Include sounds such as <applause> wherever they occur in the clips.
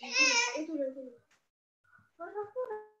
哎对了哎对了对了。完了他过来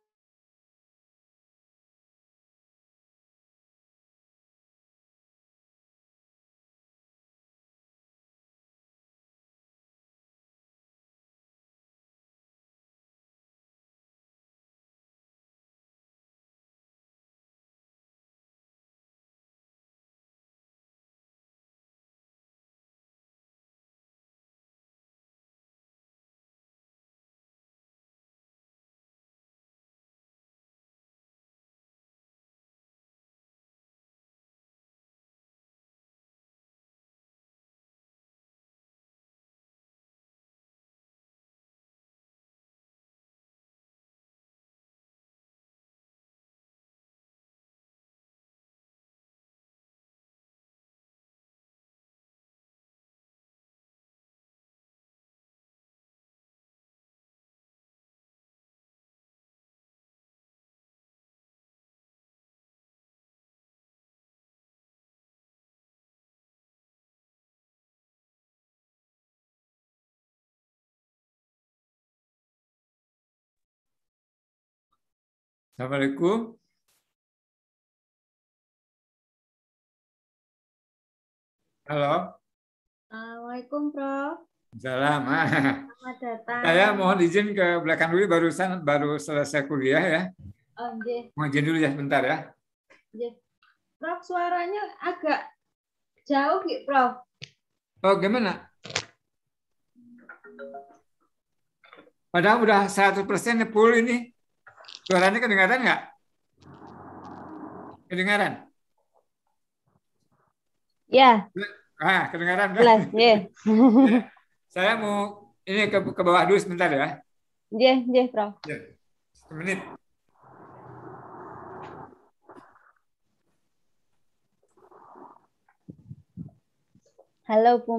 Assalamualaikum. Halo. Assalamualaikum, Prof. Salam. Ah, Selamat datang. Saya mohon izin ke belakang dulu barusan baru selesai kuliah ya. Oh, Mohon izin dulu ya sebentar ya. nggih. Prof, suaranya agak jauh, gitu, Prof. Oh, gimana? Padahal udah 100% full ini. Suaranya kedengaran nggak? Kedengaran? Ya, Ah, kedengaran kan? jelas, nggih. <laughs> Saya mau ini ke, ke bawah dulu sebentar ya. Nggih, nggih, Prof. Ya, menit. Halo, Bu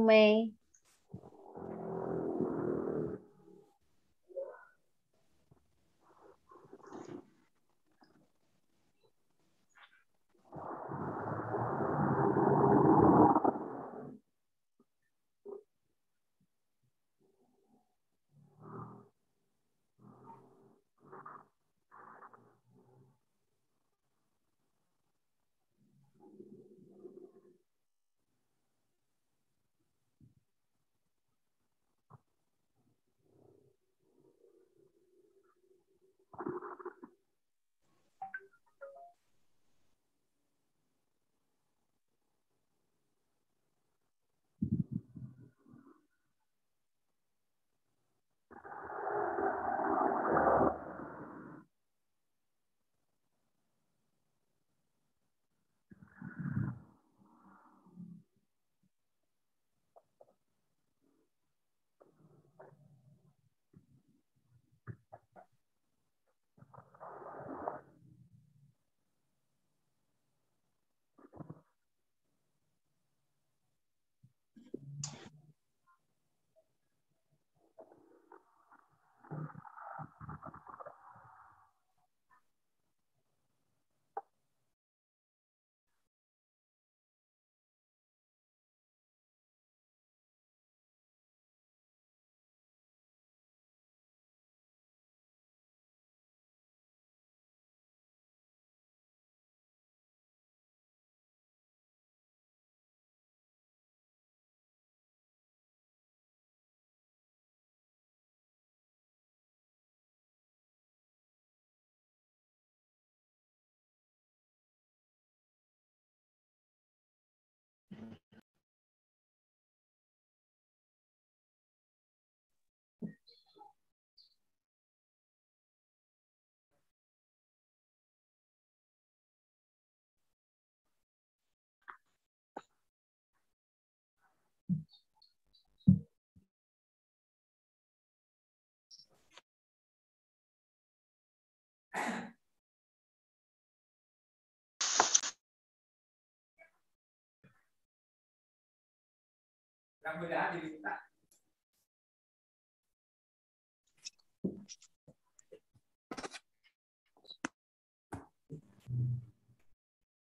Mudah-mudahan diminta.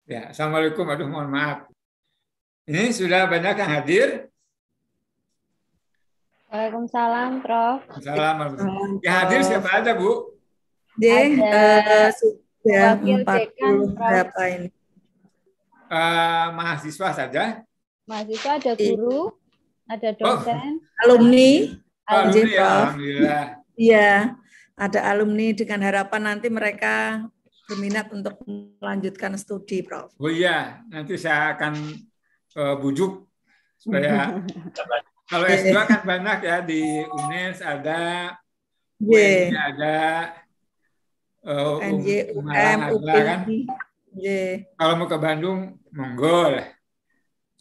Ya, Assalamualaikum. Aduh, mohon maaf. Ini sudah banyak yang hadir. Waalaikumsalam, Prof. Assalamualaikum. Yang hadir siapa aja, Bu? Ada eh, sudah wakil 40 dekan, Prof. berapa ini? Eh, mahasiswa saja. Mahasiswa ada guru, ada dosen, Alumni, Alumni, J, ya. Alhamdulillah. Iya, ada alumni dengan harapan nanti mereka berminat untuk melanjutkan studi, Prof. Oh iya, nanti saya akan eh, bujuk supaya <laughs> kalau S2 kan banyak ya di UNES ada, UNJ ada, UM, ada kan. UPI, J. Kalau mau ke Bandung, monggo lah.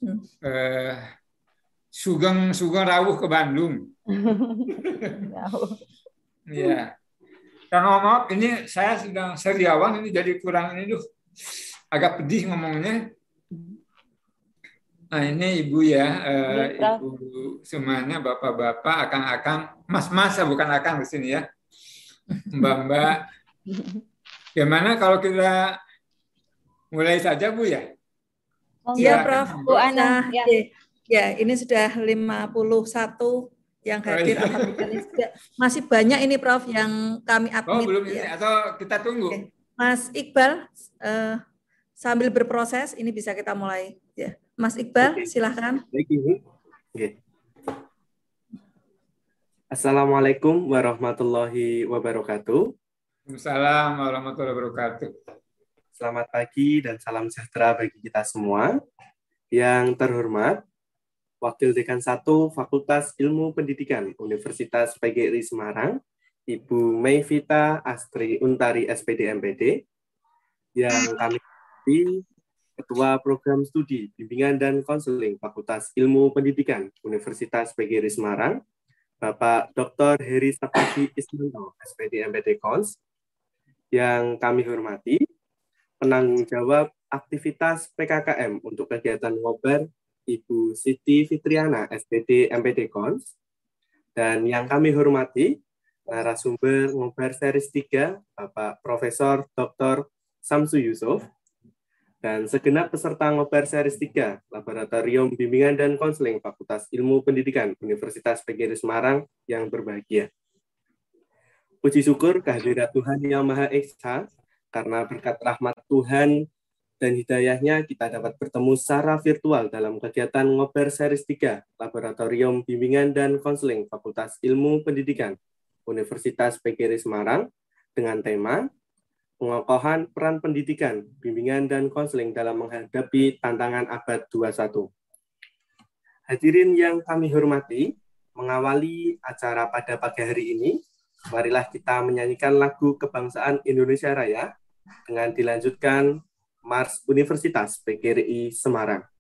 Hmm. Eh, Sugeng Sugeng rawuh ke Bandung. Iya. Kang ngomong ini saya sedang seriawan ini jadi kurang ini duh agak pedih ngomongnya. Nah ini ibu ya, eh, Iya, ibu semuanya bapak-bapak, akang-akang, mas-mas ya bukan akang di sini ya, mbak-mbak. Gimana kalau kita mulai saja bu ya? Iya. Prof. Bu Ana, Nah, ya. Ya, ini sudah 51 yang Oh, hadir. iya. Alhamdulillah. Ini sudah- Masih banyak ini, Prof, yang kami Oh admit. belum ya. ini atau kita tunggu? Oke. Mas Iqbal, eh, sambil berproses, ini bisa kita mulai. Ya, Mas Iqbal, Oke. silahkan. Baik, Ibu. Oke. Assalamualaikum warahmatullahi wabarakatuh. Assalamualaikum warahmatullahi wabarakatuh. Selamat pagi dan salam sejahtera bagi kita semua. Yang terhormat, Wakil Dekan 1 Fakultas Ilmu Pendidikan Universitas PGRI Semarang, Ibu Mayvita Astri Untari SPD MPD, yang kami hormati Ketua Program Studi Bimbingan dan Konseling Fakultas Ilmu Pendidikan Universitas PGRI Semarang, Bapak Dr. Heri Sapati Ismanto, SPD MPD Kons, yang kami hormati, penanggung jawab aktivitas PKKM untuk kegiatan ngobar Ibu Siti Fitriana, SPD MPD Kons, dan yang kami hormati, narasumber ngobar series 3, Bapak Profesor Dr. Samsu Yusuf, dan segenap peserta ngobar series 3, Laboratorium Bimbingan dan Konseling Fakultas Ilmu Pendidikan Universitas PGRI Semarang yang berbahagia. Puji syukur kehadirat Tuhan Yang Maha Esa, karena berkat rahmat Tuhan dan hidayahnya kita dapat bertemu secara virtual dalam kegiatan ngobar series 3, Laboratorium Bimbingan dan Konseling Fakultas Ilmu Pendidikan Universitas PGRI Semarang dengan tema pengokohan peran pendidikan, bimbingan, dan konseling dalam menghadapi tantangan abad 21. Hadirin yang kami hormati, mengawali acara pada pagi hari ini, marilah kita menyanyikan lagu kebangsaan Indonesia Raya dengan dilanjutkan Mars Universitas PGRI Semarang.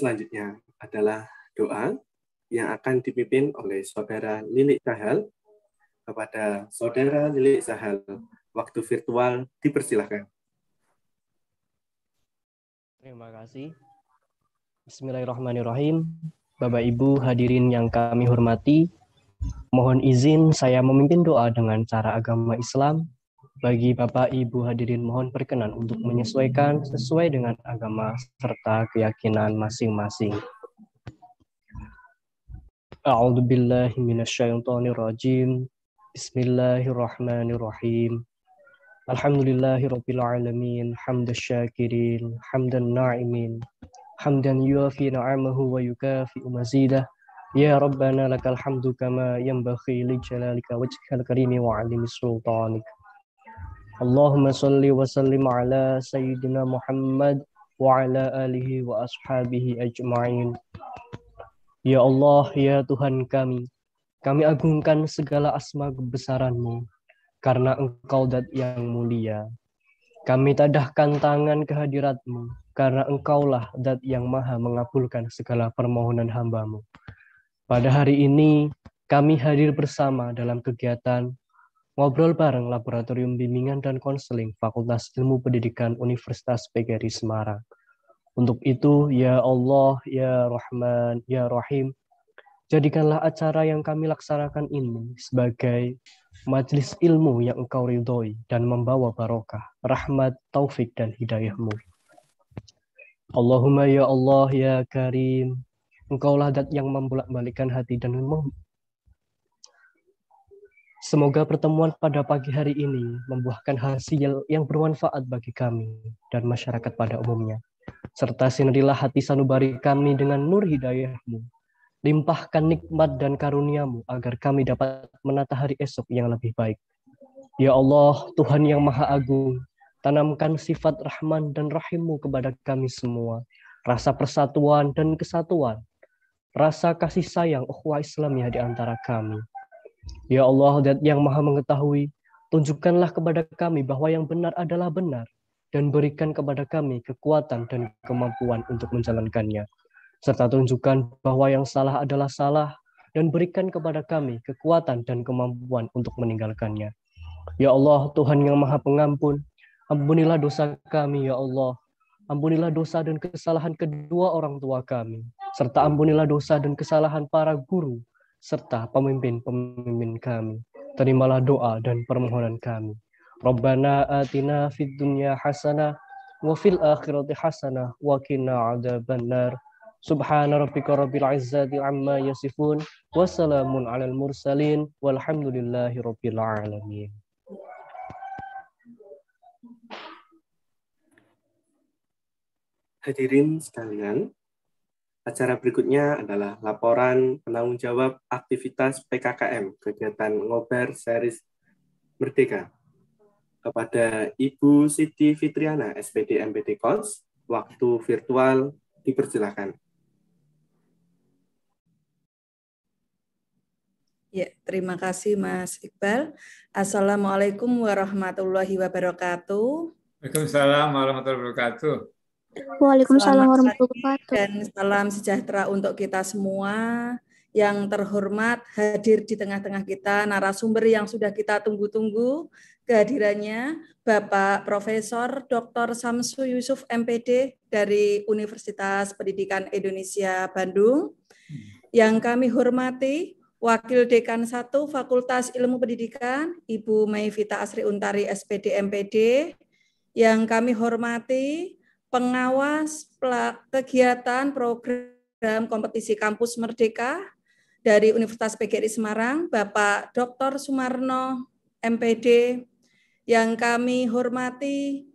Selanjutnya adalah doa yang akan dipimpin oleh Saudara Lilik Sahal. Kepada Saudara Lilik Sahal, waktu virtual dipersilahkan. Terima kasih. Bismillahirrahmanirrahim. Bapak Ibu hadirin yang kami hormati, mohon izin saya memimpin doa dengan cara agama Islam. Bagi Bapak Ibu hadirin mohon perkenan untuk menyesuaikan sesuai dengan agama serta keyakinan masing-masing. A'udzu billahi minasyaitonir rajim. Bismillahirrahmanirrahim. Alhamdulillahirabbil alamin, hamdasy syakirin, hamdan na'imin, hamdan yuafi na'amahu wa yukafi'u mazidah. Ya Rabbana lakal hamdu kama yanbaghi li jalalika wajhikal karimi wa 'azimi sultanik. Allahumma salli wa sallim ala sayyidina Muhammad wa ala alihi wa ashabihi ajma'in. Ya Allah, ya Tuhan kami, kami agungkan segala asma kebesaran-Mu karena Engkau dat yang mulia. Kami tadahkan tangan kehadirat-Mu karena Engkaulah dat yang maha mengabulkan segala permohonan hamba-Mu. Pada hari ini, kami hadir bersama dalam kegiatan ngobrol bareng Laboratorium Bimbingan dan Konseling Fakultas Ilmu Pendidikan Universitas PGRI Semarang. Untuk itu, ya Allah, ya Rahman, ya Rahim, jadikanlah acara yang kami laksanakan ini sebagai majelis ilmu yang engkau ridhoi dan membawa barokah, rahmat, taufik, dan hidayahmu. Allahumma ya Allah ya Karim, engkaulah dat yang membolak-balikan hati dan Semoga pertemuan pada pagi hari ini membuahkan hasil yang bermanfaat bagi kami dan masyarakat pada umumnya. Serta sinarilah hati sanubari kami dengan nur hidayahmu. Limpahkan nikmat dan karuniamu agar kami dapat menata hari esok yang lebih baik. Ya Allah, Tuhan yang Maha Agung, tanamkan sifat Rahman dan Rahimmu kepada kami semua. Rasa persatuan dan kesatuan. Rasa kasih sayang ukhuwah Islamiyah di antara kami. Ya Allah, yang Maha Mengetahui, tunjukkanlah kepada kami bahwa yang benar adalah benar dan berikan kepada kami kekuatan dan kemampuan untuk menjalankannya. Serta tunjukkan bahwa yang salah adalah salah dan berikan kepada kami kekuatan dan kemampuan untuk meninggalkannya. Ya Allah, Tuhan yang Maha Pengampun, ampunilah dosa kami, ya Allah. Ampunilah dosa dan kesalahan kedua orang tua kami, serta ampunilah dosa dan kesalahan para guru, serta pemimpin-pemimpin kami. Terimalah doa dan permohonan kami. Rabbana atina fid dunya hasanah wa fil akhirati hasanah wa qina adzabannar. Subhana rabbika rabbil izzati amma yasifun wa salamun alal mursalin walhamdulillahi rabbil alamin. Hadirin sekalian, acara berikutnya adalah laporan penanggung jawab aktivitas PKKM kegiatan Ngobar Series Merdeka kepada Ibu Siti Fitriana SPD MPT Kons, waktu virtual dipersilakan. Ya, terima kasih Mas Iqbal. Assalamualaikum warahmatullahi wabarakatuh. Waalaikumsalam warahmatullahi wabarakatuh. Waalaikumsalam warahmatullahi wabarakatuh. dan salam sejahtera untuk kita semua. Yang terhormat hadir di tengah-tengah kita narasumber yang sudah kita tunggu-tunggu kehadirannya Bapak Profesor Dr. Samsu Yusuf MPD dari Universitas Pendidikan Indonesia Bandung. Yang kami hormati Wakil Dekan 1 Fakultas Ilmu Pendidikan Ibu Maivita Asri Untari SPD MPD. Yang kami hormati pengawas kegiatan program kompetisi kampus Merdeka dari Universitas PGRI Semarang, Bapak Dr. Sumarno MPD, yang kami hormati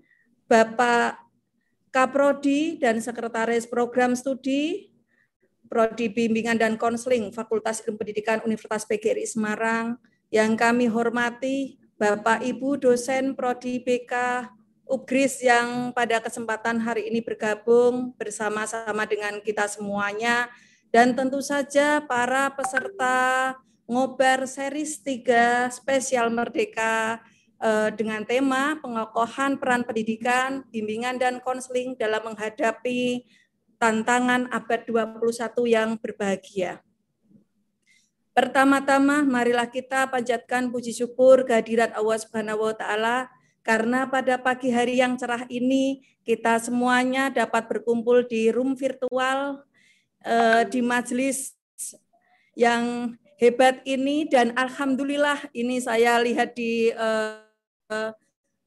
Bapak Kaprodi dan Sekretaris Program Studi Prodi Bimbingan dan Konseling Fakultas Ilmu Pendidikan Universitas PGRI Semarang yang kami hormati Bapak Ibu dosen Prodi BK Ugris yang pada kesempatan hari ini bergabung bersama-sama dengan kita semuanya dan tentu saja para peserta ngobar series 3 spesial Merdeka eh, dengan tema pengokohan peran pendidikan, bimbingan dan konseling dalam menghadapi tantangan abad 21 yang berbahagia. Pertama-tama marilah kita panjatkan puji syukur kehadirat Allah Subhanahu wa taala karena pada pagi hari yang cerah ini kita semuanya dapat berkumpul di room virtual eh, di majelis yang hebat ini dan alhamdulillah ini saya lihat di eh,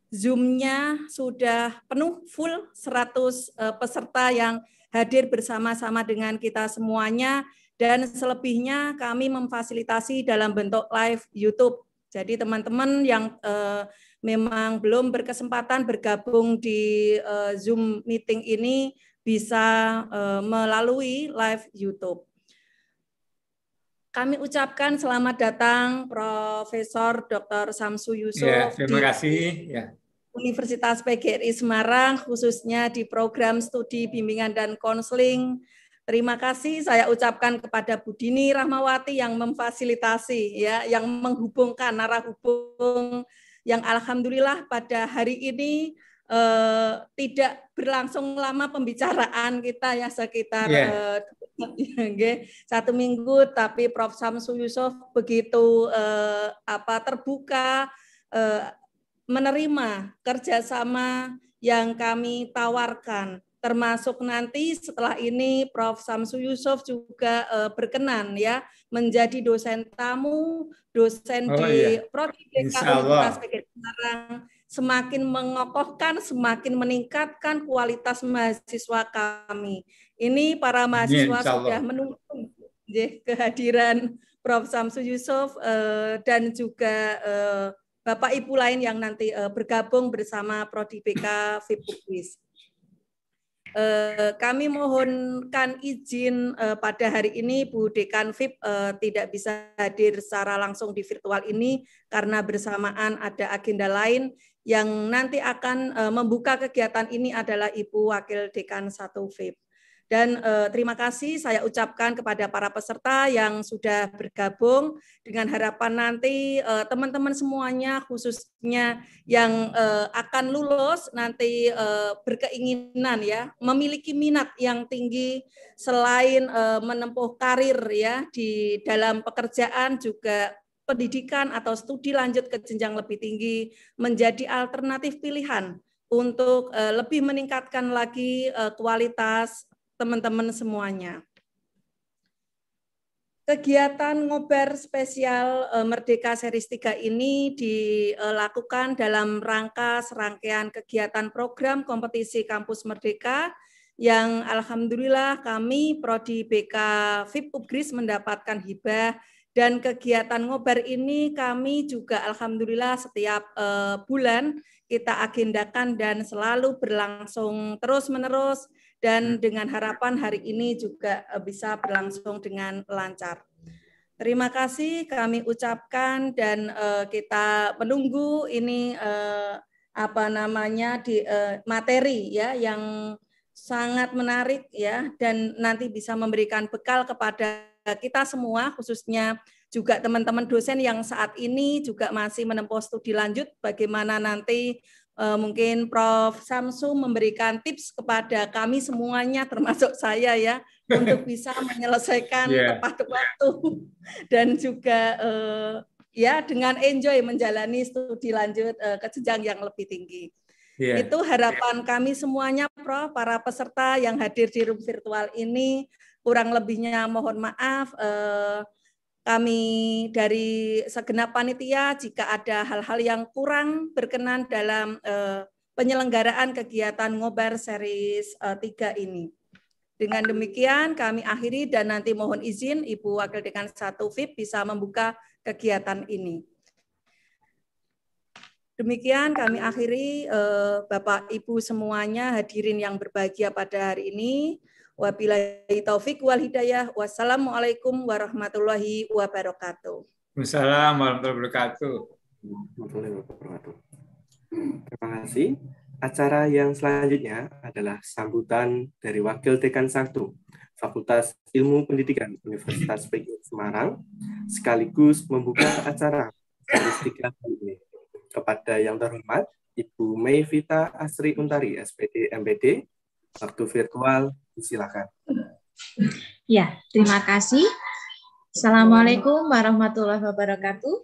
Zoom-nya sudah penuh full 100 eh, peserta yang hadir bersama-sama dengan kita semuanya dan selebihnya kami memfasilitasi dalam bentuk live YouTube. Jadi teman-teman yang eh, memang belum berkesempatan bergabung di eh, Zoom meeting ini bisa eh, melalui live YouTube. Kami ucapkan selamat datang Profesor Dr. Samsu Yusuf. Ya, terima di- kasih. Ya. Universitas PGRI Semarang, khususnya di program studi bimbingan dan konseling. Terima kasih saya ucapkan kepada Bu Dini Rahmawati yang memfasilitasi, ya, yang menghubungkan narah hubung, yang alhamdulillah pada hari ini eh, tidak berlangsung lama pembicaraan kita ya sekitar Iya. eh, <laughs> satu minggu, tapi Prof. Samsu Yusuf begitu eh, apa terbuka eh, menerima kerjasama yang kami tawarkan, termasuk nanti setelah ini Prof. Samsu Yusuf juga eh, berkenan ya menjadi dosen tamu, dosen Oh, di iya. Prodi. Universitas Semarang, semakin mengokohkan, semakin meningkatkan kualitas mahasiswa kami. Ini para mahasiswa insya sudah menunggu nggih, kehadiran Prof. Samsu Yusuf eh, dan juga eh, Bapak Ibu lain yang nanti eh, bergabung bersama Prodi BK FIPUKWIS. Eh, kami mohonkan izin eh, pada hari ini Bu Dekan FIP eh, tidak bisa hadir secara langsung di virtual ini karena bersamaan ada agenda lain yang nanti akan membuka kegiatan ini adalah Ibu Wakil Dekan 1 FIP. Dan eh, terima kasih saya ucapkan kepada para peserta yang sudah bergabung dengan harapan nanti eh, teman-teman semuanya khususnya yang eh, akan lulus nanti eh, berkeinginan ya memiliki minat yang tinggi selain eh, menempuh karir ya di dalam pekerjaan juga pendidikan atau studi lanjut ke jenjang lebih tinggi menjadi alternatif pilihan untuk eh, lebih meningkatkan lagi eh, kualitas teman-teman semuanya. Kegiatan ngobar spesial eh, Merdeka Series 3 ini dilakukan dalam rangka serangkaian kegiatan program kompetisi Kampus Merdeka yang alhamdulillah kami Prodi BK FIP Ugris mendapatkan hibah dan kegiatan ngobar ini kami juga alhamdulillah setiap eh, bulan kita agendakan dan selalu berlangsung terus-menerus dan dengan harapan hari ini juga eh, bisa berlangsung dengan lancar. Terima kasih kami ucapkan dan eh, kita menunggu ini eh, apa namanya di eh, materi ya yang sangat menarik ya dan nanti bisa memberikan bekal kepada kita semua khususnya juga teman-teman dosen yang saat ini juga masih menempuh studi lanjut bagaimana nanti mungkin Prof. Samsu memberikan tips kepada kami semuanya, termasuk saya ya, <laughs> untuk bisa menyelesaikan Yeah. tepat waktu <laughs> dan juga eh, ya dengan enjoy menjalani studi lanjut eh, ke jenjang yang lebih tinggi. Iya. Itu harapan kami semuanya, Prof. Para peserta yang hadir di room virtual ini, kurang lebihnya mohon maaf. eh, kami dari segenap panitia jika ada hal-hal yang kurang berkenan dalam eh, penyelenggaraan kegiatan ngobar series eh, 3 ini. Dengan demikian kami akhiri dan nanti mohon izin Ibu Wakil Dekan 1 VIP bisa membuka kegiatan ini. Demikian kami akhiri eh, Bapak Ibu semuanya hadirin yang berbahagia pada hari ini. Wabillahi taufik wal hidayah. Wassalamualaikum warahmatullahi wabarakatuh. Waalaikumsalam warahmatullahi wabarakatuh. warahmatullahi wabarakatuh. Terima kasih. Acara yang selanjutnya adalah sambutan dari Wakil Dekan 1 Fakultas Ilmu Pendidikan Universitas PGRI Semarang sekaligus membuka acara series tiga kali ini. Kepada yang terhormat Ibu Mei Vita Asri Untari, SPD MPD, waktu virtual disilakan. Ya, terima kasih. Assalamualaikum warahmatullahi wabarakatuh.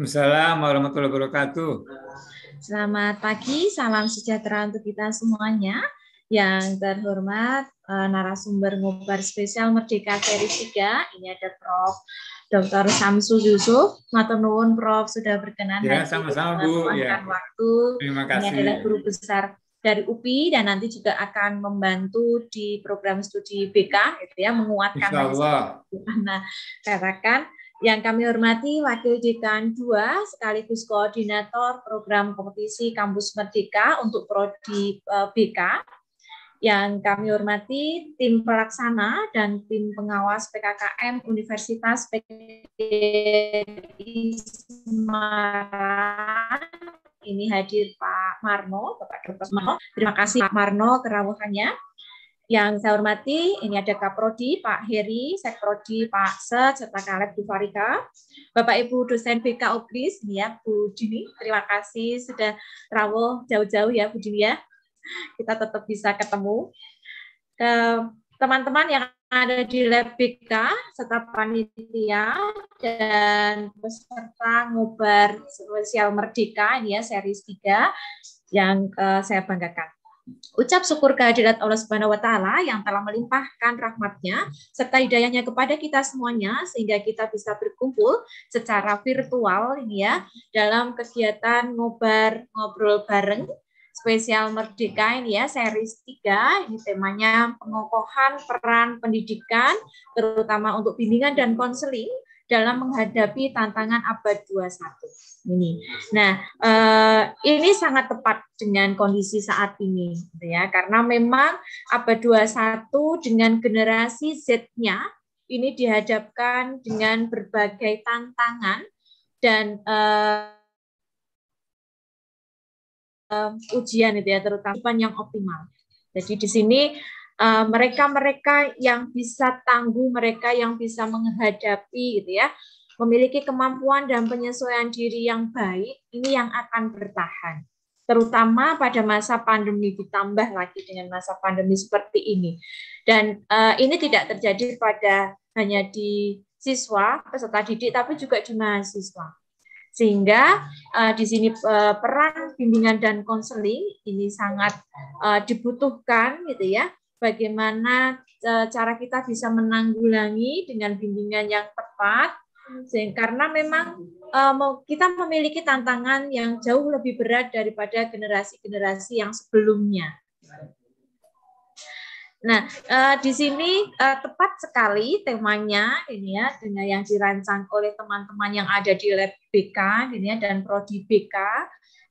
Waalaikumsalam warahmatullahi wabarakatuh. Selamat pagi, salam sejahtera untuk kita semuanya. Yang terhormat eh, narasumber ngobar spesial Merdeka seri 3, ini ada Prof. Dr. Samsul Yusuf. Matur nuwun Prof sudah berkenan Ya, sama-sama, Bu. Ya. waktu. Terima Ini kasih. adalah guru besar dari UPI dan nanti juga akan membantu di program studi BK gitu ya menguatkan. Nah, katakan yang kami hormati Wakil Dekan 2 sekaligus koordinator program kompetisi Kampus Merdeka untuk prodi eh, BK. Yang kami hormati tim pelaksana dan tim pengawas PKKM Universitas PGRI Semarang. Ini hadir Pak Marno, Bapak Dr. Marno. Terima kasih Pak Marno kerawuhannya. Yang saya hormati, ini ada Kaprodi, Pak Heri, Sekprodi, Pak Set, serta Kaleb Dufarika. Bapak Ibu dosen BK Ogris, ini ya Bu Dini, terima kasih sudah rawuh jauh-jauh ya Bu Dini ya. Kita tetap bisa ketemu. Ke teman-teman yang ada di lab BK, serta panitia, dan peserta ngobar spesial Merdeka, ini ya series 3, yang eh, saya banggakan. Ucap syukur kehadirat Allah Subhanahu wa taala yang telah melimpahkan rahmatnya serta hidayahnya kepada kita semuanya sehingga kita bisa berkumpul secara virtual ini ya dalam kegiatan ngobar ngobrol bareng spesial Merdeka ini ya series 3 ini temanya pengokohan peran pendidikan terutama untuk bimbingan dan konseling dalam menghadapi tantangan abad 21 ini. Nah, eh, ini sangat tepat dengan kondisi saat ini gitu ya karena memang abad 21 dengan generasi Z-nya ini dihadapkan dengan berbagai tantangan dan eh, eh, ujian itu ya terutama yang optimal. Jadi di sini eh, mereka-mereka yang bisa tangguh, mereka yang bisa menghadapi gitu ya, memiliki kemampuan dan penyesuaian diri yang baik, ini yang akan bertahan. Terutama pada masa pandemi ditambah lagi dengan masa pandemi seperti ini. Dan eh, ini tidak terjadi pada hanya di siswa, peserta didik, tapi juga di mahasiswa. Sehingga eh, di sini eh, peran bimbingan dan konseling ini sangat eh, dibutuhkan gitu ya. Bagaimana eh, cara kita bisa menanggulangi dengan bimbingan yang tepat karena memang mau- kita memiliki tantangan yang jauh lebih berat daripada generasi-generasi yang sebelumnya. Nah, eh, di sini eh, tepat sekali temanya ini ya dengan yang dirancang oleh teman-teman yang ada di lab BK ini ya dan prodi BK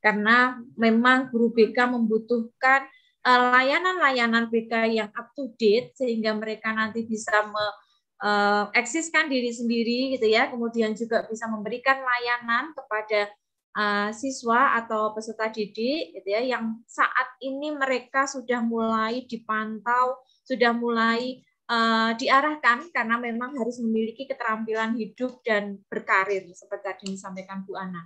karena memang guru BK membutuhkan eh, layanan-layanan BK yang up to date sehingga mereka nanti bisa me- eksiskan diri sendiri gitu ya, kemudian juga bisa memberikan layanan kepada eh, siswa atau peserta didik gitu ya yang saat ini mereka sudah mulai dipantau, sudah mulai eh, diarahkan karena memang harus memiliki keterampilan hidup dan berkarir seperti tadi disampaikan Bu Ana.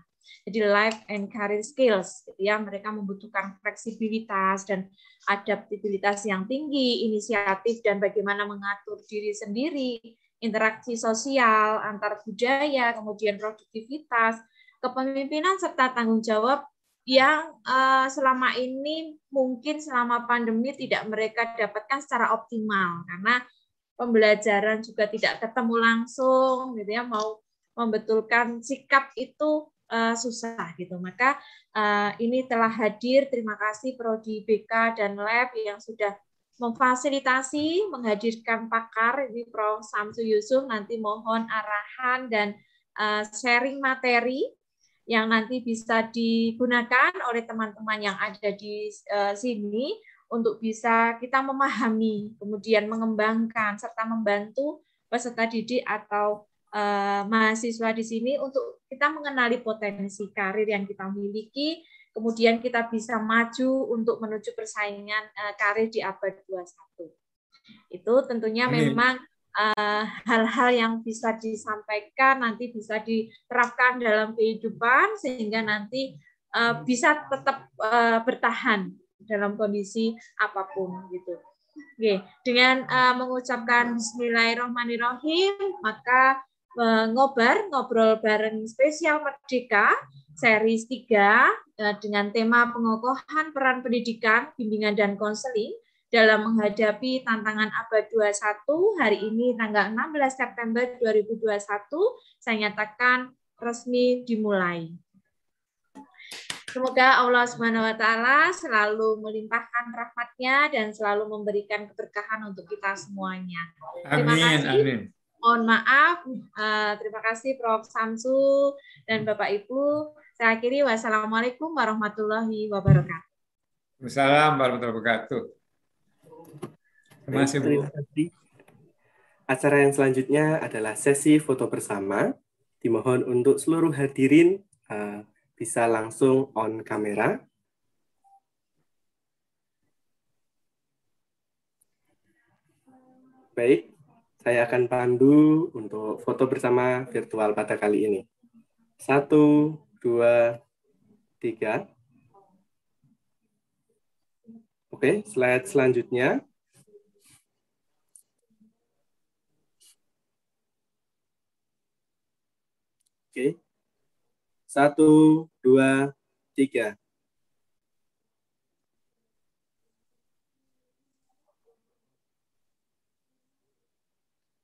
Jadi life and career skills gitu ya, mereka membutuhkan fleksibilitas dan adaptabilitas yang tinggi, inisiatif dan bagaimana mengatur diri sendiri, interaksi sosial antar budaya, kemudian produktivitas, kepemimpinan serta tanggung jawab yang eh, selama ini mungkin selama pandemi tidak mereka dapatkan secara optimal. Karena pembelajaran juga tidak ketemu langsung gitu ya mau membetulkan sikap itu eh, susah gitu. Maka eh, ini telah hadir. Terima kasih prodi BK dan lab yang sudah memfasilitasi menghadirkan pakar. Ini Prof. Samsu Yusuf. Nanti mohon arahan dan eh, sharing materi yang nanti bisa digunakan oleh teman-teman yang ada di eh, sini untuk bisa kita memahami, kemudian mengembangkan serta membantu peserta didik atau eh, mahasiswa di sini untuk kita mengenali potensi karir yang kita miliki, kemudian kita bisa maju untuk menuju persaingan eh, karir di abad 21. Itu tentunya Amin. memang eh, hal-hal yang bisa disampaikan nanti bisa diterapkan dalam kehidupan sehingga nanti eh, bisa tetap eh, bertahan dalam kondisi apa pun gitu. Oke, dengan eh, mengucapkan Bismillahirrahmanirrahim, maka eh, ngobar ngobrol bareng spesial Merdeka series 3 eh, dengan tema pengokohan peran pendidikan, bimbingan dan konseling dalam menghadapi tantangan abad 21 hari ini tanggal 16 September 2021 saya nyatakan resmi dimulai. Semoga Allah Subhanahu wa taala selalu melimpahkan rahmatnya dan selalu memberikan keberkahan untuk kita semuanya. Terima Amin, kasih. amin. Mohon maaf, eh, terima kasih Prof. Samsu dan Bapak Ibu. Saya akhiri wassalamualaikum warahmatullahi wabarakatuh. Assalamualaikum warahmatullahi wabarakatuh. Terima kasih, Bu. Acara yang selanjutnya adalah sesi foto bersama. Dimohon untuk seluruh hadirin eh, bisa langsung on kamera. Baik, saya akan pandu untuk foto bersama virtual pada kali ini. Satu, dua, tiga. Oke, slide selanjutnya. Oke. Satu, dua, tiga.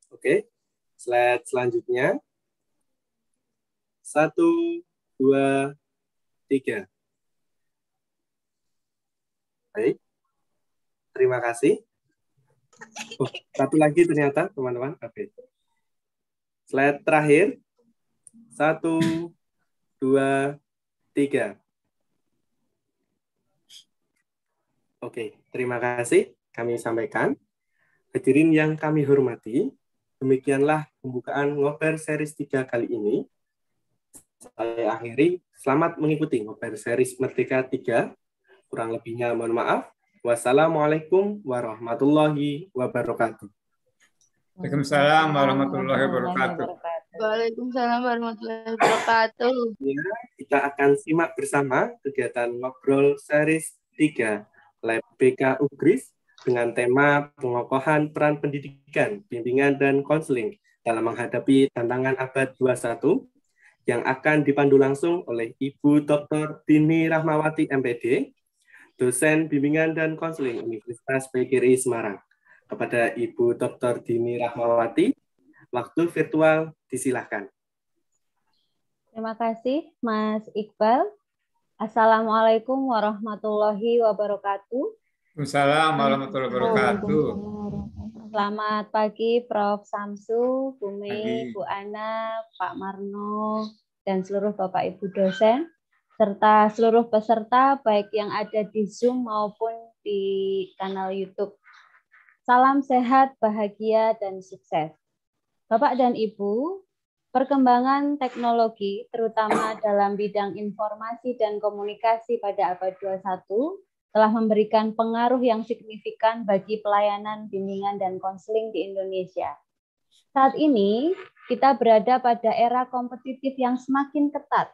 Oke. Slide selanjutnya. Satu, dua, tiga. Baik. Terima kasih. Oh, satu lagi ternyata, teman-teman. Oke. Slide terakhir. Satu, dua, tiga. Oke, terima kasih kami sampaikan. Hadirin yang kami hormati, demikianlah pembukaan ngoper series 3 kali ini. Saya akhiri, selamat mengikuti ngoper series Merdeka 3. Kurang lebihnya mohon maaf. Wassalamualaikum warahmatullahi wabarakatuh. Waalaikumsalam warahmatullahi wabarakatuh. Waalaikumsalam warahmatullahi wabarakatuh. Ya, kita akan simak bersama kegiatan ngobrol series 3 Lab BK Ugris dengan tema pengokohan peran pendidikan, bimbingan, dan konseling dalam menghadapi tantangan abad 21 yang akan dipandu langsung oleh Ibu Dr. Dini Rahmawati MPD, dosen bimbingan dan konseling Universitas PGRI Semarang. Kepada Ibu Dr. Dini Rahmawati, waktu virtual disilahkan. Terima kasih, Mas Iqbal. Assalamualaikum warahmatullahi wabarakatuh. Waalaikumsalam warahmatullahi wabarakatuh. Selamat pagi, Prof. Samsu, Bu. Mei, Bu Ana, Pak Marno, dan seluruh Bapak Ibu dosen, serta seluruh peserta baik yang ada di Zoom maupun di kanal YouTube. Salam sehat, bahagia, dan sukses. Bapak dan Ibu, perkembangan teknologi, terutama dalam bidang informasi dan komunikasi pada abad 21, telah memberikan pengaruh yang signifikan bagi pelayanan bimbingan dan konseling di Indonesia. Saat ini, kita berada pada era kompetitif yang semakin ketat.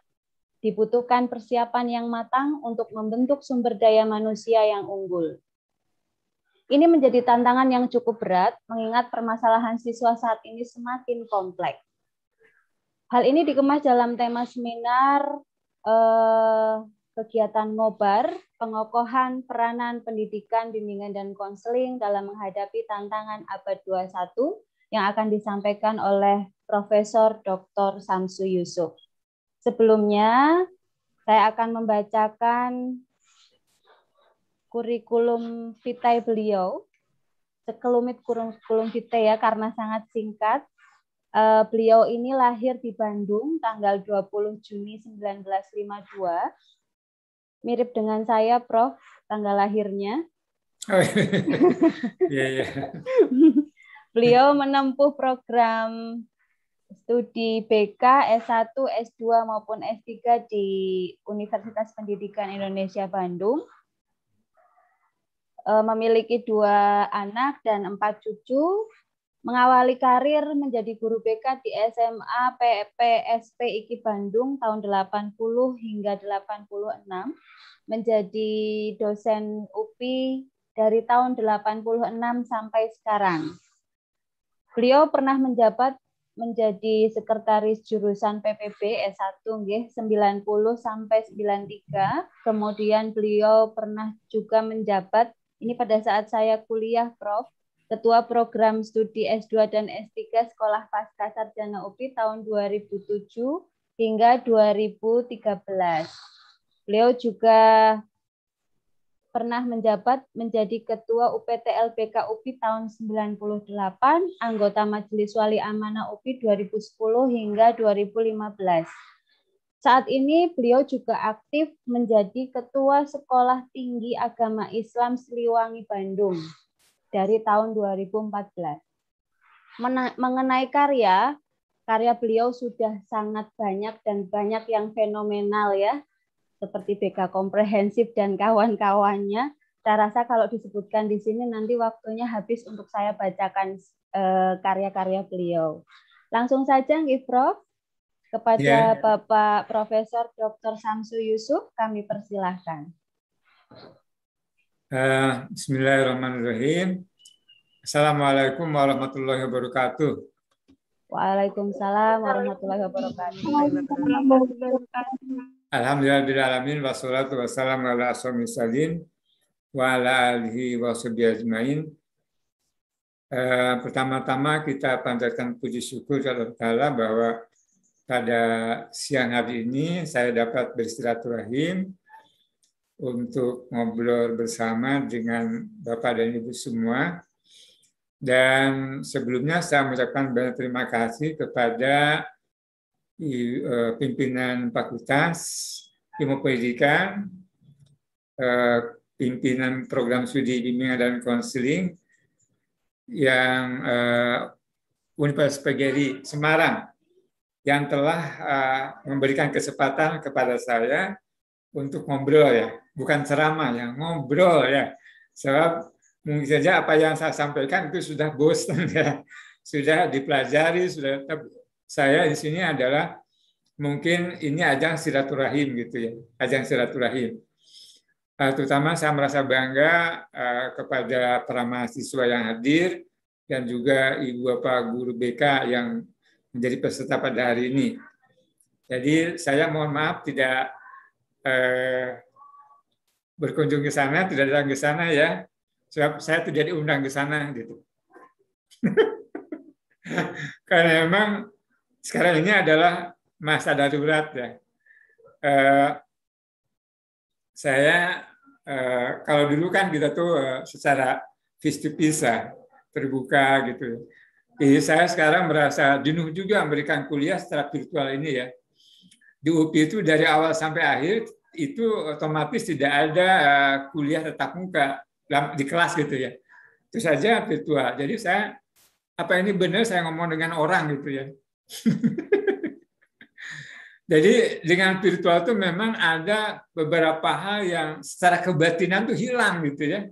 Dibutuhkan persiapan yang matang untuk membentuk sumber daya manusia yang unggul. Ini menjadi tantangan yang cukup berat, mengingat permasalahan siswa saat ini semakin kompleks. Hal ini dikemas dalam tema seminar eh, kegiatan ngobar, pengokohan peranan pendidikan, bimbingan, dan konseling dalam menghadapi tantangan abad 21 yang akan disampaikan oleh Profesor Dr. Samsu Yusuf. Sebelumnya, saya akan membacakan kurikulum vitae beliau, sekelumit kurikulum vitae ya, karena sangat singkat. Uh, beliau ini lahir di Bandung tanggal 20 Juni 1952. Mirip dengan saya, Prof, tanggal lahirnya. Oh, iya, <laughs> iya. Beliau menempuh program studi BK, S1, S2 maupun S3 di Universitas Pendidikan Indonesia Bandung. Uh, memiliki dua anak dan empat cucu mengawali karir menjadi guru BK di SMA PPSP IKI Bandung tahun 80 hingga 86, menjadi dosen UPI dari tahun 86 sampai sekarang. Beliau pernah menjabat menjadi sekretaris jurusan PPB S1 nggih 90 sampai 93. Kemudian beliau pernah juga menjabat ini pada saat saya kuliah Prof Ketua Program Studi S2 dan S3 Sekolah Pasca Sarjana UPI tahun 2007 hingga 2013. Beliau juga pernah menjabat menjadi Ketua UPTLBK UPI tahun 98, anggota Majelis Wali Amanah UPI 2010 hingga 2015. Saat ini beliau juga aktif menjadi Ketua Sekolah Tinggi Agama Islam Siliwangi Bandung dari tahun 2014. Mengenai karya, karya beliau sudah sangat banyak dan banyak yang fenomenal ya, seperti BK komprehensif dan kawan-kawannya. Saya rasa kalau disebutkan di sini nanti waktunya habis untuk saya bacakan eh, karya-karya beliau. Langsung saja, Prof, kepada yeah. Bapak Profesor Dr. Samsu Yusuf, kami persilahkan. Uh, Bismillahirrahmanirrahim. Assalamualaikum warahmatullahi wabarakatuh. Waalaikumsalam warahmatullahi wabarakatuh. Alhamdulillahirrahmanirrahim. Wassalatu wassalamu ala ashabi salin wa ala alihi wa ajmain. Uh, pertama-tama kita panjatkan puji syukur kepada Allah bahwa pada siang hari ini saya dapat bersilaturahim untuk ngobrol bersama dengan Bapak dan Ibu semua. Dan sebelumnya saya mengucapkan banyak terima kasih kepada eh, pimpinan Fakultas Ilmu Pendidikan, eh, pimpinan program studi bimbingan dan konseling yang eh, Universitas PGRI Semarang yang telah memberikan kesempatan kepada saya untuk ngobrol ya bukan ceramah ya, ngobrol ya. Sebab mungkin saja apa yang saya sampaikan itu sudah bosan ya, sudah dipelajari, sudah saya di sini adalah mungkin ini ajang silaturahim gitu ya, ajang silaturahim. Uh, terutama saya merasa bangga uh, kepada para mahasiswa yang hadir dan juga ibu bapak guru BK yang menjadi peserta pada hari ini. Jadi saya mohon maaf tidak uh, berkunjung ke sana, tidak datang ke sana ya. Sebab saya tidak diundang ke sana gitu. <laughs> Karena memang sekarang ini adalah masa darurat ya. Uh, saya uh, kalau dulu kan kita tuh uh, secara face to terbuka gitu. Jadi saya sekarang merasa jenuh juga memberikan kuliah secara virtual ini ya. Di UPI itu dari awal sampai akhir itu otomatis tidak ada eh, kuliah tetap muka di kelas gitu ya. Itu saja virtual. Jadi saya apa ini benar saya ngomong dengan orang gitu ya. <laughs> Jadi dengan virtual itu memang ada beberapa hal yang secara kebatinan tuh hilang gitu ya.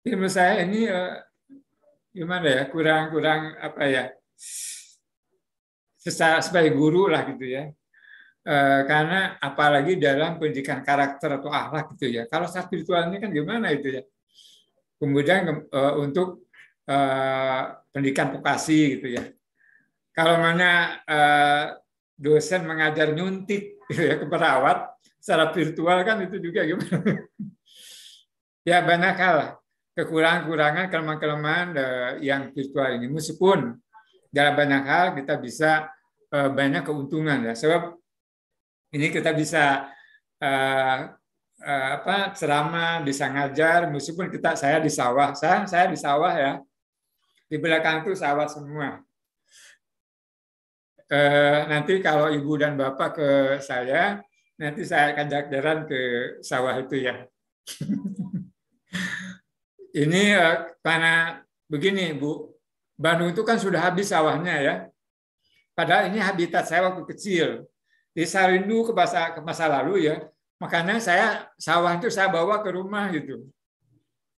Jadi menurut saya ini eh, gimana ya kurang-kurang apa ya secara sebagai guru lah gitu ya Eh, karena apalagi dalam pendidikan karakter atau akhlak gitu ya. Kalau spiritual ini kan gimana itu ya. Kemudian uh, untuk uh, pendidikan vokasi gitu ya. Kalau mana uh, dosen mengajar nyuntik gitu ya ke perawat secara virtual kan itu juga gimana. <laughs> ya banyak hal kekurangan-kekurangan kelemahan-kelemahan yang virtual ini. Meskipun dalam banyak hal kita bisa banyak keuntungan ya. Sebab ini kita bisa uh, apa ceramah, bisa ngajar, meskipun kita saya di sawah, saya saya di sawah ya, di belakang itu sawah semua. eh, nanti kalau ibu dan bapak ke saya, nanti saya akan jalan ke sawah itu ya. <laughs> Ini eh, karena begini Bu, Bandung itu kan sudah habis sawahnya ya. Padahal ini habitat saya waktu kecil. Jadi saya rindu ke masa, ke masa lalu ya. Makanya saya sawah itu saya bawa ke rumah gitu.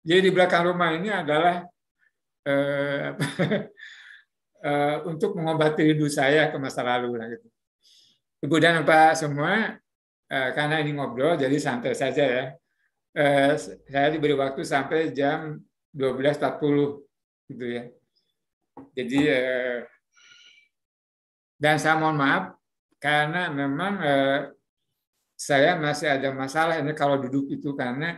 Jadi di belakang rumah ini adalah eh, <laughs> eh, untuk mengobati rindu saya ke masa lalu lah gitu. Ibu dan Bapak semua, eh, karena ini ngobrol jadi santai saja ya. Eh, saya diberi waktu sampai jam 12.40 gitu ya. Jadi eh, dan saya mohon maaf karena memang eh, saya masih ada masalah ini kalau duduk itu karena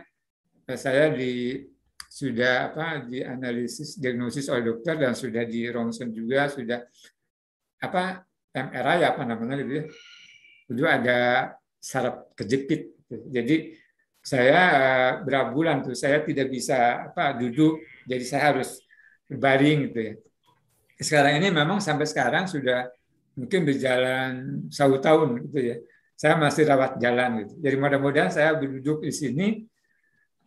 saya di sudah apa dianalisis diagnosis oleh dokter dan sudah di ronsen juga sudah apa MRI apa namanya gitu ya itu ada saraf kejepit jadi saya eh, berapa bulan tuh saya tidak bisa apa duduk. Jadi saya harus berbaring gitu ya. Sekarang ini memang sampai sekarang sudah mungkin berjalan satu tahun gitu ya. Saya masih rawat jalan gitu. Jadi mudah-mudahan saya berduduk di sini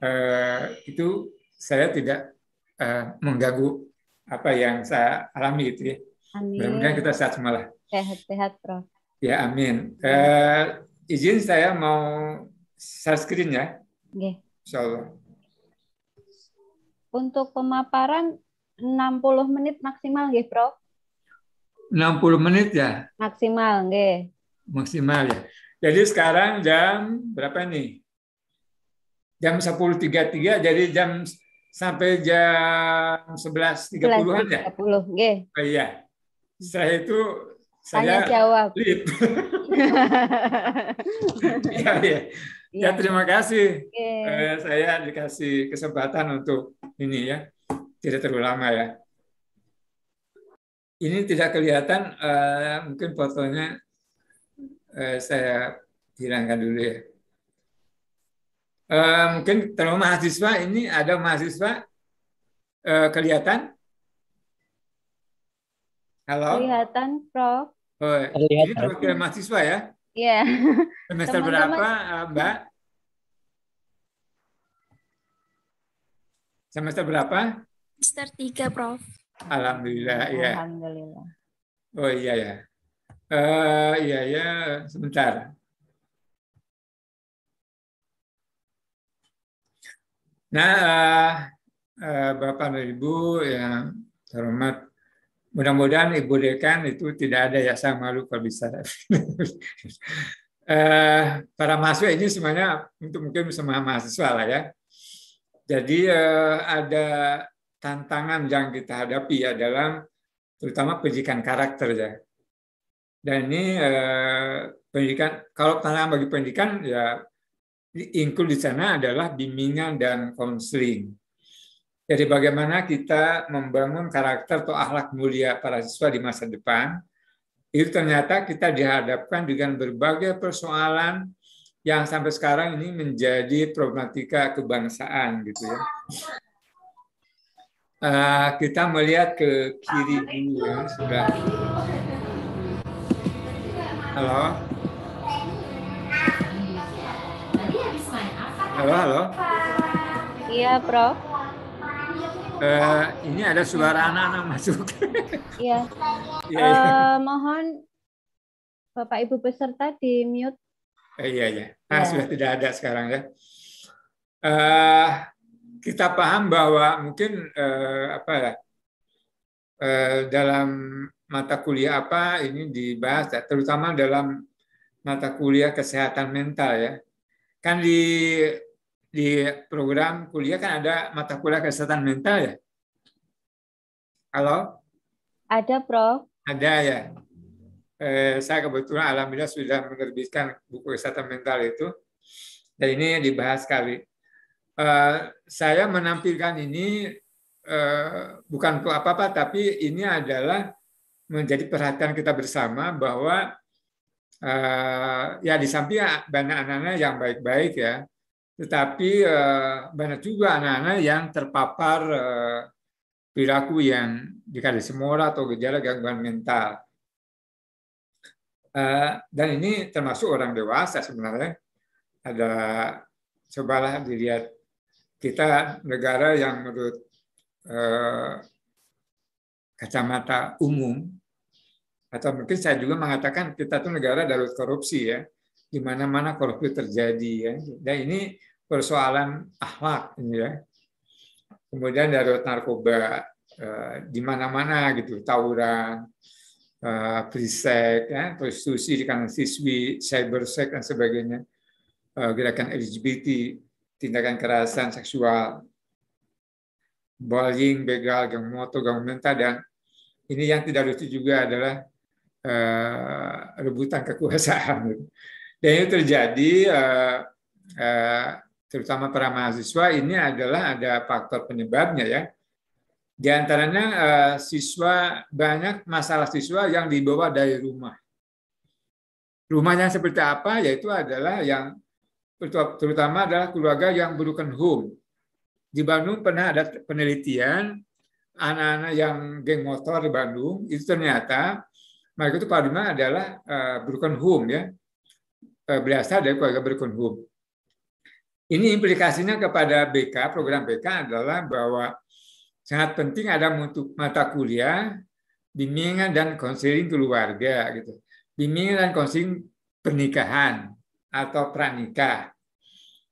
eh, itu saya tidak eh, mengganggu apa yang saya alami itu ya. Mudah-mudahan kita sehat semua lah. Sehat-sehat, Prof. ya amin. Eh, izin saya mau share screen ya Oke. Insya Allah. Untuk pemaparan 60 menit maksimal nggih, Prof. 60 menit ya Maksimal nggih. maksimal ya. Jadi sekarang jam berapa nih? Jam 10.33 jadi jam sampai jam 11.30-an ya? 30 nggih. Oh, iya. Setelah itu Tanya saya jawab. leave. <laughs> <laughs> ya, ya. Ya, Iya. terima kasih. Eh, saya dikasih kesempatan untuk ini ya. Tidak terlalu lama ya. Ini tidak kelihatan, eh, mungkin fotonya eh, saya hilangkan dulu ya. Eh, mungkin terlalu mahasiswa, ini ada mahasiswa eh, kelihatan? Halo? Kelihatan, Prof. Oh, ini Kelihatan. perwakilan mahasiswa ya? Iya. <laughs> Semester Teman-teman- berapa, eh, Mbak? Semester berapa? Semester 3, Prof. Alhamdulillah, ya. Alhamdulillah. Oh iya ya. Eh iya ya, sebentar. Nah, eh, eh, Bapak dan Ibu yang terhormat, mudah-mudahan Ibu Dekan itu tidak ada ya, saya malu kalau bisa. <laughs> Eh, para mahasiswa ini semuanya untuk mungkin semua mahasiswa lah ya. Jadi eh, ada tantangan yang kita hadapi ya dalam terutama pendidikan karakter ya. Dan ini eh, pendidikan kalau tantangan bagi pendidikan ya include di sana adalah bimbingan dan konseling. Jadi bagaimana kita membangun karakter atau akhlak mulia para siswa di masa depan, itu ternyata kita dihadapkan dengan berbagai persoalan yang sampai sekarang ini menjadi problematika kebangsaan gitu ya. Eh, kita melihat ke kiri dulu ya, sudah. Halo. Halo, halo. Iya, Prof. Eh, ini ada suara anak-anak masuk. <laughs> Iya. Iya. Eh, mohon Bapak Ibu peserta di mute. Eh, iya, iya. Nah, Ya. sudah tidak ada sekarang ya. Eh, kita paham bahwa mungkin eh, apa ya eh, dalam mata kuliah apa ini dibahas, ya, terutama dalam mata kuliah kesehatan mental ya. Kan di di program kuliah kan ada mata kuliah kesehatan mental ya. Halo? Ada, Prof. Ada ya. Eh, saya kebetulan alhamdulillah sudah menerbitkan buku kesehatan mental itu. Dan ini dibahas sekali. Eh, saya menampilkan ini eh, bukan untuk apa-apa, tapi ini adalah menjadi perhatian kita bersama bahwa eh, ya di samping banyak anak-anak yang baik-baik ya, tetapi eh, banyak juga anak-anak yang terpapar eh, perilaku yang dikali semora atau gejala gangguan mental. Eh, dan ini termasuk orang dewasa sebenarnya. Ada cobalah dilihat kita negara yang menurut kacamata umum atau mungkin saya juga mengatakan kita tuh negara darurat korupsi ya di mana-mana korupsi terjadi ya dan ini persoalan akhlak ini ya kemudian darurat narkoba eh, di mana-mana gitu tawuran uh, prisek ya prostitusi di kalangan siswi cybersek dan sebagainya eh, gerakan LGBT tindakan kekerasan seksual bullying begal gang motor gang mentah dan ini yang tidak lucu juga adalah uh, rebutan kekuasaan. <laughs> Dan itu terjadi terutama para mahasiswa ini adalah ada faktor penyebabnya ya. Di antaranya uh, siswa banyak masalah siswa yang dibawa dari rumah. Rumahnya seperti apa? Yaitu adalah yang terutama adalah keluarga yang broken home. Di Bandung pernah ada penelitian anak-anak yang geng motor di Bandung itu ternyata mereka itu paradigma adalah uh, broken home ya uh, berasal dari keluarga broken home. Ini implikasinya kepada BK program BK adalah bahwa sangat penting ada mata kuliah bimbingan dan konseling keluarga gitu, bimbingan dan konseling pernikahan atau pranikah.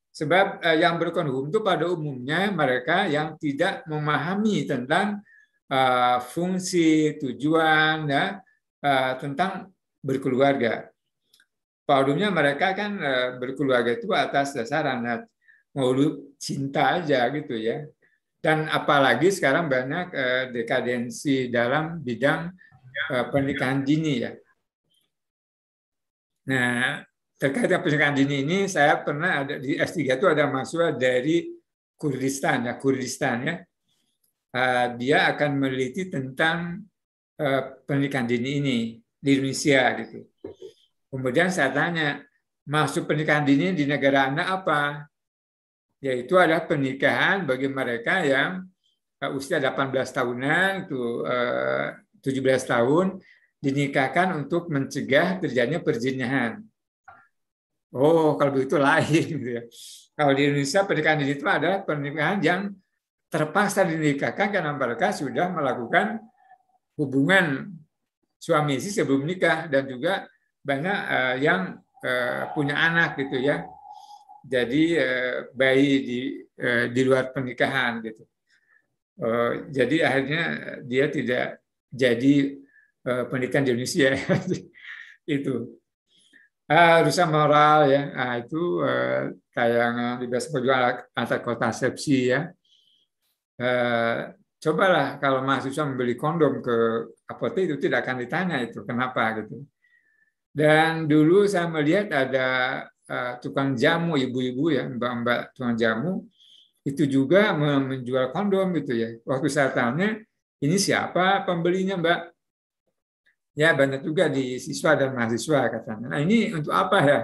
Sebab eh, yang berkonhum itu pada umumnya mereka yang tidak memahami tentang uh, fungsi, tujuan, ya, uh, tentang berkeluarga. Pada umumnya mereka kan uh, berkeluarga itu atas dasar anak mau cinta aja gitu ya. Dan apalagi sekarang banyak uh, dekadensi dalam bidang uh, pernikahan dini ya. Nah, terkait pernikahan dini ini saya pernah ada di S3 itu ada mahasiswa dari Kurdistan ya Kurdistan ya dia akan meneliti tentang pernikahan dini ini di Indonesia gitu kemudian saya tanya masuk pernikahan dini di negara anda apa yaitu adalah pernikahan bagi mereka yang uh, usia 18 tahunan itu uh, 17 tahun dinikahkan untuk mencegah terjadinya perzinahan Oh, kalau begitu lain <laughs> gitu ya. Kalau di Indonesia pernikahan dini itu adalah pernikahan yang terpaksa dinikahkan karena mereka sudah melakukan hubungan suami istri sebelum nikah dan juga banyak uh, yang uh, punya anak gitu ya. Jadi uh, bayi di uh, di luar pernikahan gitu. Uh, jadi akhirnya dia tidak jadi uh, pernikahan di Indonesia <laughs> itu Uh, rusak moral ya, nah, itu uh, tayangan di bebas perjuangan antar kontrasepsi ya. Uh, cobalah kalau mahasiswa membeli kondom ke apotek itu tidak akan ditanya itu kenapa gitu. Dan dulu saya melihat ada uh, tukang jamu ibu-ibu ya, mbak-mbak tukang jamu itu juga menjual kondom gitu ya. Waktu saya tanya, ini siapa pembelinya mbak? Ya banyak juga di siswa dan mahasiswa katanya. Nah ini untuk apa ya?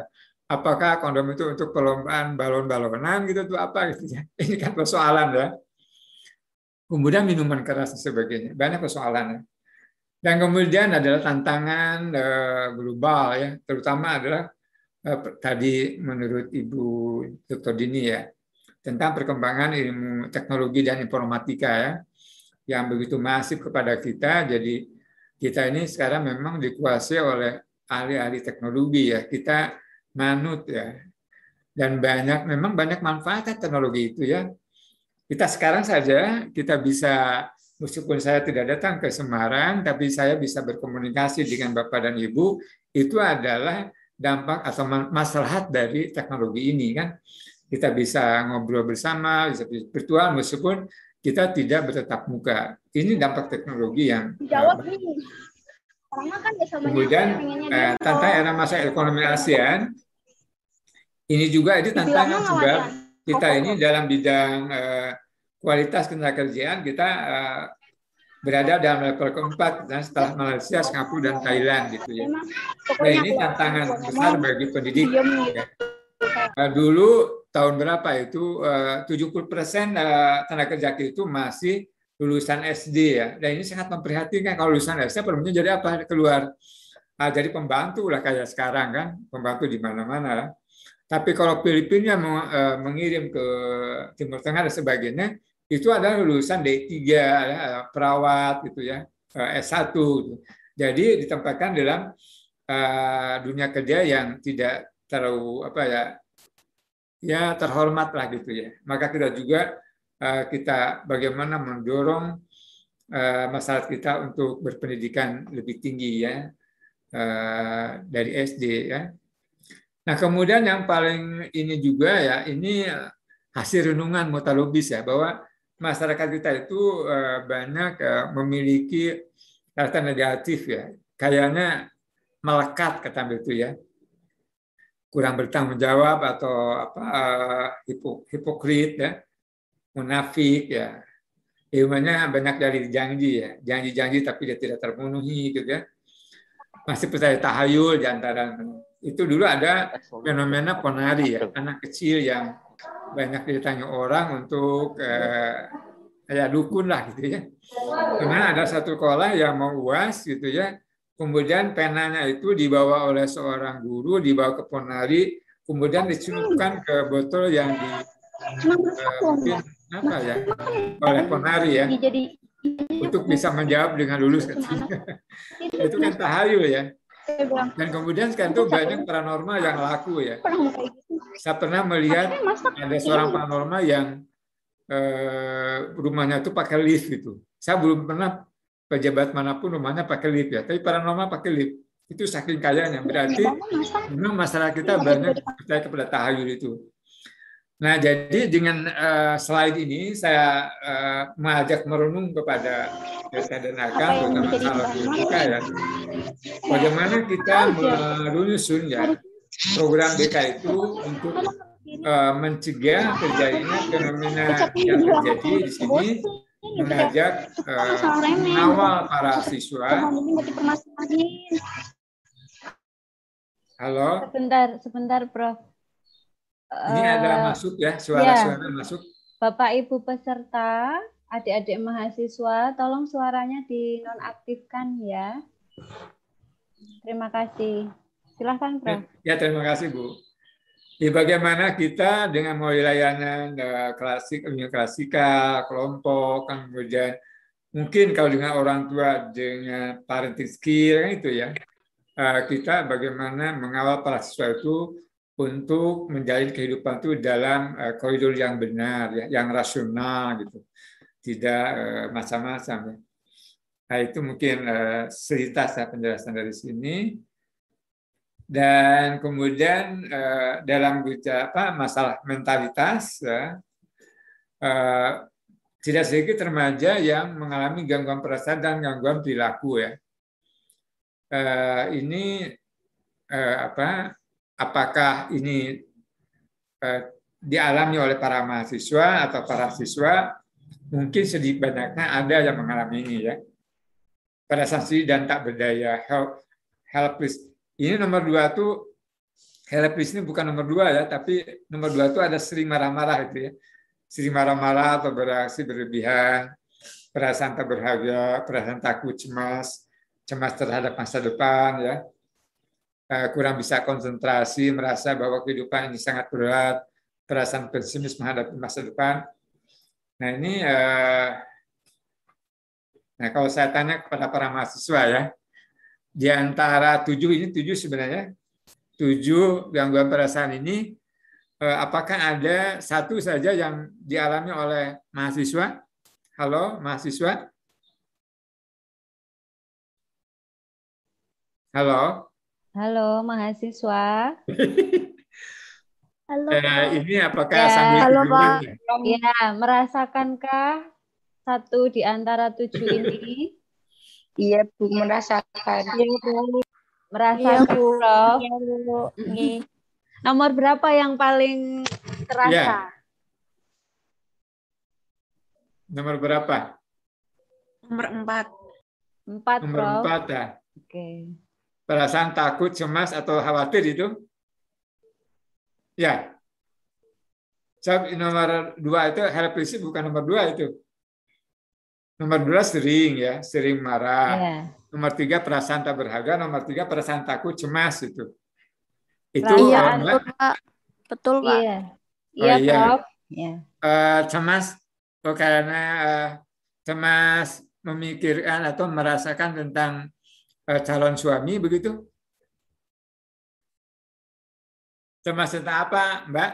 Apakah kondom itu untuk perlombaan balon-balonan gitu untuk apa gitu ya? <laughs> Ini kan persoalan ya. Kemudian minuman keras dan sebagainya. Banyak persoalannya. Dan kemudian adalah tantangan uh, global ya, terutama adalah uh, tadi menurut Ibu Dr. Dini ya, tentang perkembangan ilmu teknologi dan informatika ya, yang begitu masif kepada kita. Jadi kita ini sekarang memang dikuasai oleh ahli-ahli teknologi ya. Kita manut ya. Dan banyak memang banyak manfaat teknologi itu ya. Kita sekarang saja kita bisa meskipun saya tidak datang ke Semarang tapi saya bisa berkomunikasi dengan Bapak dan Ibu itu adalah dampak atau masalah dari teknologi ini kan. Kita bisa ngobrol bersama, bisa virtual meskipun kita tidak bertetap muka. Ini dampak teknologi yang jawab nih. kan kemudian eh, tantangan era masa ekonomi ASEAN ini juga ini tantangan sebab kita ini dalam bidang eh, kualitas tenaga kerjaan kita eh, berada dalam level keempat dan setelah Malaysia, Singapura dan Thailand gitu ya. Nah ini tantangan besar bagi pendidik. Ya. Uh, dulu tahun berapa itu uh, 70 persen uh, tenaga kerja itu masih lulusan SD ya. Dan ini sangat memprihatinkan kalau lulusan SD perlunya jadi apa keluar ah, jadi pembantu lah kayak sekarang kan, pembantu di mana-mana. Tapi kalau Filipina eh, mengirim ke Timur Tengah dan sebagainya, itu adalah lulusan D3, ya, perawat gitu ya, eh, S1. gitu. Jadi ditempatkan dalam eh, dunia kerja yang tidak terlalu apa ya, ya terhormat lah gitu ya. Maka kita juga eh, kita bagaimana mendorong masyarakat kita untuk berpendidikan lebih tinggi ya dari SD ya. Nah kemudian yang paling ini juga ya ini hasil renungan mutalubis ya bahwa masyarakat kita itu eh, banyak memiliki rasa negatif ya. Kayaknya melekat kata itu ya. Kurang bertanggung jawab atau apa eh, hipo- hipokrit ya. Munafik ya. Ilmunya banyak dari janji ya. Janji-janji tapi dia tidak terpenuhi gitu ya. Masih percaya tahayul di antara itu. Dulu ada fenomena ponari ya anak kecil yang banyak ditanya orang untuk eh, kayak dukun lah gitu ya. Karena ada satu sekolah yang mau uas gitu ya. Kemudian penanya itu dibawa oleh seorang guru dibawa ke ponari. Kemudian dicelupkan ke botol yang di eh, mungkin apa ya? Oleh ponari ya. Jadi untuk bisa menjawab dengan lulus. Katanya. <laughs> itu kan tahayul ya dan kemudian sekarang itu banyak paranormal yang laku ya. Saya pernah melihat ada seorang paranormal yang eh, rumahnya itu pakai lift gitu. Saya belum pernah pejabat mana pun rumahnya pakai lift ya. Tapi paranormal pakai lift. Itu saking kayanya. Berarti memang masyarakat kita banyak percaya kepada tahayul itu Nah, jadi dengan eh, slide ini saya eh, mengajak merenung kepada desa dan akan terutama kalau kita ya. Bagaimana kita menyusun ya program BK itu untuk eh, mencegah terjadinya fenomena yang terjadi di sini mengajak mengawal para siswa. Halo, sebentar, sebentar, Prof. ini ada Eh, masuk ya suara-suara masuk. Bapak Ibu peserta, adik-adik mahasiswa, tolong suaranya dinonaktifkan ya. Terima kasih. Silahkan, Prof. Ya, terima kasih Bu. Ya, bagaimana kita dengan mulai layanan eh, klasik, ilmu klasikal, kelompok, kemudian mungkin kalau dengan orang tua dengan parenting skill kan itu ya, eh, kita bagaimana mengawal para siswa itu untuk menjalin kehidupan itu dalam eh, koridor yang benar, ya, yang rasional gitu, tidak eh, macam-macam. Ya. Nah itu mungkin eh, selintas ya penjelasan dari sini dan kemudian dalam apa masalah mentalitas ya, tidak sedikit remaja yang mengalami gangguan perasaan dan gangguan perilaku ya ini apa apakah ini eh, dialami oleh para mahasiswa atau para siswa mungkin sedikit banyaknya ada yang mengalami ini ya pada sendiri dan tak berdaya help, helpless ini nomor dua tuh helpless ini bukan nomor dua ya, tapi nomor dua itu ada sering marah-marah itu ya. Sering marah-marah atau bereaksi berlebihan, perasaan tak berharga, perasaan takut, cemas, cemas terhadap masa depan ya. Eh, kurang bisa konsentrasi, merasa bahwa kehidupan ini sangat berat, perasaan pesimis menghadapi masa depan. Nah ini, eh, nah kalau saya tanya kepada para mahasiswa ya, di antara tujuh ini tujuh sebenarnya tujuh gangguan perasaan ini eh, apakah ada satu saja yang dialami oleh mahasiswa? Halo mahasiswa? Halo. Halo mahasiswa. <laughs> Halo, Eh, ini apakah Ya, sambil halo, Pak. ya? Merasakankah satu di antara tujuh ini? Iya, Bu, merasakan. Iya, Bu. Merasakan? Iya, Bu. Nggih. Nomor berapa yang paling terasa? Ya. Nomor berapa? Nomor empat. Empat, Nomor Prof. empat ya. Oke. Perasaan takut, cemas atau khawatir itu? Ya. Sebab nomor dua itu helpless bukan nomor dua itu. Nomor dua sering ya, sering marah. Ya. nomor tiga perasaan tak berharga, nomor tiga perasaan takut cemas itu. Itu Iya, kalau Betul, Pak. Betul, Pak. Iya. Oh, Iya, iya. Prof. Ya. eh, cemas oh, karena eh, cemas memikirkan atau merasakan tentang calon suami begitu? Cemas tentang apa, Mbak?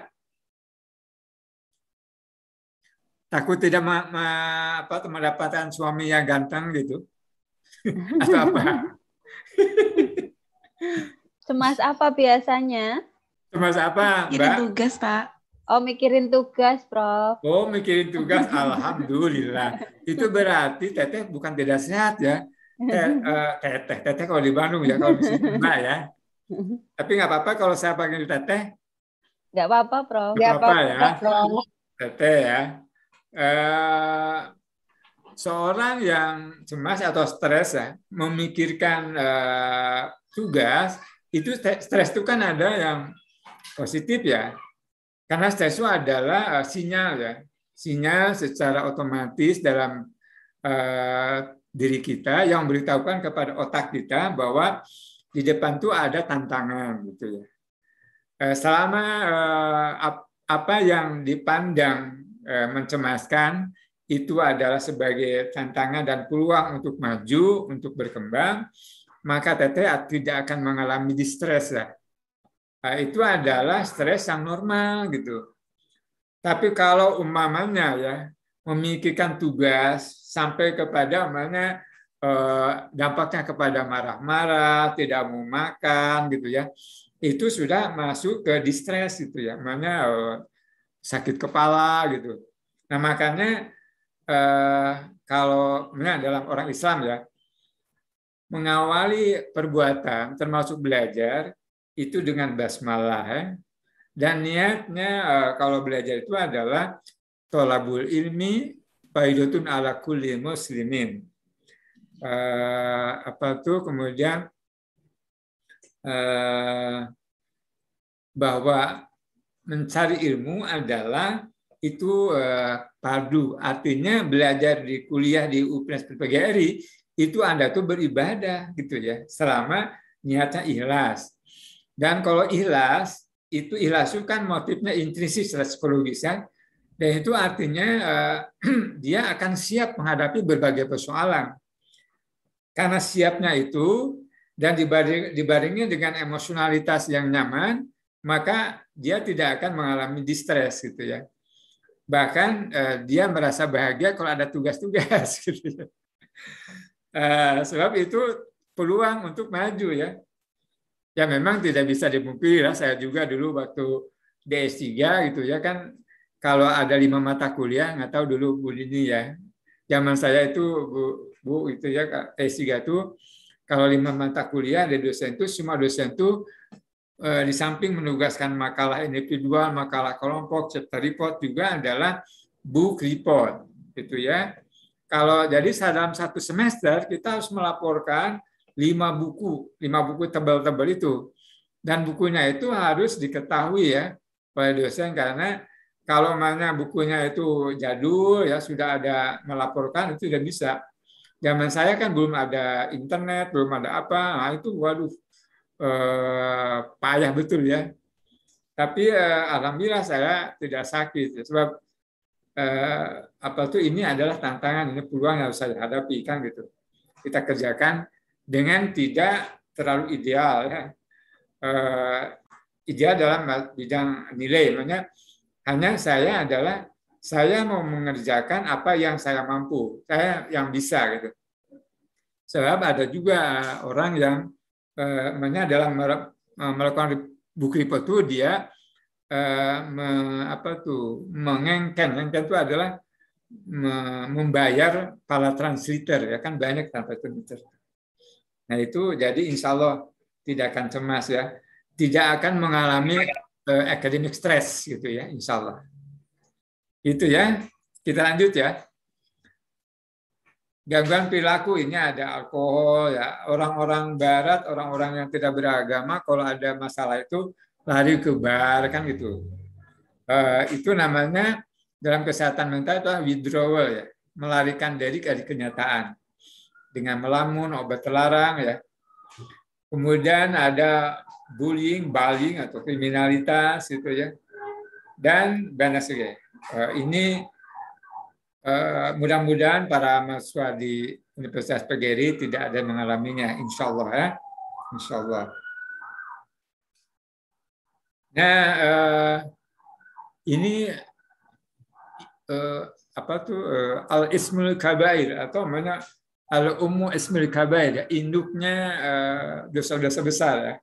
Takut tidak ma- ma- apa, mendapatkan suami yang ganteng gitu? <laughs> Atau apa? Cemas apa biasanya? Cemas apa, Mbak? tugas, Pak. Oh, mikirin tugas, Prof. Oh, mikirin tugas, alhamdulillah. <laughs> Itu berarti teteh bukan tidak sehat ya. Eh, eh, teteh, teteh kalau di Bandung ya, kalau di sini <laughs> Mbak ya. Tapi nggak apa-apa kalau saya panggil teteh, Nggak apa-apa, Prof. nggak apa-apa ya. Prof. Teteh ya. Eh, seorang yang cemas atau stres ya, memikirkan eh, tugas, itu st- stres itu kan ada yang positif ya. Karena stres itu adalah eh, sinyal ya. Sinyal secara otomatis dalam eh, diri kita yang memberitahukan kepada otak kita bahwa di depan tuh ada tantangan gitu ya. Eh, Selama eh, ap- apa yang dipandang eh, mencemaskan itu adalah sebagai tantangan dan peluang untuk maju, untuk berkembang, maka teteh tidak akan mengalami distres. Nah, itu adalah stres yang normal gitu. Tapi kalau umpamanya ya memikirkan tugas sampai kepada umpamanya eh, dampaknya kepada marah-marah, tidak mau makan gitu ya, itu sudah masuk ke distres gitu ya, namanya eh, sakit kepala gitu. Nah makanya eh, kalau nah, dalam orang Islam ya mengawali perbuatan termasuk belajar itu dengan basmalah ya. Dan niatnya kalau belajar itu adalah tolabul ilmi faidotun ala kulli muslimin. Eh, apa tuh kemudian eh, bahwa mencari ilmu adalah itu eh, padu. Artinya belajar di kuliah di UPNS PGRI itu Anda tuh beribadah gitu ya. Selama niatnya ikhlas. Dan kalau ikhlas, itu ikhlas itu kan motifnya intrinsik secara psikologis ya. Dan itu artinya eh, <clears throat> dia akan siap menghadapi berbagai persoalan. Karena siapnya itu dan dibaringnya dengan emosionalitas yang nyaman, maka dia tidak akan mengalami distres gitu ya. Bahkan eh, dia merasa bahagia kalau ada tugas-tugas <laughs> gitu ya. Eh, sebab itu peluang untuk maju ya. Ya memang tidak bisa dipungkiri lah. Saya juga dulu waktu DS3 gitu ya kan kalau ada lima mata kuliah nggak tahu dulu Bu Dini ya. Zaman saya itu Bu, Bu itu ya DS3 itu kalau lima mata kuliah ada dosen itu semua dosen itu eh, di samping menugaskan makalah individual, makalah kelompok, chapter report juga adalah book report gitu ya. Kalau jadi dalam satu semester kita harus melaporkan lima buku, lima buku tebal-tebal itu. Dan bukunya itu harus diketahui ya oleh dosen karena kalau mana bukunya itu jadul ya sudah ada melaporkan itu tidak bisa. Zaman saya kan belum ada internet, belum ada apa, nah itu waduh eh, payah betul ya. Tapi eh, alhamdulillah saya tidak sakit sebab eh, apa tuh ini adalah tantangan ini peluang yang harus saya hadapi kan gitu. Kita kerjakan dengan tidak terlalu ideal ya. Eh, ideal dalam bidang nilai, makanya hanya saya adalah saya mau mengerjakan apa yang saya mampu, saya yang bisa gitu. Sebab ada juga orang yang eh, makanya dalam melakukan buku report itu dia eh, me, apa tuh mengengken, mengengken itu adalah me, membayar para translator ya kan banyak translator. Nah itu jadi insya Allah tidak akan cemas ya, tidak akan mengalami uh, academic stress gitu ya, insya Allah. Itu ya, kita lanjut ya. Gangguan perilaku ini ada alkohol ya, orang-orang Barat, orang-orang yang tidak beragama kalau ada masalah itu lari ke bar kan gitu. Uh, itu namanya dalam kesehatan mental itu withdrawal ya, melarikan diri dari kenyataan. dengan melamun, obat terlarang ya. Kemudian ada bullying, bullying atau kriminalitas itu ya. Dan banyak Uh, ini uh, mudah-mudahan para mahasiswa di Universitas PGRI tidak ada mengalaminya, insya Allah ya, insya Allah. Nah, uh, ini apa tuh uh, al ismul kabair atau mana al ummu ismul kabair ya, induknya dosa-dosa besar ya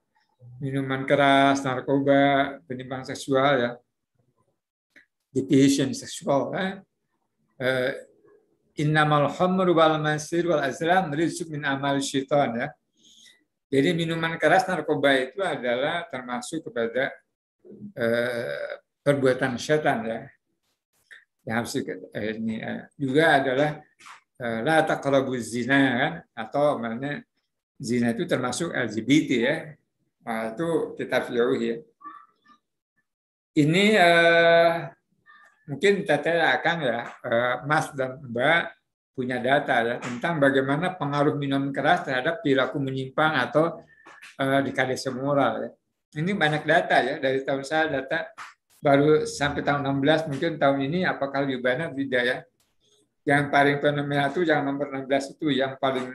minuman keras, narkoba, penyimpangan seksual ya, deviation seksual ya. Uh, innamal khamru wal wal azlam rizq min amal syaitan ya. Jadi minuman keras narkoba itu adalah termasuk kepada uh, perbuatan setan ya. Yang harus uh, ini juga adalah uh, la taqrabu zina kan atau mana zina itu termasuk LGBT ya Nah, itu kita jauhi ya. Ini uh, mungkin teteh akan ya, uh, Mas dan Mbak punya data ya tentang bagaimana pengaruh minum keras terhadap perilaku menyimpang atau di kades moral ya. Ini banyak data ya dari tahun saya data baru sampai tahun 16 mungkin tahun ini apakah lebih banyak tidak ya. Yang paling fenomenal itu yang nomor 16 itu yang paling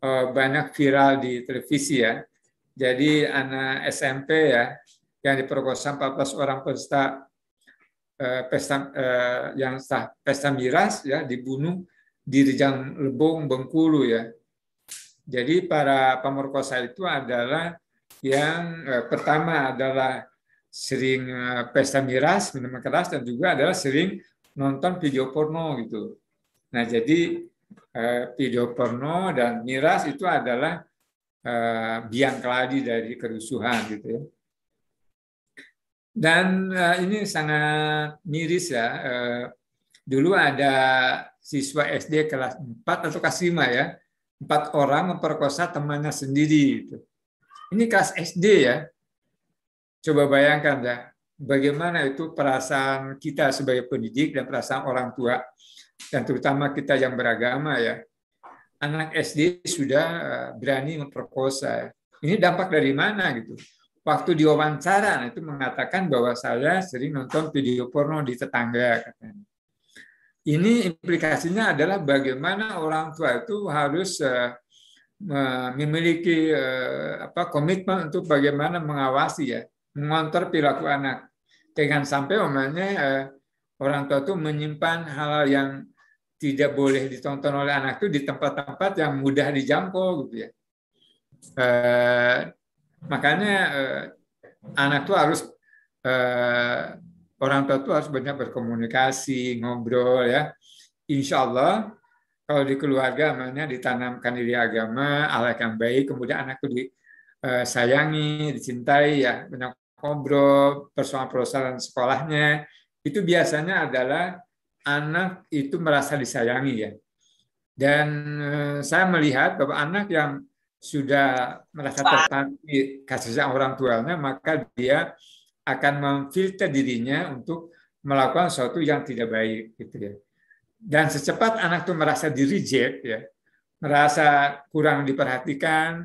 uh, banyak viral di televisi ya jadi anak SMP ya yang diperkosa 14 orang peserta eh, pesta eh, yang sah pesta miras ya dibunuh di Rejang Lebong Bengkulu ya. Jadi para pemerkosa itu adalah yang eh, pertama adalah sering pesta miras, minuman keras dan juga adalah sering nonton video porno gitu. Nah, jadi video porno dan miras itu adalah uh, biang keladi dari kerusuhan gitu ya. Dan uh, ini sangat miris ya. Uh, dulu ada siswa SD kelas 4 atau kelas 5 ya. Empat orang memperkosa temannya sendiri. Gitu. Ini kelas SD ya. Coba bayangkan ya, bagaimana itu perasaan kita sebagai pendidik dan perasaan orang tua dan terutama kita yang beragama ya anak SD sudah eh, berani memperkosa. Ini dampak dari mana gitu? Waktu diwawancara itu mengatakan bahwa saya sering nonton video porno di tetangga katanya. Ini implikasinya adalah bagaimana orang tua itu harus eh, memiliki eh, apa komitmen untuk bagaimana mengawasi ya, mengontrol perilaku anak. Jangan sampai umumnya orang tua itu menyimpan hal yang tidak boleh ditonton oleh anak itu di tempat-tempat yang mudah dijangkau gitu ya. Eh, makanya eh, anak itu harus eh, orang tua itu harus banyak berkomunikasi, ngobrol ya. Insya Allah kalau di keluarga namanya ditanamkan diri agama, alat yang baik, kemudian anak itu disayangi, dicintai ya, banyak ngobrol, persoalan-persoalan sekolahnya, itu biasanya adalah anak itu merasa disayangi ya. Dan eh, saya melihat bahwa anak yang sudah merasa tertarik kasih sayang orang tuanya, maka dia akan memfilter dirinya untuk melakukan sesuatu yang tidak baik gitu ya. Dan secepat anak itu merasa di reject ya, merasa kurang diperhatikan,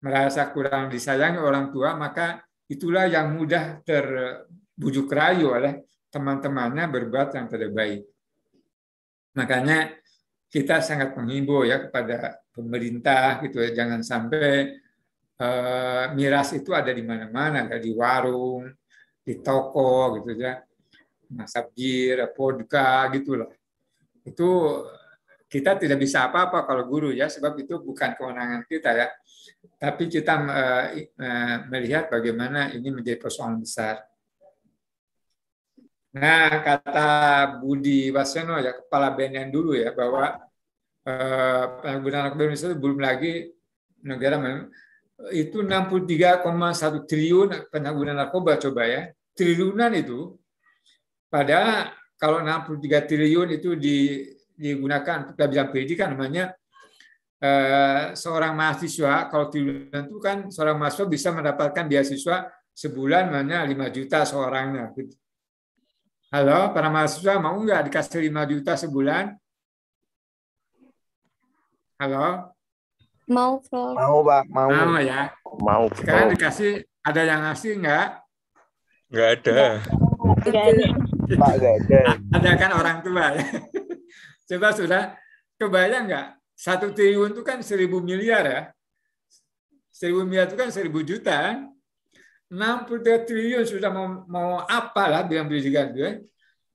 merasa kurang disayangi orang tua, maka itulah yang mudah terbujuk rayu oleh teman-temannya berbuat yang tidak baik. Makanya kita sangat menghimbau ya kepada pemerintah gitu ya jangan sampai uh, miras itu ada di mana-mana ada di warung, di toko gitu ya. Masak bir, vodka gitulah. Itu kita tidak bisa apa-apa kalau guru ya sebab itu bukan kewenangan kita ya. Tapi kita uh, melihat bagaimana ini menjadi persoalan besar. Nah, kata Budi Wasiono ya kepala BNN dulu ya bahwa eh, penggunaan narkoba Indonesia itu belum lagi negara itu 63,1 triliun penyalahgunaan narkoba coba ya triliunan itu pada kalau 63 triliun itu di, digunakan untuk bidang pendidikan namanya eh, seorang mahasiswa kalau triliunan itu kan seorang mahasiswa bisa mendapatkan beasiswa sebulan mana 5 juta seorangnya gitu. Halo, para mahasiswa mau nggak dikasih 5 juta sebulan? Halo? Mau, Prof. Mau, Pak. Mau. Mau ya. Mau, Sekarang Prof. dikasih, ada yang ngasih nggak? Nggak ada. Enggak ada. Pak, nggak ada. Ada kan orang tua ya. <laughs> Coba sudah kebayang nggak? Satu triliun itu kan seribu miliar ya. Seribu miliar itu kan seribu juta. Kan? 63 triliun sudah mau, mau apa lah bilang pendidikan itu ya.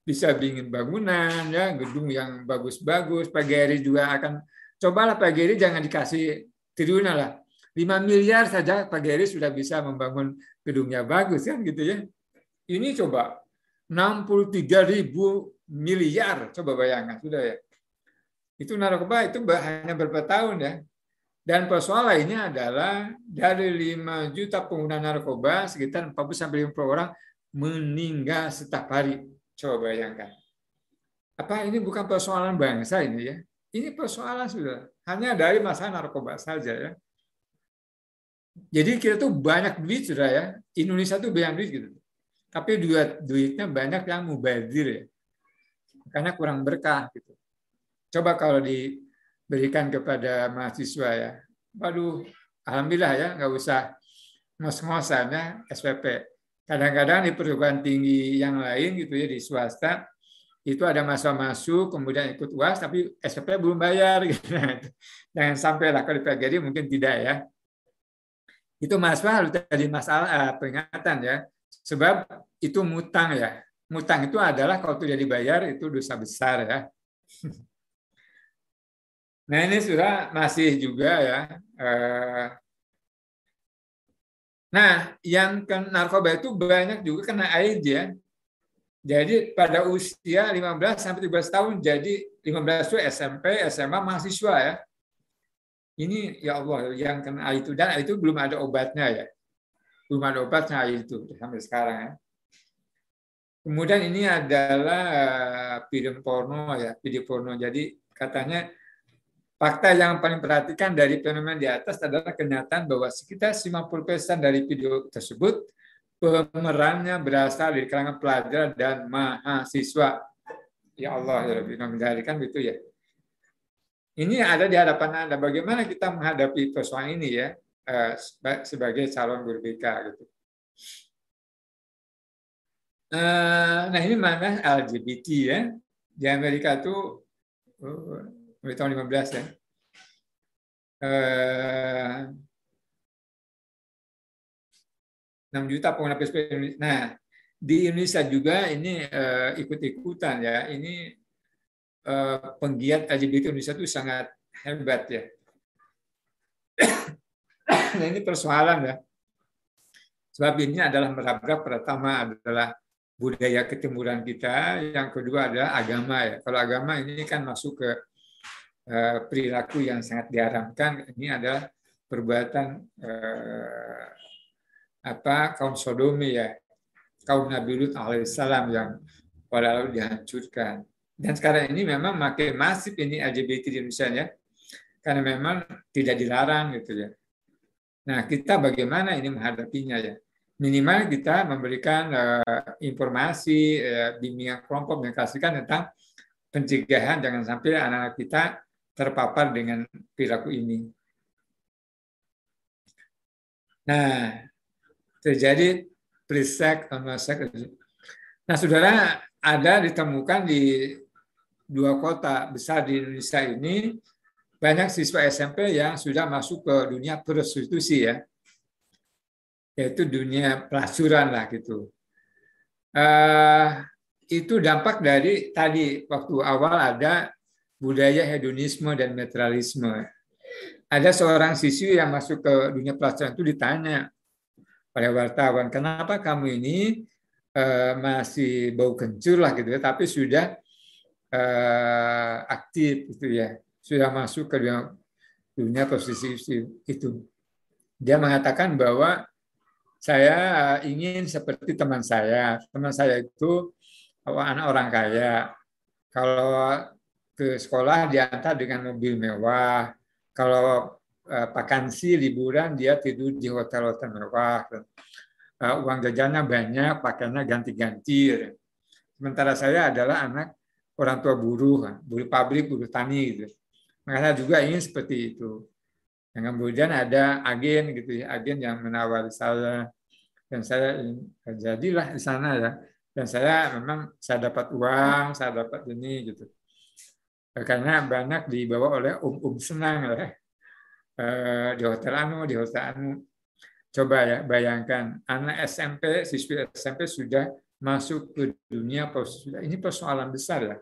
Bisa bikin bangunan, ya gedung yang bagus-bagus. Pak Geri juga akan, cobalah Pak Geri jangan dikasih triliunan lah. 5 miliar saja Pak Geri sudah bisa membangun gedungnya bagus kan gitu ya. Ini coba 63 ribu miliar, coba bayangkan sudah ya. Itu narkoba itu hanya beberapa tahun ya. Dan persoalan lainnya adalah dari 5 juta pengguna narkoba, sekitar 40 sampai 50 orang meninggal setiap hari. Coba bayangkan. Apa ini bukan persoalan bangsa ini ya? Ini persoalan sudah hanya dari masalah narkoba saja ya. Jadi kita tuh banyak duit sudah ya. Indonesia tuh banyak duit gitu. Tapi duit duitnya banyak yang mubazir ya. Karena kurang berkah gitu. Coba kalau diberikan kepada mahasiswa ya. Waduh, alhamdulillah ya, nggak usah ngos-ngosan ya SPP. Kadang-kadang di perguruan tinggi yang lain gitu ya di swasta itu ada masa masuk kemudian ikut uas tapi SPP belum bayar <laughs> gitu. Jangan sampai lah kalau di PGRI mungkin tidak ya. Itu masalah harus jadi masalah eh, peringatan ya. Sebab itu mutang ya. Mutang itu adalah kalau tidak dibayar itu dosa besar ya. <laughs> Nah ini sudah masih juga ya. Eh, Nah, yang ke narkoba itu banyak juga kena AIDS ya. Jadi pada usia 15 sampai 17 tahun jadi 15 itu SMP, SMA, mahasiswa ya. Ini ya Allah yang kena AIDS itu dan itu belum ada obatnya ya. Belum ada obatnya AIDS itu sampai sekarang ya. Kemudian ini adalah eh, film porno ya, video porno. Jadi katanya Fakta yang paling perhatikan dari fenomena di atas adalah kenyataan bahwa sekitar 50% dari video tersebut pemerannya berasal dari kalangan pelajar dan mahasiswa. Ya Allah, ya Rabbi, mengendalikan gitu ya. Ini ada di hadapan Anda. Bagaimana kita menghadapi persoalan ini ya eh, sebagai calon guru BK gitu. Eh, Nah ini mana LGBT ya. Di Amerika tuh mulai tahun 15 ya. Eh, 6 juta pengguna PSP. Nah, di Indonesia juga ini eh, ikut-ikutan ya. Ini eh, penggiat LGBT Indonesia itu sangat hebat ya. <coughs> nah, ini persoalan ya. Sebab ini adalah merabrak pertama adalah budaya ketimuran kita, yang kedua adalah agama ya. Kalau agama ini kan masuk ke perilaku yang sangat diharamkan. Ini adalah perbuatan eh, apa kaum Sodomi ya, kaum Nabi Lut alaihissalam yang lalu dihancurkan. Dan sekarang ini memang makin masif ini LGBT di Indonesia ya, karena memang tidak dilarang gitu ya. Nah kita bagaimana ini menghadapinya ya? Minimal kita memberikan uh, informasi, uh, bimbingan kelompok mengkasihkan tentang pencegahan jangan sampai anak-anak kita terpapar dengan perilaku ini. Nah, terjadi prisek Nah, saudara ada ditemukan di dua kota besar di Indonesia ini banyak siswa SMP yang sudah masuk ke dunia prostitusi ya, yaitu dunia pelacuran lah gitu. Uh, itu dampak dari tadi waktu awal ada budaya hedonisme dan materialisme. Ada seorang siswi yang masuk ke dunia pelacuran itu ditanya pada wartawan, kenapa kamu ini uh, masih bau kencur lah gitu ya, tapi sudah uh, aktif gitu ya, sudah masuk ke dunia, dunia prostitusi itu. Dia mengatakan bahwa saya ingin seperti teman saya. Teman saya itu anak orang kaya. Kalau ke sekolah diantar dengan mobil mewah. Kalau uh, vakansi liburan dia tidur di hotel-hotel mewah. Uh, uang jajannya banyak, pakaiannya ganti-ganti. Sementara saya adalah anak orang tua buruh, buruh pabrik, buruh tani gitu. Makanya juga ingin seperti itu. Yang kemudian ada agen gitu ya, agen yang menawari saya dan saya jadilah di sana ya. Dan saya memang saya dapat uang, saya dapat ini gitu. Karena banyak dibawa oleh um-um senang ya. Eh, di hotel anu, di hotel anu. Coba ya bayangkan anak SMP, siswi SMP sudah masuk ke dunia ini persoalan besar ya.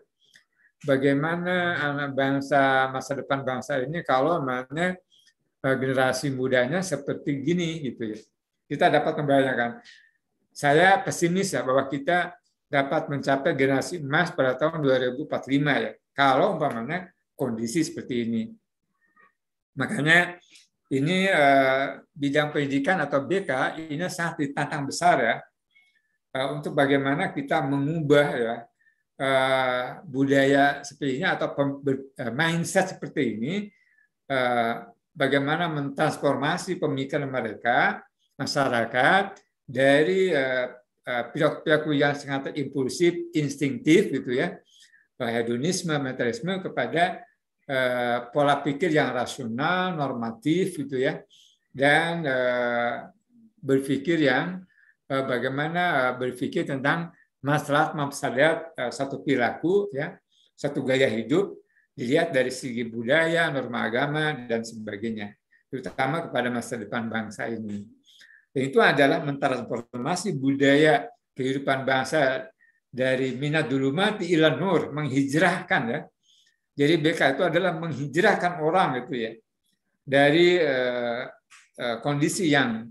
Bagaimana anak bangsa masa depan bangsa ini kalau mana eh, generasi mudanya seperti gini gitu ya. Kita dapat membayangkan. Saya pesimis ya bahwa kita dapat mencapai generasi emas pada tahun 2045 ya. Kalau umpamanya kondisi seperti ini. Makanya ini eh, bidang pendidikan atau BK ini sangat ditantang besar ya eh, untuk bagaimana kita mengubah ya eh, budaya seperti ini atau mindset seperti ini bagaimana mentransformasi pemikiran mereka masyarakat dari perilaku yang sangat impulsif, instinktif gitu ya, hedonisme, materialisme kepada Eh, pola pikir yang rasional, normatif gitu ya, dan eh, berpikir yang eh, bagaimana berpikir tentang masalah mafsadat satu perilaku ya, satu gaya hidup dilihat dari segi budaya, norma agama dan sebagainya, terutama kepada masa depan bangsa ini. Dan itu adalah mentransformasi budaya kehidupan bangsa dari minat dulu mati ilan nur, menghijrahkan ya, jadi BK itu adalah menghijrahkan orang gitu ya dari uh, uh, kondisi yang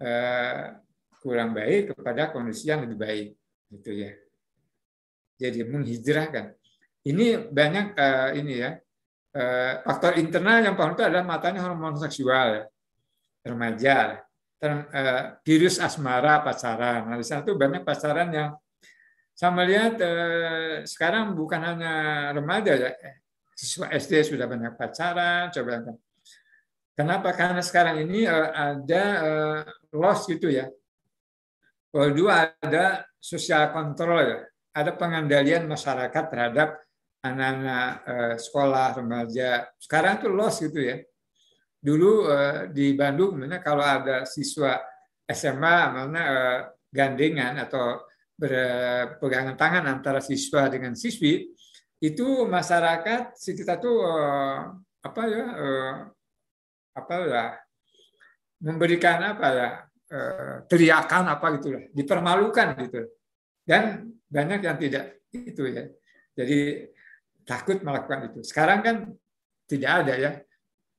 uh, kurang baik kepada kondisi yang lebih baik gitu ya. Jadi menghijrahkan. Ini banyak uh, ini ya uh, faktor internal yang paling itu adalah matanya hormon seksual ya. remaja, Ter, virus asmara pacaran. Nah, di sana tuh banyak pacaran yang saya melihat eh, sekarang bukan hanya remaja ya, siswa SD sudah banyak pacaran, coba Kenapa? Karena sekarang ini uh, ada uh, loss gitu ya. Kedua ada social control ya. Ada pengendalian masyarakat terhadap anak-anak uh, sekolah remaja. Sekarang itu loss gitu ya. Dulu uh, di Bandung, mana kalau ada siswa SMA mana uh, gandengan atau berpegangan tangan antara siswa dengan siswi, itu masyarakat sekitar tuh eh, apa ya eh, apa ya memberikan apa ya eh, teriakan apa gitu lah dipermalukan gitu. Dan banyak yang tidak itu ya. Jadi takut melakukan itu. Sekarang kan tidak ada ya.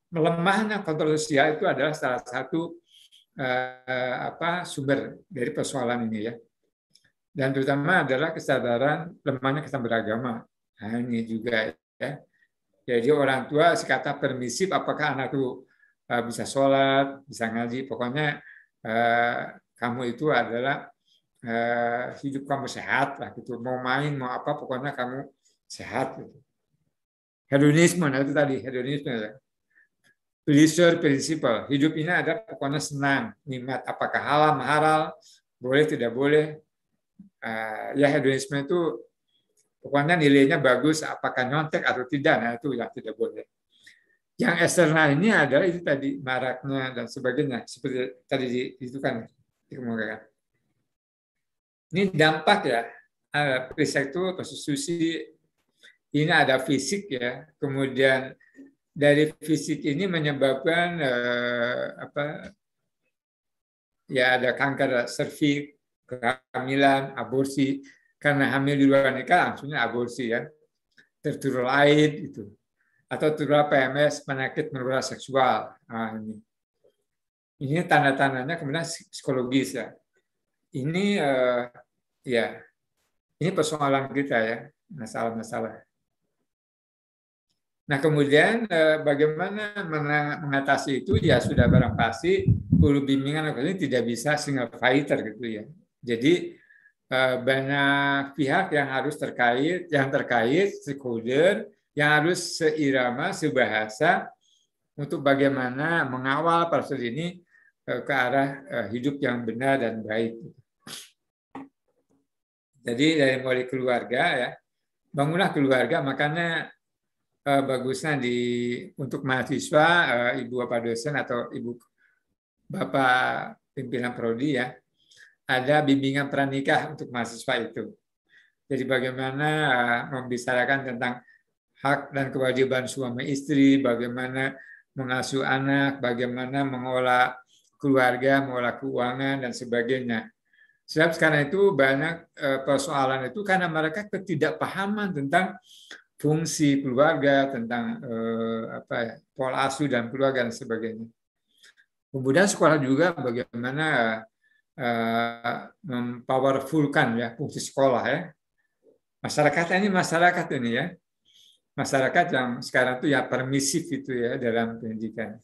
Melemahnya kontrol sosial itu adalah salah satu apa sumber dari persoalan ini ya dan terutama adalah kesadaran lemahnya kesan beragama Nah, ini juga ya. Jadi orang tua sekata permisif apakah anak itu uh, bisa sholat, bisa ngaji, pokoknya uh, kamu itu adalah uh, hidup kamu sehat lah gitu. Mau main mau apa pokoknya kamu sehat gitu. Hedonisme, nah itu tadi hedonisme ya. Pleasure principle. Hidup ini ada pokoknya senang, nikmat. Apakah halal, haram, boleh, tidak boleh. Uh, ya hedonisme itu Pokoknya nilainya bagus, apakah nyontek atau tidak, nah itu yang tidak boleh. Yang eksternal ini adalah itu tadi maraknya dan sebagainya, seperti tadi itu kan dikemukakan. Ini dampak ya, periset itu prostitusi ini ada fisik ya, kemudian dari fisik ini menyebabkan eh, apa ya ada kanker serviks, kehamilan, aborsi, karena hamil di luar nikah langsungnya aborsi ya tertular aid itu atau tertular PMS penyakit menular seksual. Nah, ini. Ini tanda-tandanya kemudian psikologis ya. Ini uh, ya ini persoalan kita ya. Masalah-masalah. Nah kemudian eh, bagaimana mengatasi itu? Ya sudah barang pasti guru bimbingan ini tidak bisa single fighter gitu ya. Jadi Eh, banyak pihak yang harus terkait, yang terkait stakeholder yang harus seirama, sebahasa untuk bagaimana mengawal proses ini eh, ke arah eh, hidup yang benar dan baik. Jadi dari mulai keluarga ya, bangunlah keluarga, makanya bagusnya di untuk mahasiswa, ibu bapak dosen atau ibu bapak pimpinan prodi ya, ada bimbingan pranikah untuk mahasiswa itu. Jadi bagaimana eh, membicarakan tentang hak dan kewajiban suami istri, bagaimana mengasuh anak, bagaimana mengolah keluarga, mengolah keuangan dan sebagainya. Sebab sekarang itu banyak eh, persoalan itu karena mereka ketidakpahaman tentang fungsi keluarga, tentang eh, apa ya, pola asuh dan keluarga dan sebagainya. Kemudian sekolah juga bagaimana eh, mempowerfulkan ya fungsi sekolah ya. Masyarakat ini masyarakat ini ya. Masyarakat yang sekarang itu ya permisif itu ya dalam pendidikan.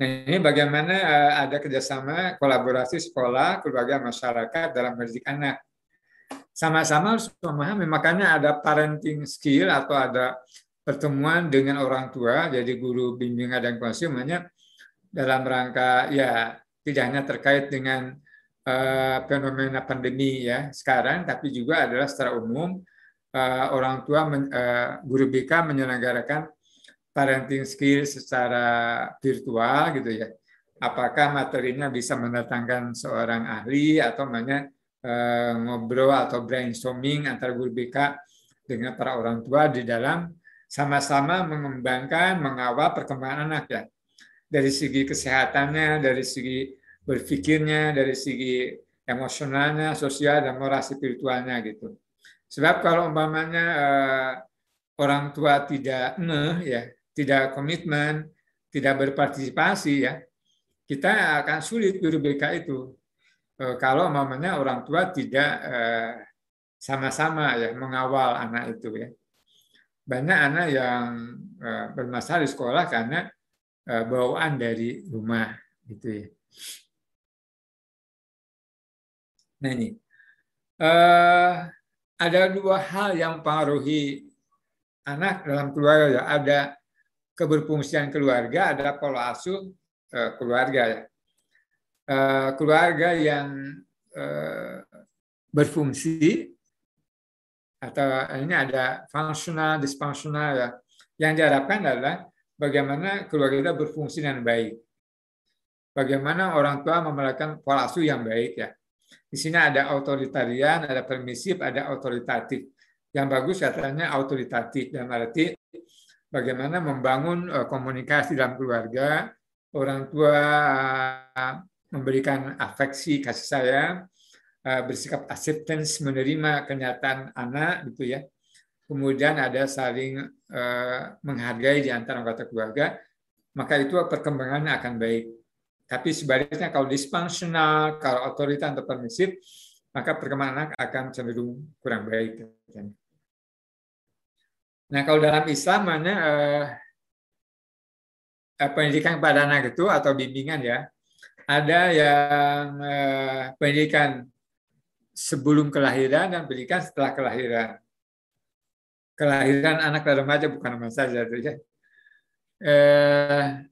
Nah, ini bagaimana eh, ada kerjasama kolaborasi sekolah, keluarga, masyarakat dalam mendidik anak. Sama-sama harus memahami, makanya ada parenting skill atau ada pertemuan dengan orang tua, jadi guru bimbingan dan konsumennya dalam rangka ya tidak hanya terkait dengan uh, fenomena pandemi ya sekarang, tapi juga adalah secara umum uh, orang tua men, uh, guru BK menyelenggarakan parenting skill secara virtual gitu ya. Apakah materinya bisa mendatangkan seorang ahli atau namanya uh, ngobrol atau brainstorming antara guru BK dengan para orang tua di dalam sama-sama mengembangkan, mengawal perkembangan anak ya. Dari segi kesehatannya, dari segi berpikirnya, dari segi emosionalnya, sosial, dan moral spiritualnya gitu. Sebab kalau umpamanya uh, orang tua tidak ngeh ya, tidak komitmen, tidak berpartisipasi ya, kita akan sulit guru BK itu. Uh, kalau umpamanya orang tua tidak uh, sama-sama ya mengawal anak itu ya. Banyak anak yang uh, bermasalah di sekolah karena uh, bawaan dari rumah gitu ya. Nah ini, uh, ada dua hal yang mempengaruhi anak dalam keluarga. Ya. Ada keberfungsian keluarga, ada pola asuh uh, keluarga. Ya. Uh, keluarga yang uh, berfungsi atau ini ada fungsional, disfungsional ya. Yang diharapkan adalah bagaimana keluarga kita berfungsi dengan baik. Bagaimana orang tua memelihara pola asuh yang baik ya di sini ada otoritarian, ada permisif, ada otoritatif. Yang bagus katanya otoritatif dan arti bagaimana membangun eh, komunikasi dalam keluarga, orang tua eh, memberikan afeksi kasih sayang, eh, bersikap acceptance menerima kenyataan anak gitu ya. Kemudian ada saling menghargai di antara anggota keluarga, maka itu perkembangannya akan baik. Tapi sebaliknya kalau disfungsional, kalau otorita atau permisif, maka perkembangan anak akan cenderung kurang baik. Nah kalau dalam Islam mana eh, eh, pendidikan kepada anak itu atau bimbingan ya, ada yang eh, pendidikan sebelum kelahiran dan pendidikan setelah kelahiran. Kelahiran anak dan remaja bukan masalah saja. Eh,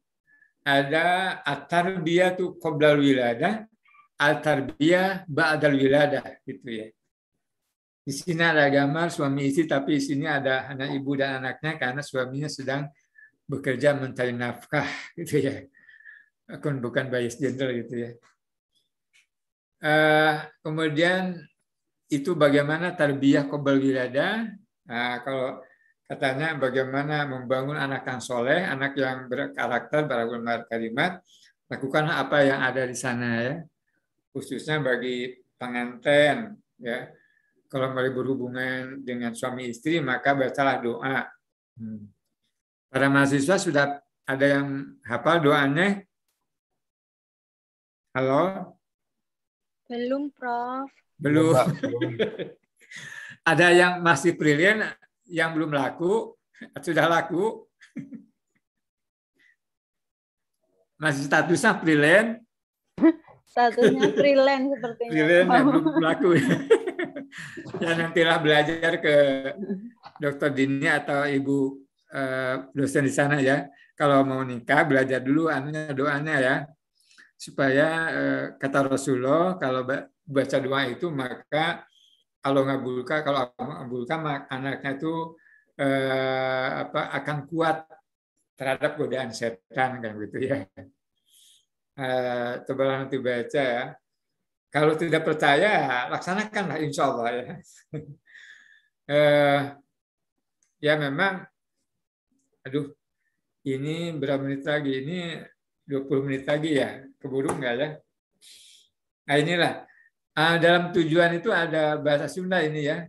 ada at-tarbiyah tu qabla wiladah, al-tarbiyah ba'dal wiladah gitu ya. Di sini ada gambar suami istri tapi di sini ada anak ibu dan anaknya karena suaminya sedang bekerja mencari nafkah <laughs> gitu ya. Akun bukan bias gender gitu ya. Uh, kemudian itu bagaimana tarbiyah qabla wiladah. Nah, kalau katanya bagaimana membangun anak yang soleh, anak yang berkarakter, beragama kalimat, lakukanlah apa yang ada di sana ya, khususnya bagi pengantin ya. Kalau mau berhubungan dengan suami istri maka bacalah doa. Hmm. Para mahasiswa sudah ada yang hafal doanya? Halo? Belum, Prof. Belum. <laughs> ada yang masih brilian, yang belum laku <laughs> sudah laku. <laughs> Masih statusnya freelance. <laughs> Statusnya freelance sepertinya. Freelance yang belum laku. Ya nantilah belajar ke dokter Dini atau ibu eh, dosen di sana ya. Kalau mau nikah belajar dulu anunya doanya ya. Supaya eh, kata Rasulullah kalau baca doa itu maka kalau ngabulkan kalau ngabulkan anaknya itu eh, apa akan kuat terhadap godaan setan kan gitu ya. Eh, nanti baca ya. Kalau tidak percaya, laksanakanlah insya Allah ya. <laughs> eh, ya memang, aduh, ini berapa menit lagi? Ini 20 menit lagi ya. Keburu nggak ya? Nah inilah, ah, dalam tujuan itu ada bahasa Sunda ini ya.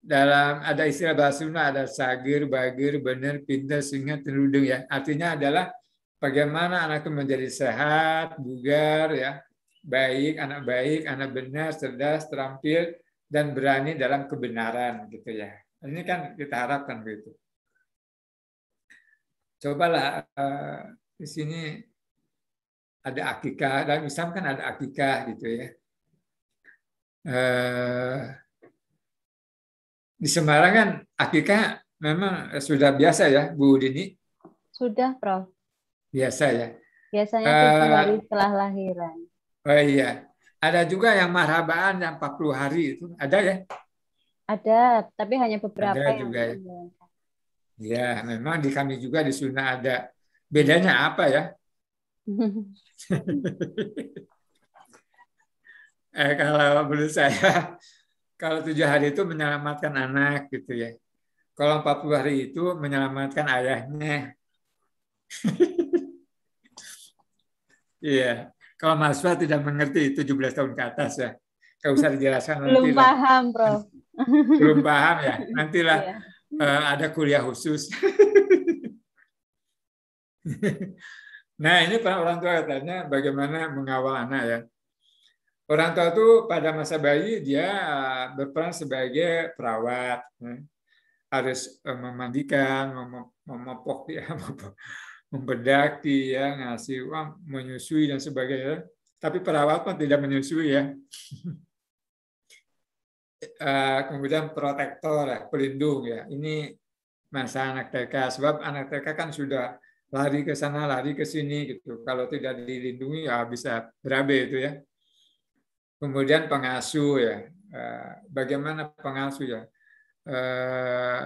Dalam ada istilah bahasa Sunda ada sagir, bagir, benar, pintar, sehingga tenudung ya. Artinya adalah bagaimana anak itu menjadi sehat, bugar ya, baik, anak baik, anak benar, cerdas, terampil, dan berani dalam kebenaran gitu ya. Ini kan kita harapkan begitu. Cobalah uh, di sini ada akikah, dalam Islam kan ada akikah gitu ya. Uh, di Semarang kan akikah memang sudah biasa ya, Bu Dini? Sudah, Prof. Biasa ya. Biasanya tujuh uh, hari setelah lahiran. Oh iya. Ada juga yang marhabaan yang 40 hari itu. Ada ya? Ada, tapi hanya beberapa ada yang juga ya. ya, memang di kami juga di Sunda ada. Bedanya apa ya? <laughs> eh, kalau menurut saya, <laughs> kalau tujuh hari itu menyelamatkan anak gitu ya. Kalau 40 hari itu menyelamatkan ayahnya. <laughs> Iya. Kalau mahasiswa tidak mengerti 17 tahun ke atas ya. Gak usah dijelaskan Belum nanti paham, Prof. <laughs> Belum paham ya. Nantilah Iya. uh, ada kuliah khusus. nah, ini para orang tua katanya bagaimana mengawal anak ya. Orang tua itu pada masa bayi dia uh, berperan sebagai perawat. ya. Harus uh, memandikan, mem- memopok <laughs> dia, membedaki ya, ngasih uang, menyusui dan sebagainya. Tapi perawat pun tidak menyusui ya. <laughs> Eh, kemudian protektor ya, pelindung ya. Ini masa anak TK sebab anak TK kan sudah lari ke sana, lari ke sini gitu. Kalau tidak dilindungi ya bisa berabe itu ya. Kemudian pengasuh ya. Eh, Bagaimana pengasuh ya? Eh,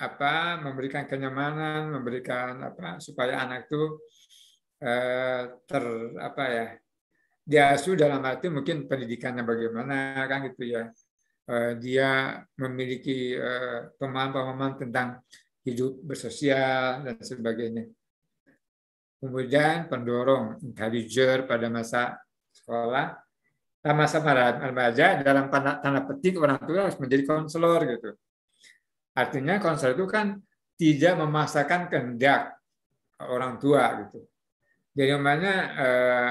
apa memberikan kenyamanan, memberikan apa supaya anak itu eh, ter apa ya diasuh dalam arti mungkin pendidikannya bagaimana kan gitu ya dia memiliki pemahaman-pemahaman tentang hidup bersosial dan sebagainya. Kemudian pendorong, encourager pada masa sekolah, masa remaja dalam tanda, tanda petik orang tua harus menjadi konselor gitu. Artinya konselor itu kan tidak memaksakan kehendak orang tua gitu. Jadi namanya eh,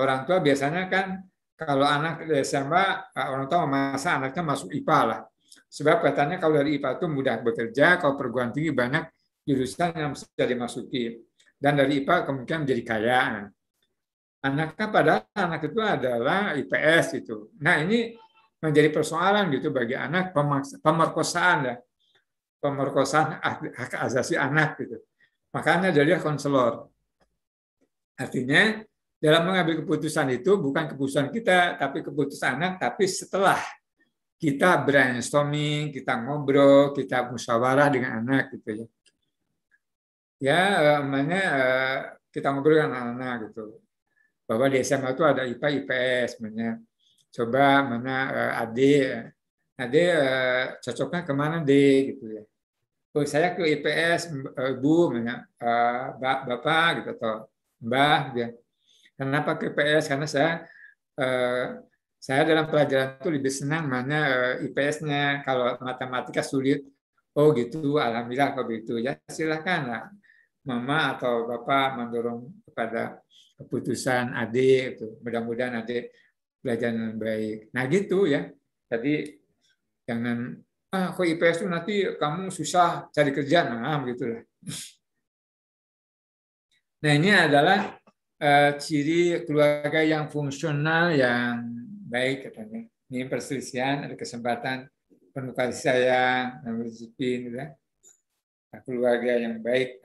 orang tua biasanya kan kalau anak di SMA orang tua memaksa anaknya masuk IPA lah. Sebab katanya kalau dari IPA itu mudah bekerja, kalau perguruan tinggi banyak jurusan yang bisa dimasuki. Dan dari IPA kemungkinan menjadi kaya. Anaknya padahal anak itu adalah IPS itu. Nah ini menjadi persoalan gitu bagi anak pemerkosaan ya. Pemerkosaan hak asasi anak gitu. Makanya jadi konselor. Artinya dalam mengambil keputusan itu bukan keputusan kita, tapi keputusan anak, tapi setelah kita brainstorming, kita ngobrol, kita musyawarah dengan anak gitu ya. Ya, namanya kita ngobrol dengan anak gitu. Bahwa di SMA itu ada IPA, IPS, sebenarnya. Coba mana adik, adik cocoknya ke mana D gitu ya. Oh, saya ke IPS, Bu, mana, Bapak gitu atau Mbah gitu ya. Kenapa ke IPS? Karena saya eh, saya dalam pelajaran itu lebih senang mana eh, IPS-nya. Kalau matematika sulit, oh gitu, alhamdulillah kalau begitu ya silakan lah. Mama atau bapak mendorong kepada keputusan adik itu. Mudah-mudahan adik belajar dengan baik. Nah gitu ya. Jadi jangan ah kok IPS itu nanti kamu susah cari kerja, nah begitulah. Nah ini adalah uh, ciri keluarga yang fungsional yang baik katanya. Ini perselisihan, ada kesempatan penuh kasih sayang, disiplin, gitu ya. Nah, keluarga yang baik.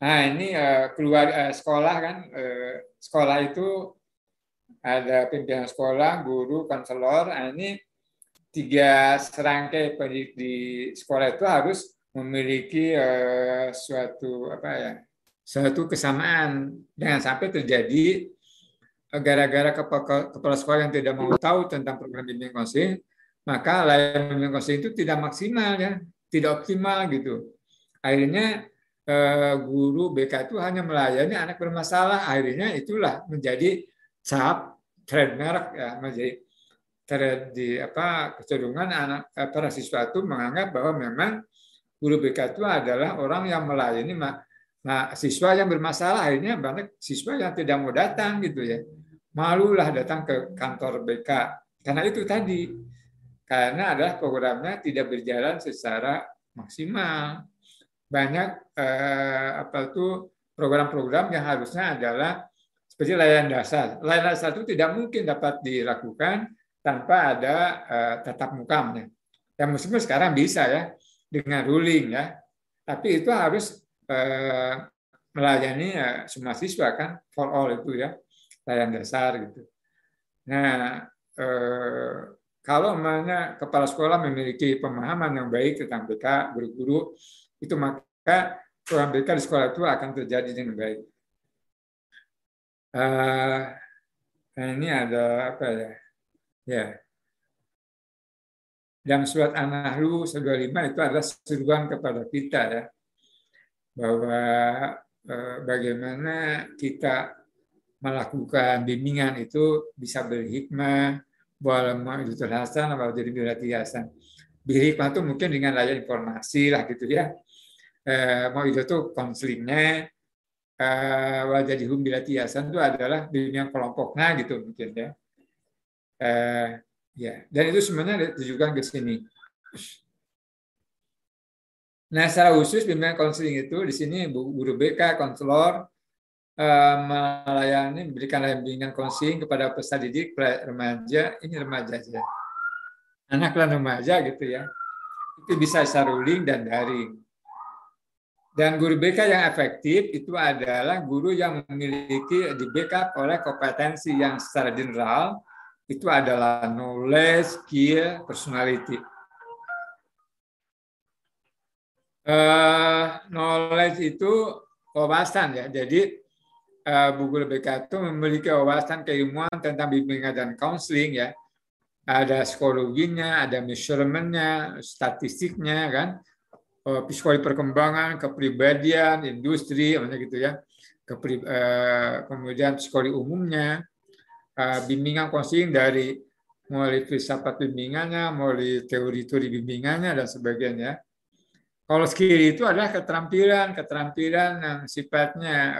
Nah ini uh, keluar uh, sekolah kan, uh, sekolah itu ada pimpinan sekolah, guru, konselor. Nah, ini tiga serangkai pendidik di sekolah itu harus memiliki uh, suatu apa ya suatu kesamaan jangan sampai terjadi gara-gara kepala, sekolah yang tidak mau tahu tentang program bimbingan konseling maka layanan bimbingan konseling itu tidak maksimal ya tidak optimal gitu akhirnya guru BK itu hanya melayani anak bermasalah. Akhirnya itulah menjadi cap trademark ya menjadi terjadi apa kecenderungan anak para siswa itu menganggap bahwa memang guru BK itu adalah orang yang melayani nah, siswa yang bermasalah. Akhirnya banyak siswa yang tidak mau datang gitu ya. Malulah datang ke kantor BK karena itu tadi karena adalah programnya tidak berjalan secara maksimal banyak eh, apa itu program-program yang harusnya adalah seperti layanan dasar. Layanan dasar itu tidak mungkin dapat dilakukan tanpa ada uh, tatap muka. Yang meskipun sekarang bisa ya dengan ruling ya, tapi itu harus uh, melayani ya, semua siswa kan for all itu ya layanan dasar gitu. Nah uh, kalau mana kepala sekolah memiliki pemahaman yang baik tentang BK guru-guru itu maka program di sekolah itu akan terjadi dengan baik. Uh, ini ada apa ya? Ya. Dalam surat An-Nahlu 125 itu adalah seruan kepada kita ya bahwa uh, bagaimana kita melakukan bimbingan itu bisa berhikmah, bahwa itu terhasan, bahwa jadi berarti hasan. Berhikmah itu mungkin dengan layar informasi lah gitu ya. Eh, mau itu tuh konselingnya, uh, wajadihum bila tiasan itu adalah bimbingan kelompoknya gitu mungkin ya. Uh, ya, dan itu sebenarnya ditujukan ke sini. Nah, secara khusus bimbingan konseling itu di sini guru BK, konselor uh, melayani memberikan bimbingan konseling kepada peserta didik remaja, ini remaja aja. Anak dan remaja gitu ya. Itu bisa secara dan daring. Dan guru BK yang efektif itu adalah guru yang memiliki di backup oleh kompetensi yang secara general itu adalah knowledge, skill, personality. Uh, knowledge itu wawasan ya. Jadi uh, bu guru BK itu memiliki wawasan keilmuan tentang bimbingan dan counseling ya. Ada psikologinya, ada measurementnya, statistiknya kan psikologi perkembangan, kepribadian, industri, mana gitu ya, uh, kemudian psikologi umumnya, uh, bimbingan konseling dari mulai filsafat bimbingannya, mulai teori-teori bimbingannya dan sebagainya. Kalau skill itu adalah keterampilan, keterampilan yang sifatnya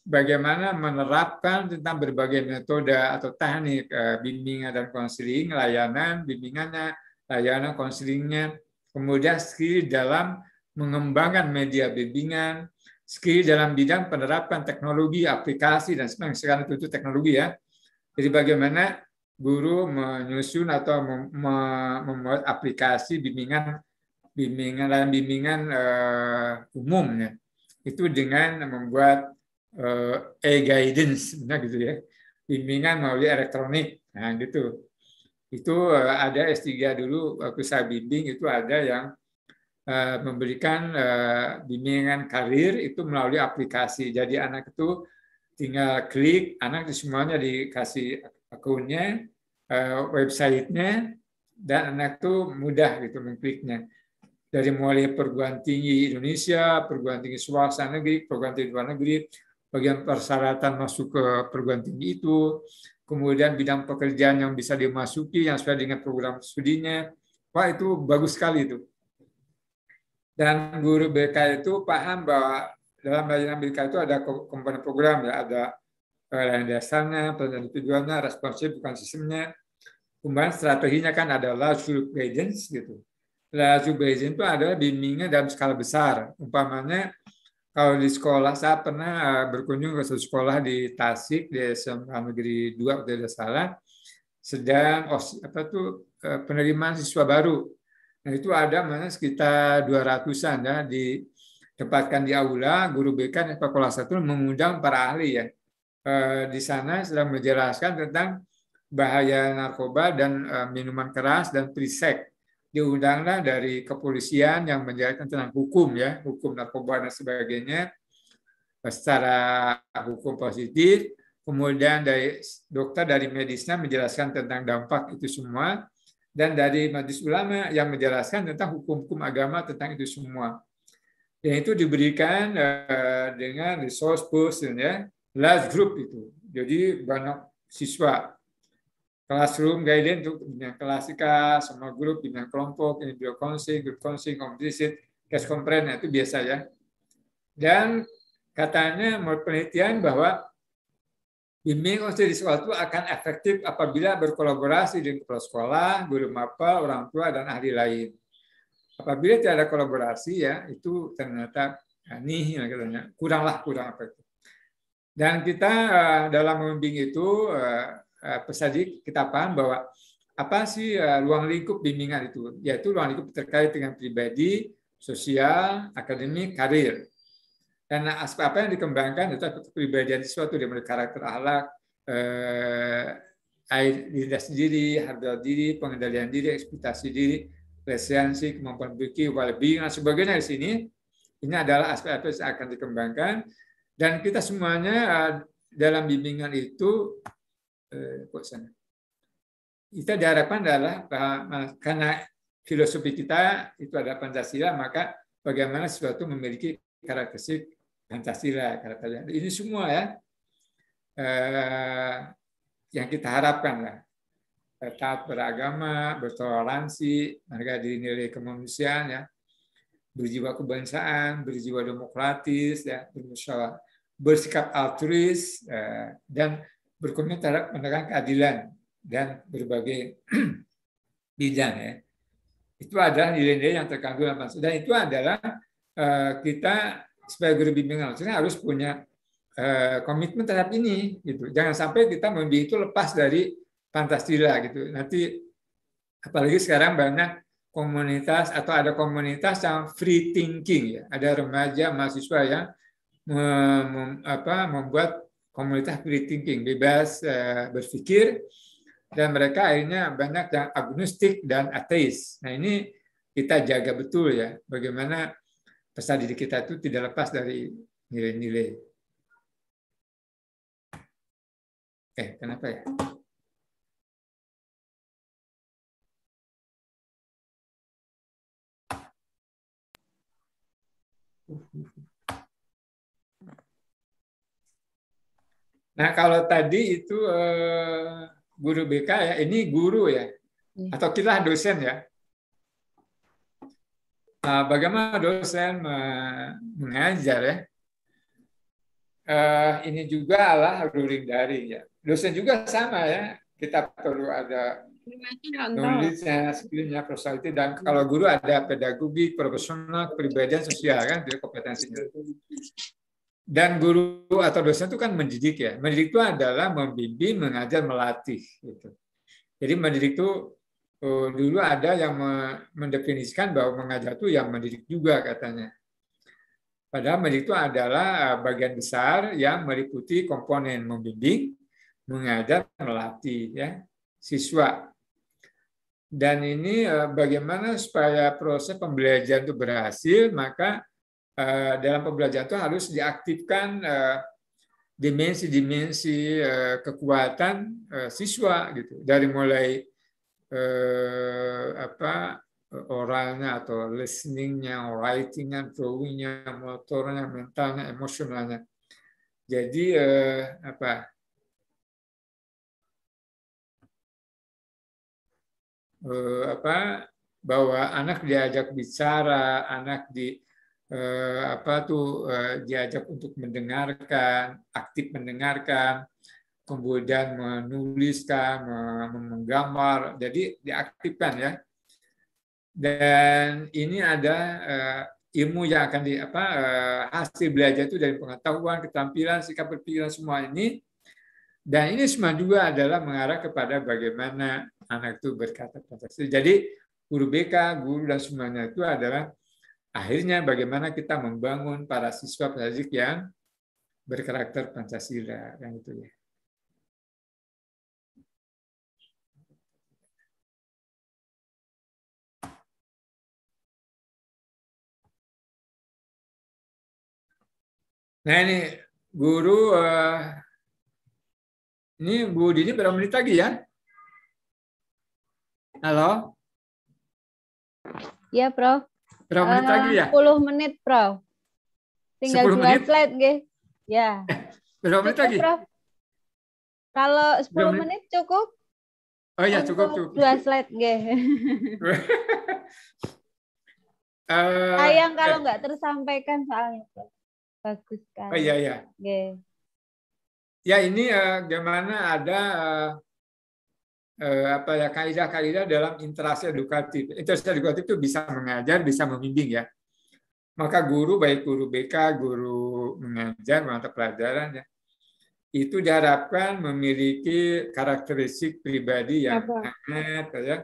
bagaimana menerapkan tentang berbagai metode atau teknik bimbingan dan konseling, layanan bimbingannya, layanan konselingnya, kemudian skill dalam mengembangkan media bimbingan, skill dalam bidang penerapan teknologi, aplikasi, dan sebagainya. Sekarang itu, teknologi ya. Jadi bagaimana guru menyusun atau membuat aplikasi bimbingan bimbingan dalam bimbingan uh, umum ya. Itu dengan membuat uh, e-guidance, gitu ya. Bimbingan melalui elektronik. Nah, gitu itu eh, ada S3 dulu waktu saya bimbing itu ada yang eh, memberikan eh, bimbingan karir itu melalui aplikasi. Jadi anak itu tinggal klik, anak semuanya dikasih akunnya, websitenya, dan anak itu mudah gitu mengkliknya. Dari mulai perguruan tinggi Indonesia, perguruan tinggi swasta negeri, perguruan tinggi luar negeri, bagian persyaratan masuk ke perguruan tinggi itu, kemudian bidang pekerjaan yang bisa dimasuki yang sesuai dengan program studinya. Wah itu bagus sekali itu. Dan guru BK itu paham bahwa dalam layanan BK itu ada komponen program ya, ada layanan dasarnya, penelitian tujuannya, responsif bukan sistemnya. Kemudian strateginya kan ada large group guidance gitu. Group guidance itu adalah bimbingan dalam skala besar. Umpamanya kalau di sekolah saya pernah eh, berkunjung ke satu sekolah di Tasik di SMK Negeri 2 tidak salah sedang apa tuh eh, penerimaan siswa baru. Nah, itu ada mana sekitar 200-an ya ditempatkan di aula, guru BK dan sekolah satu mengundang para ahli ya. eh, di sana sedang menjelaskan tentang bahaya narkoba dan minuman keras dan prisek. Diundanglah dari kepolisian yang menjelaskan tentang hukum ya, hukum narkoba dan sebagainya eh, secara hukum positif. Kemudian dari dokter dari medisnya menjelaskan tentang dampak itu semua dan dari majlis ulama yang menjelaskan tentang hukum-hukum agama tentang itu semua. Dan itu diberikan uh, dengan resource person ya, large group itu. Jadi banyak siswa. Classroom guidance untuk bidang klasika, semua grup, bidang kelompok, individual counseling, group counseling, competition, case comprehend, itu biasa ya. Dan katanya menurut penelitian bahwa Bimbingan konseling di sekolah itu akan efektif apabila berkolaborasi dengan kepala sekolah, guru mapel, orang tua, dan ahli lain. Apabila tidak ada kolaborasi, ya itu ternyata ya, nih katanya kuranglah kurang efektif. Dan kita eh, dalam membimbing itu eh, eh, kita paham bahwa apa sih ruang lingkup bimbingan itu? Yaitu ruang lingkup terkait dengan pribadi, sosial, akademik, karir. Dan aspek apa yang dikembangkan itu kepribadian sesuatu dari karakter akhlak, eh, diri sendiri, harga diri, pengendalian diri, ekspektasi diri, resiliensi, kemampuan berpikir, well-being, dan sebagainya di sini. Ini adalah aspek-aspek yang akan dikembangkan. Dan kita semuanya eh, dalam bimbingan itu, eh, sana? Kita diharapkan adalah karena filosofi kita itu adalah Pancasila, maka bagaimana sesuatu memiliki karakteristik Pancasila kata ini semua ya eh, yang kita harapkan lah. Taat beragama bertoleransi mereka dinilai kemanusiaan ya. Berjiwa kebangsaan berjiwa demokratis ya bersikap altruis eh, dan berkomitmen terhadap menegakkan keadilan dan berbagai <clears throat> bidang ya itu adalah nilai-nilai yang terkandung dalam Pancasila dan itu adalah eh, kita sebagai guru bimbingan maksudnya harus punya uh, komitmen terhadap ini gitu. Jangan sampai kita membimbing itu lepas dari Pancasila gitu. Nanti apalagi sekarang banyak komunitas atau ada komunitas yang free thinking ya. Ada remaja mahasiswa yang mem, apa, membuat komunitas free thinking, bebas uh, berpikir dan mereka akhirnya banyak yang agnostik dan ateis. Nah, ini kita jaga betul ya bagaimana pesan didik kita itu tidak lepas dari nilai-nilai. Eh, kenapa ya? Nah, kalau tadi itu eh, guru BK ya, ini guru ya, iya. atau kita dosen ya. Nah, bagaimana dosen mengajar ya? Uh, ini juga adalah ruling dari ya. Dosen juga sama ya. Kita perlu ada nulisnya, skillnya, personality, dan kalau guru ada pedagogi, profesional, kepribadian, sosial kan, kompetensinya. Dan guru atau dosen itu kan mendidik ya. Mendidik itu adalah membimbing, mengajar, melatih. Gitu. Jadi mendidik itu oh, dulu ada yang mendefinisikan bahwa mengajar itu yang mendidik juga katanya. Padahal mendidik itu adalah eh, bagian besar yang meliputi komponen membimbing, mengajar, melatih ya siswa. Dan ini eh, bagaimana supaya proses pembelajaran itu berhasil, maka dalam pembelajaran itu harus diaktifkan dimensi-dimensi kekuatan siswa gitu dari mulai eh, apa oralnya atau listeningnya, writingnya, drawingnya, motornya, mentalnya, emosionalnya. Jadi eh, apa? Eh, apa? Bahwa anak diajak bicara, anak di eh, apa tuh eh, diajak untuk mendengarkan, aktif mendengarkan, kemudian menuliskan, menggambar, jadi diaktifkan ya. Dan ini ada uh, ilmu yang akan di apa uh, hasil belajar itu dari pengetahuan, keterampilan, sikap berpikiran semua ini. Dan ini semua juga adalah mengarah kepada bagaimana anak itu berkata Pancasila. Jadi guru BK, guru dan semuanya itu adalah akhirnya bagaimana kita membangun para siswa pendidik yang berkarakter Pancasila yang itu ya. Nah ini guru, uh, ini Bu Dini berapa menit lagi ya? Halo? Ya, Prof. Berapa menit Eh, lagi ya? 10 menit, Prof. Tinggal 10 dua menit? slide, nggih. Ya. Berapa menit Cukup, lagi? Prof. Kalau 10 Berapa menit? menit cukup. Oh iya cukup cukup. Dua slide, nggih. <laughs> Eh, Sayang kalau nggak tersampaikan soalnya, Prof. Bagus sekali. Oh iya iya. Nggih. Ya ini eh, gimana ada eh, eh, apa ya kaidah-kaidah dalam interaksi edukatif. Interaksi edukatif itu bisa mengajar, bisa membimbing ya. Maka guru baik guru BK, guru mengajar mata pelajaran ya, itu diharapkan memiliki karakteristik pribadi yang Apa? hangat ya,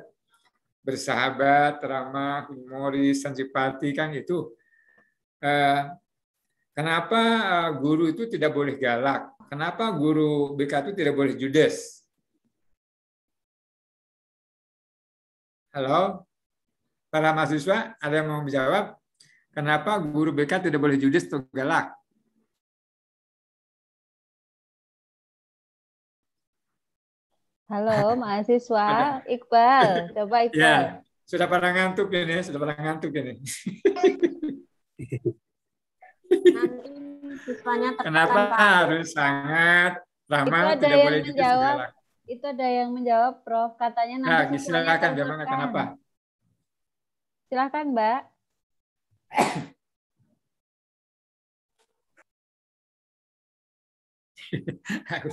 bersahabat, ramah, humoris, simpati kan itu. Eh, Kenapa eh, guru itu tidak boleh galak? Kenapa guru BK itu tidak boleh judes? Halo? Para mahasiswa, ada yang mau menjawab? Kenapa guru BK tidak boleh judes atau galak? Halo, <laughs> mahasiswa Iqbal. Coba <laughs> Iqbal. Ya, sudah pada ngantuk ini, sudah pada ngantuk ini. Siswanya <laughs> tertekan, Kenapa harus sangat ramah, tidak boleh judes menjawab. galak? Itu ada yang menjawab, Prof. Katanya Nah, nanti siswanya silakan tertekan. kenapa? Silakan, Mbak. <coughs>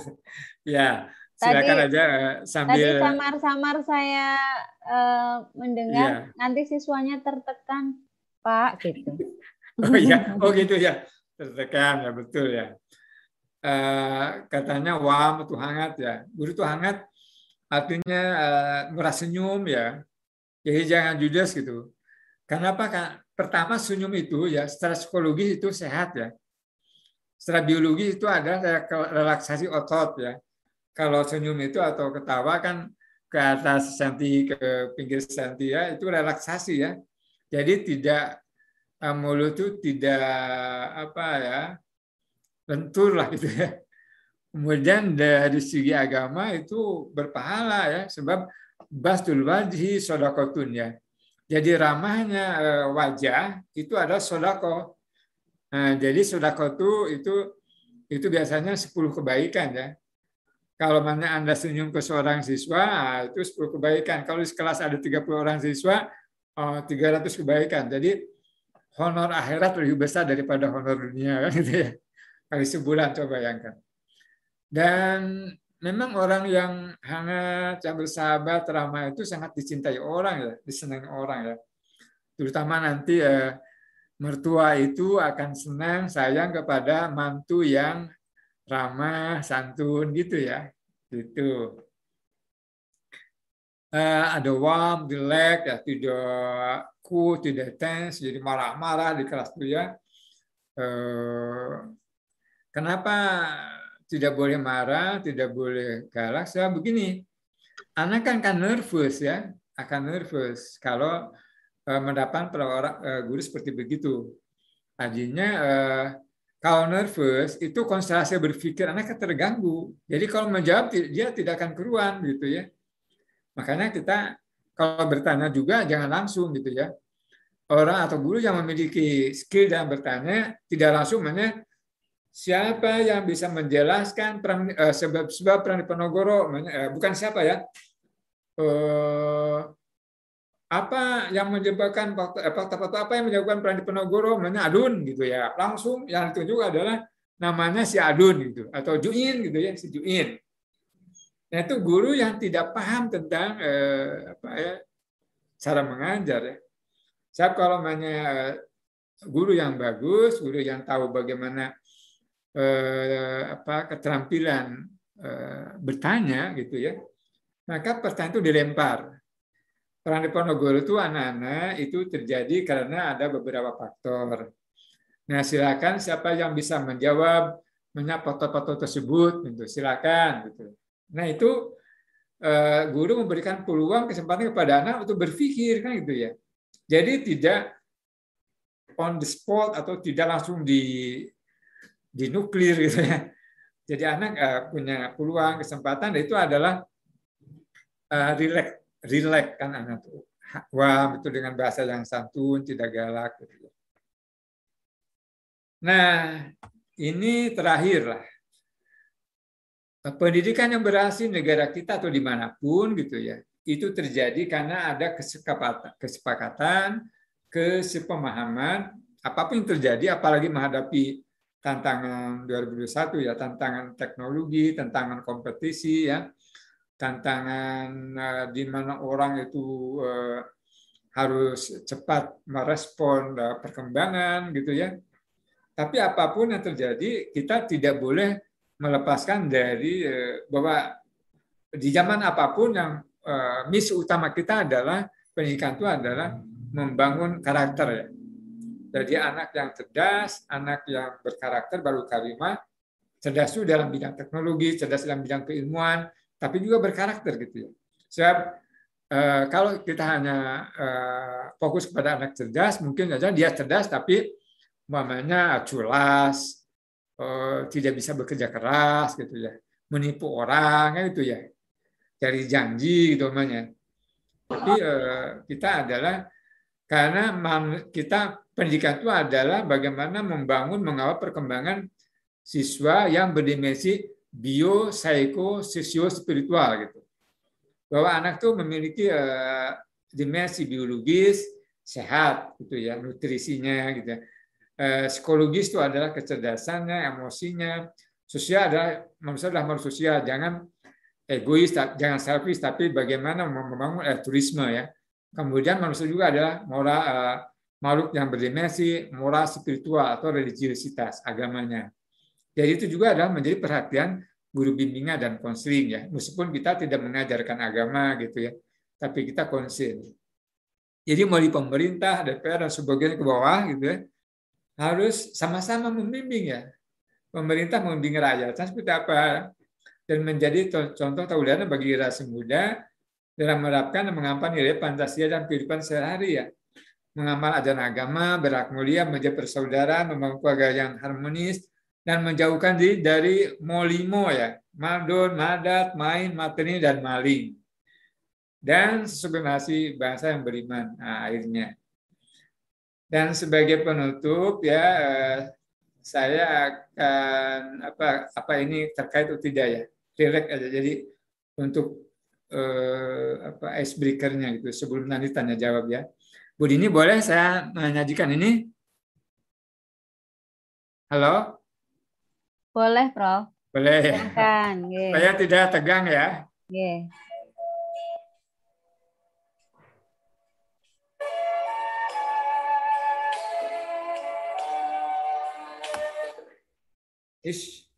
ya, Tadi- silakan aja eh, Tadi sambil samar-samar saya eh, mendengar Iya. nanti siswanya tertekan, Pak, gitu. <laughs> Oh iya, oh gitu ya. Tertekan ya betul ya. Eh, katanya wam itu hangat ya. Guru itu hangat artinya eh, murah senyum ya. Jadi jangan judes gitu. Kenapa? Kak? Pertama senyum itu ya secara psikologi itu sehat ya. Secara biologi itu ada relaksasi otot ya. Kalau senyum itu atau ketawa kan ke atas senti ke pinggir senti ya itu relaksasi ya. Jadi tidak eh, mulut itu tidak apa ya lentur lah gitu ya. Kemudian dari segi agama itu berpahala ya sebab bastul wajhi sodakotun ya. Jadi ramahnya eh, wajah itu ada sodako. Nah, jadi sodako itu itu itu biasanya 10 kebaikan ya. Kalau mana Anda senyum ke seorang siswa, ah, itu 10 kebaikan. Kalau di kelas ada 30 orang siswa, oh, 300 kebaikan. Jadi honor akhirat lebih besar daripada honor dunia kan <laughs> gitu ya. Kali sebulan coba bayangkan. Dan memang orang yang hangat, yang bersahabat, ramah itu sangat dicintai orang ya, disenangi orang ya. Terutama nanti eh, mertua itu akan senang sayang kepada mantu yang ramah, santun gitu ya. Gitu. Eh, ada warm, relax, ya tidak cool, tidak tense, jadi marah-marah di kelas itu ya. Eh, kenapa tidak boleh marah, tidak boleh galak? Saya begini, anak kan kan nervous ya, akan nervous kalau eh, mendapat orang eh, guru seperti begitu. Artinya eh, kalau nervous itu konsentrasi berpikir anak terganggu. Jadi kalau menjawab dia tidak akan keruan gitu ya. Makanya kita kalau bertanya juga jangan langsung gitu ya. Orang atau guru yang memiliki skill dalam bertanya tidak langsung mana siapa yang bisa menjelaskan eh, sebab sebab perang Diponegoro eh, bukan siapa ya. Eh, apa yang menyebabkan fakta-fakta apa yang menyebabkan perang Diponegoro mana Adun gitu ya. Langsung yang ditunjuk adalah namanya si Adun gitu atau Juin gitu ya si Juin. Nah, itu guru yang tidak paham tentang eh, apa ya cara mengajar ya. Saya kalau namanya guru yang bagus, guru yang tahu bagaimana eh, apa keterampilan eh, bertanya gitu ya, maka pertanyaan itu dilempar. Perang Diponegoro itu anak-anak itu terjadi karena ada beberapa faktor. Nah, silakan siapa yang bisa menjawab banyak foto-foto tersebut gitu silakan gitu nah itu eh, guru memberikan peluang kesempatan kepada anak untuk berpikir kan gitu ya jadi tidak on the spot atau tidak langsung di di nuklir gitu ya jadi anak eh, punya peluang kesempatan itu adalah uh, relax relax kan anak tuh wah itu dengan bahasa yang santun tidak galak gitu. ya. nah ini terakhir lah pendidikan yang berhasil negara kita atau di mana pun gitu ya itu terjadi karena ada kesepakatan, kesepakatan kesepemahaman apa pun yang terjadi apalagi menghadapi tantangan 2021 ya tantangan teknologi tantangan kompetisi ya tantangan uh, di mana orang itu uh, harus cepat merespon uh, perkembangan gitu ya. Tapi apa pun yang terjadi kita tidak boleh melepaskan dari uh, bahwa di zaman apa pun yang uh, misi utama kita adalah pendidikan itu adalah membangun karakter ya jadi anak yang cerdas, anak yang berkarakter baru karimah, cerdas itu dalam bidang teknologi, cerdas dalam bidang keilmuan, tapi juga berkarakter gitu ya. Sebab eh, kalau kita hanya eh, fokus kepada anak cerdas, mungkin saja dia cerdas tapi umpamanya culas, eh, tidak bisa bekerja keras gitu ya, menipu orang kan itu ya, cari janji gitu namanya. Tapi kita adalah karena kita pendidikan itu adalah bagaimana membangun mengawal perkembangan siswa yang berdimensi bio, psiko, sosio spiritual gitu. Bahwa anak itu memiliki uh, dimensi biologis sehat gitu ya, nutrisinya gitu. Uh, psikologis itu adalah kecerdasannya, emosinya. Sosial adalah manusia adalah manusia sosial, jangan egois, jangan selfish, tapi bagaimana membangun altruisme ya Kemudian manusia juga adalah moral uh, makhluk yang berdimensi moral spiritual atau religiositas agamanya. Jadi itu juga adalah menjadi perhatian guru bimbingan dan konseling ya. Meskipun kita tidak mengajarkan agama gitu ya, tapi kita konseling. Jadi melalui pemerintah, DPR dan sebagainya ke bawah gitu ya, harus sama-sama membimbing ya. Pemerintah membimbing rakyat seperti apa dan menjadi contoh tauladan bagi generasi muda dalam menerapkan dan mengampar nilai Pancasila dan kehidupan sehari-hari ya. Mengamal ajaran agama, berak mulia, menjadi persaudaraan, membangun keluarga yang harmonis, dan menjauhkan diri dari molimo ya, madon, madat, main, materi, dan maling. Dan sesuai bangsa yang beriman nah, akhirnya. Dan sebagai penutup ya eh, saya akan apa apa ini terkait atau tidak ya, relax aja. Jadi untuk eh, apa icebreaker-nya gitu sebelum nanti tanya jawab ya. Bu Dini boleh saya menyajikan ini? Halo? Boleh, Prof. Boleh. Silakan. Saya tidak tegang ya. Yeah. Ish.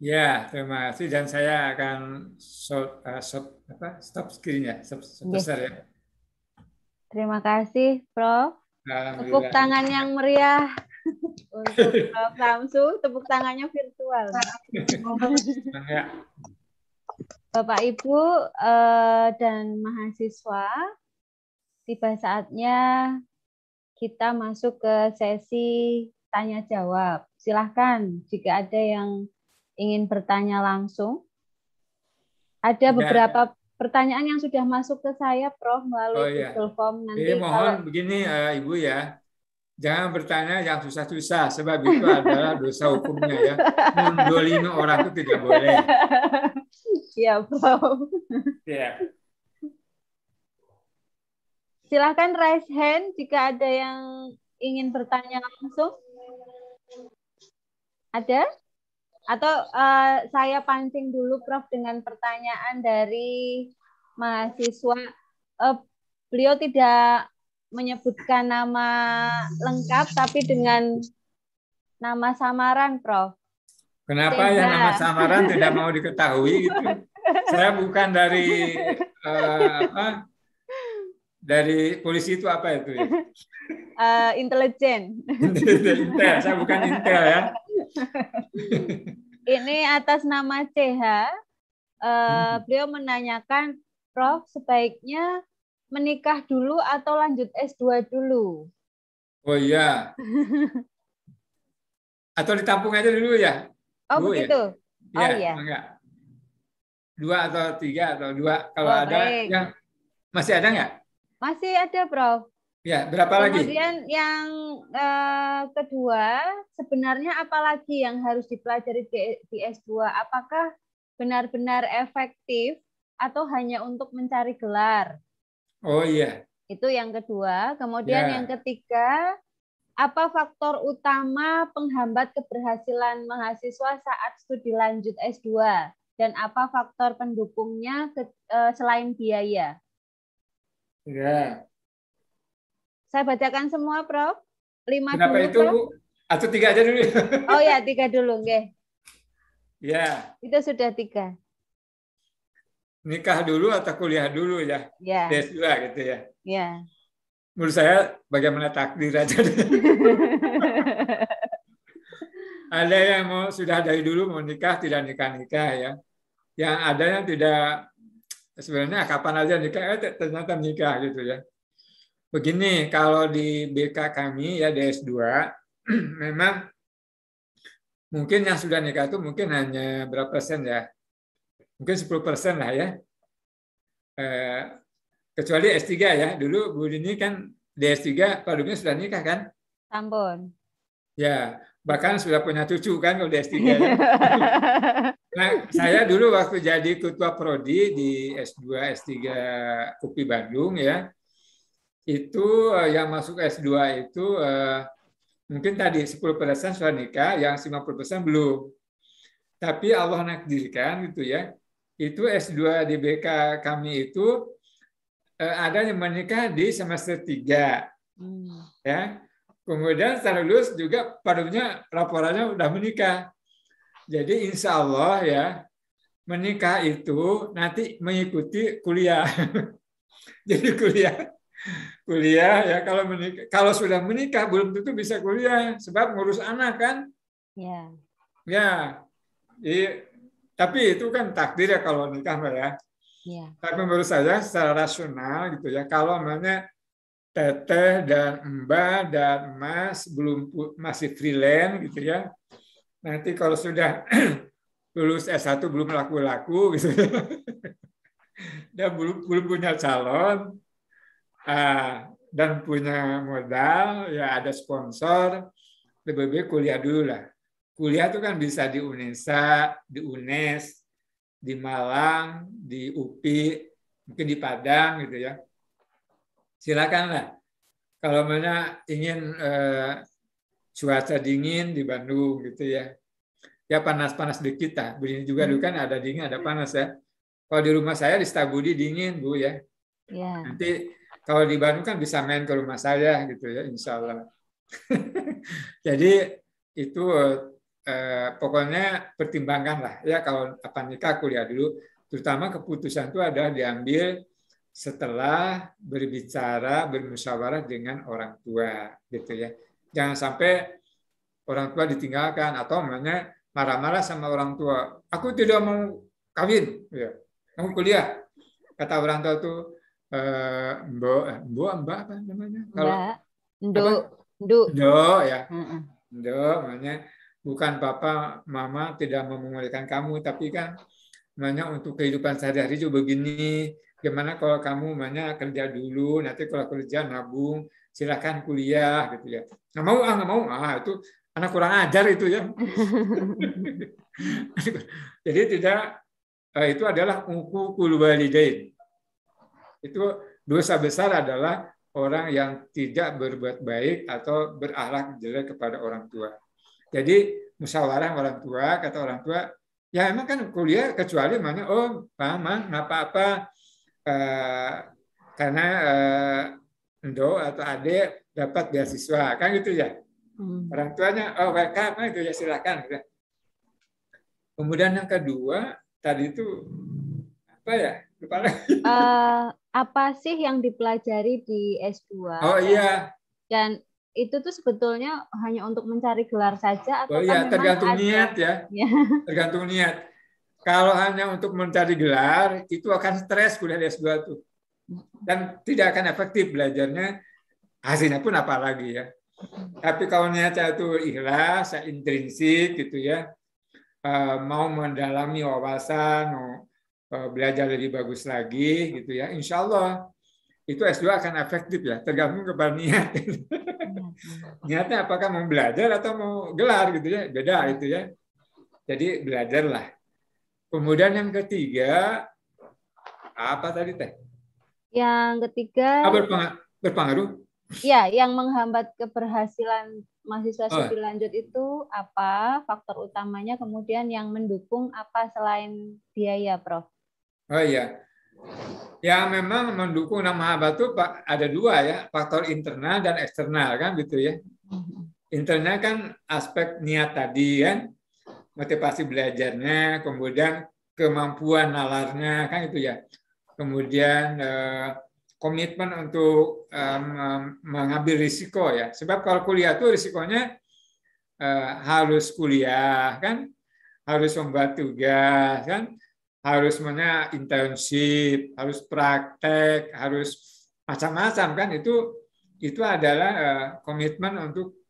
Ya, terima kasih dan saya akan stop, uh, stop, apa, stop screen ya, stop, stop Yes. ya. Terima kasih, Prof. Tepuk tangan yang meriah <laughs> untuk Prof. Samsu. Tepuk tangannya virtual. Ya. Bapak, Ibu, eh, dan mahasiswa, tiba saatnya kita masuk ke sesi tanya jawab. Silahkan jika ada yang ingin bertanya langsung. Ada Ya. beberapa pertanyaan yang sudah masuk ke saya, Prof, melalui Oh iya. Google Form. Nanti Jadi mohon kalau begini eh, Ibu ya, jangan bertanya yang susah-susah sebab itu adalah dosa hukumnya ya. Mendolimi orang itu tidak boleh. <laughs> Iya, Prof. Ya. Silahkan raise hand jika ada yang ingin bertanya langsung. Ada? Atau eh, saya pancing dulu, Prof, dengan pertanyaan dari mahasiswa. Eh, beliau tidak menyebutkan nama lengkap, tapi dengan nama samaran, Prof. Kenapa yang nama Tega. samaran tidak mau diketahui gitu? Saya bukan dari eh, apa? Dari polisi itu apa itu ya? Eh, intelijen. Intel, saya bukan Intel ya. Ini atas nama CH, eh, beliau menanyakan, Prof, sebaiknya menikah dulu atau lanjut S2 dulu? Oh iya. Atau ditampung aja dulu ya? Oh, Bu, ya? begitu. Oh, Iya, iya. enggak. Dua atau tiga atau dua. Kalau Oh, ada baik. yang masih ada nggak? Masih ada, Prof. Ya, berapa lagi? Kemudian yang eh, kedua, sebenarnya apalagi yang harus dipelajari di, di S2? Apakah benar-benar efektif atau hanya untuk mencari gelar? Oh iya. Itu yang kedua. Kemudian Ya. yang ketiga, apa faktor utama penghambat keberhasilan mahasiswa saat studi lanjut S2 dan apa faktor pendukungnya ke- eh, selain biaya? Ya. Saya bacakan semua, Prof. Lima Kenapa dulu, itu, Prof. Atau tiga aja dulu. <laughs> Oh ya, tiga dulu, nggih. ya, Itu sudah tiga. nikah dulu atau kuliah dulu ya. Ya, D2 gitu ya. ya. Menurut saya bagaimana takdir aja. <laughs> ada yang mau sudah dari dulu mau nikah tidak nikah nikah ya. Yang ada yang tidak sebenarnya kapan aja nikah eh, ternyata nikah gitu ya. Begini kalau di BK kami ya DS2 <clears throat> memang mungkin yang sudah nikah itu mungkin hanya berapa persen ya? Mungkin 10 persen lah ya. Eh, kecuali S3 ya. Dulu Bu Dini kan di S3 Pak sudah nikah kan? Sampun. Ya, bahkan sudah punya cucu kan kalau di S3 ya. <laughs> Nah, saya dulu waktu jadi ketua prodi di S2 S3 UPI Bandung ya. Itu eh, yang masuk S2 itu eh, mungkin tadi 10% sudah nikah, yang 50% belum. Tapi Allah nakdirkan gitu ya. Itu S2 di BK kami itu eh, ada yang menikah di semester 3 Hmm. ya. Kemudian setelah lulus juga padunya laporannya udah menikah. Jadi insya Allah ya menikah itu nanti mengikuti kuliah. <laughs> Jadi kuliah kuliah ya kalau menikah kalau sudah menikah belum tentu bisa kuliah sebab ngurus anak kan. Ya. Ya. Jadi, tapi itu kan takdir ya kalau nikah Mbak ya. Ya. Tapi menurut saya secara rasional gitu ya, kalau namanya teteh dan mbak dan mas belum masih freelance gitu ya, nanti kalau sudah <clears throat> lulus S1 belum laku-laku gitu ya, <laughs> dan belum belum punya calon dan punya modal ya ada sponsor lebih baik kuliah dulu lah. Kuliah itu kan bisa di UNESA, di UNES, di Malang, di UPI, mungkin di Padang gitu ya. Silakanlah. Kalau mana ingin eh, cuaca dingin di Bandung gitu ya. Ya panas-panas di kita. Begini juga dulu kan ada dingin, ada panas ya. Kalau di rumah saya di Stabudi dingin Bu ya. Ya. Nanti kalau di Bandung kan bisa main ke rumah saya gitu ya, insya Allah. <laughs> Jadi itu eh, pokoknya pertimbangkanlah ya kalau apa nikah kuliah dulu, terutama keputusan itu adalah diambil setelah berbicara bermusyawarah dengan orang tua gitu ya. Jangan sampai orang tua ditinggalkan atau namanya marah-marah sama orang tua. Aku tidak mau kawin, ya. Mau kuliah. Kata orang tua tuh eh, mbok, eh, mbok, mbak apa namanya? Kalau Mbak. Nduk. Nduk. Do ya. Mm-mm. Makanya bukan papa, mama tidak mau memulihkan kamu, tapi kan makanya untuk kehidupan sehari-hari juga begini. Gimana kalau kamu makanya kerja dulu, nanti kalau kerja nabung, silakan kuliah gitu ya. Nggak mau, ah nggak mau, ah itu anak kurang ajar itu ya. <laughs> <laughs> Jadi tidak eh, itu adalah uqul walidain. Itu dosa besar adalah orang yang tidak berbuat baik atau berakhlak jelek kepada orang tua. Jadi musyawarah orang tua, kata orang tua, ya emang kan kuliah kecuali mana oh mama nggak apa-apa eh, karena eh, endo atau adik dapat beasiswa kan gitu ya. Hmm. Orang tuanya oh welcome itu ya silakan. Kemudian yang kedua tadi itu apa ya lupa lagi. Eh, apa sih yang dipelajari di S2? Oh iya Dan itu tuh sebetulnya hanya untuk mencari gelar saja atau Oh iya, tergantung ada... niat ya. Ya. Tergantung niat. Kalau hanya untuk mencari gelar, itu akan stres kuliah di S2 tuh. Dan tidak akan efektif belajarnya, hasilnya pun apalagi ya. Tapi kalau niatnya itu ikhlas, intrinsik gitu ya, eh, mau mendalami wawasan, mau belajar lebih bagus lagi gitu ya, insya Allah itu S2 akan efektif ya, tergantung kepada niat. <laughs> Niatnya apakah mau belajar atau mau gelar gitu ya, beda itu ya. Jadi belajarlah. Kemudian yang ketiga, apa tadi teh? Yang ketiga Ah, berpengaruh, berpengaruh Ya, yang menghambat keberhasilan mahasiswa Oh. studi lanjut itu apa? Faktor utamanya, kemudian yang mendukung apa selain biaya, Prof? Oh iya. Ya memang mendukung nama Haba itu ada dua ya, faktor internal dan eksternal kan gitu ya. Internal kan aspek niat tadi kan, motivasi belajarnya, kemudian kemampuan nalarnya kan itu ya. Kemudian eh, komitmen untuk eh, mengambil risiko ya. Sebab kalau kuliah itu risikonya eh, harus kuliah kan, harus membuat tugas kan, harus mana internship, harus praktek, harus macam-macam kan itu itu adalah eh, komitmen untuk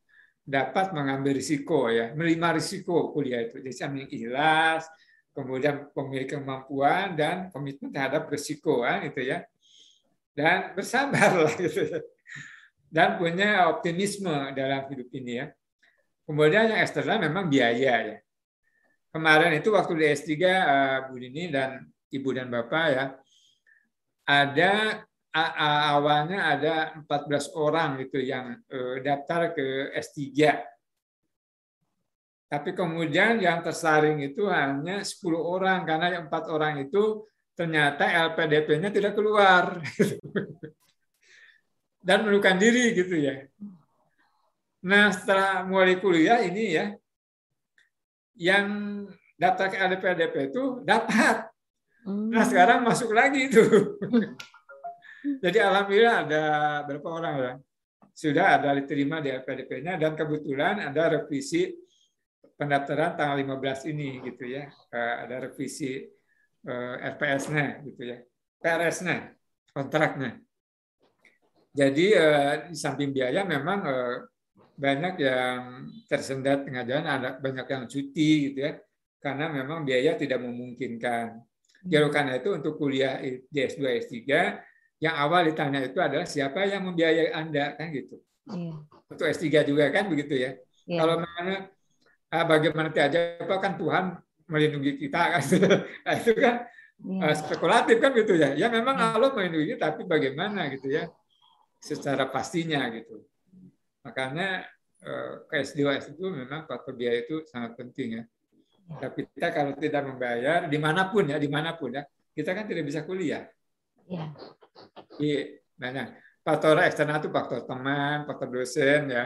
dapat mengambil risiko ya, menerima risiko kuliah itu. Jadi sambil ikhlas, kemudian memiliki kemampuan dan komitmen terhadap risiko kan itu ya. Dan bersabar lah <laughs> gitu. Dan punya optimisme dalam hidup ini ya. Kemudian yang eksternal memang biaya ya. Kemarin itu waktu di S3 eh, Bu Dini dan Ibu dan Bapak ya, ada awalnya ada 14 orang gitu yang eh, daftar ke S3. Tapi kemudian yang tersaring itu hanya 10 orang karena yang empat orang itu ternyata LPDP-nya tidak keluar. <laughs> Dan melukan diri gitu ya. Nah, setelah mulai kuliah ini ya, yang daftar ke LPDP itu dapat. Nah, sekarang masuk lagi itu. <laughs> Jadi alhamdulillah ada berapa orang ya? Sudah ada diterima di LPDP-nya dan kebetulan ada revisi pendaftaran tanggal 15 ini gitu ya. Eh, Ada revisi eh, RPS-nya gitu ya. PRS-nya, kontraknya. Jadi eh, di samping biaya memang eh, banyak yang tersendat tengah jalan, ada banyak yang cuti gitu ya. Karena memang biaya tidak memungkinkan. Jadi karena itu untuk kuliah di S2 S3 yang awal ditanya itu adalah siapa yang membiayai Anda kan gitu. Iya. Untuk S3 juga kan begitu ya. Iya. Kalau mana ah, bagaimana aja apa kan Tuhan melindungi kita <laughs> kan. Nah, itu kan Iya. eh, spekulatif kan gitu ya. Ya memang Allah melindungi tapi bagaimana gitu ya. Secara pastinya gitu. Makanya eh, ke S2 itu memang faktor biaya itu sangat penting ya. Tapi kita kalau tidak membayar di mana pun ya, di mana pun ya, kita kan tidak bisa kuliah. Iya. Di mana faktor eksternal itu faktor teman, faktor dosen ya.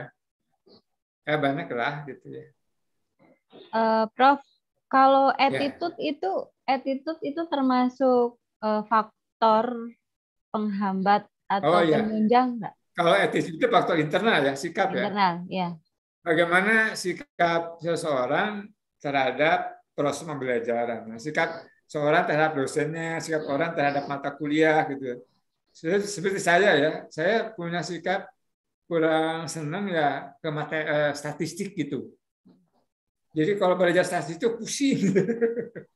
Ya banyak lah gitu ya. Eh, Prof, kalau Ya. attitude itu attitude itu termasuk eh, faktor penghambat atau Oh, iya. penunjang nggak? Kalau etis itu faktor internal ya, sikap ya. Internal, ya. Bagaimana sikap seseorang terhadap proses pembelajaran. Nah, sikap seorang terhadap dosennya, sikap orang terhadap mata kuliah gitu. Seperti saya ya, saya punya sikap kurang senang ya ke mata eh, statistik gitu. Jadi kalau belajar statistik itu pusing.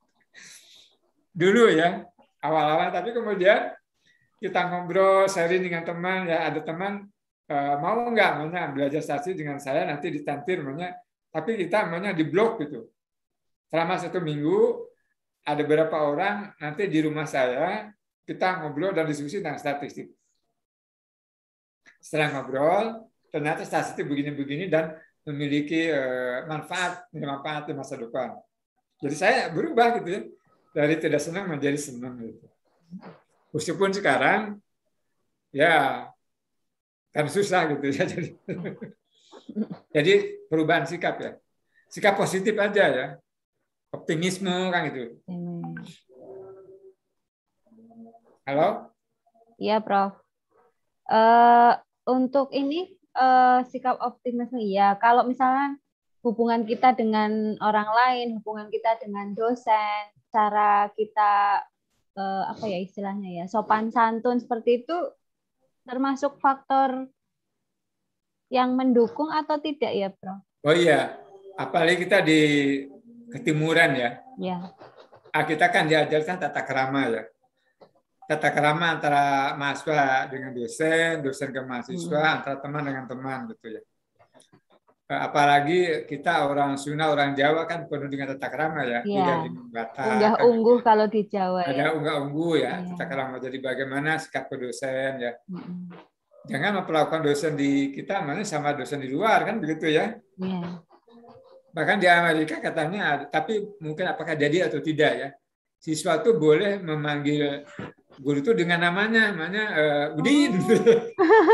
<laughs> Dulu ya, awal-awal tapi kemudian kita ngobrol sharing dengan teman ya ada teman eh, mau nggak belajar statistik dengan saya nanti ditantir mana tapi kita namanya di blog gitu selama satu minggu ada beberapa orang nanti di rumah saya kita ngobrol dan diskusi tentang statistik. Setelah ngobrol ternyata statistik begini-begini dan memiliki eh, manfaat manfaat di masa depan. Jadi saya berubah gitu ya dari tidak senang menjadi senang gitu. Meskipun sekarang ya kan susah gitu ya <laughs> jadi. Jadi perubahan sikap ya. Sikap positif aja ya optimisme kan gitu halo Iya, Prof. Eh, untuk ini eh, sikap optimisme ya. Kalau misalnya hubungan kita dengan orang lain, hubungan kita dengan dosen, cara kita eh, apa ya istilahnya ya, sopan santun seperti itu termasuk faktor yang mendukung atau tidak ya, Prof? oh iya apalagi kita di ketimuran ya Ya. ah, kita kan diajarkan tata kerama ya tata kerama antara mahasiswa dengan dosen, dosen ke mahasiswa, Hmm. antara teman dengan teman gitu ya. Eh, Apalagi kita orang Sunda, orang Jawa kan penuh dengan tata kerama ya, Iya. tidak dibata. Unggah ungguh kalau di Jawa Ada ya. unggah unggu ya, Iya. tata kerama. Jadi bagaimana sikap ke dosen ya. Mm-mm. jangan memperlakukan dosen di kita mana sama dosen di luar kan begitu ya. Iya. Bahkan di Amerika katanya, tapi mungkin apakah jadi atau tidak ya. Siswa itu boleh memanggil guru itu dengan namanya, namanya uh, Udin.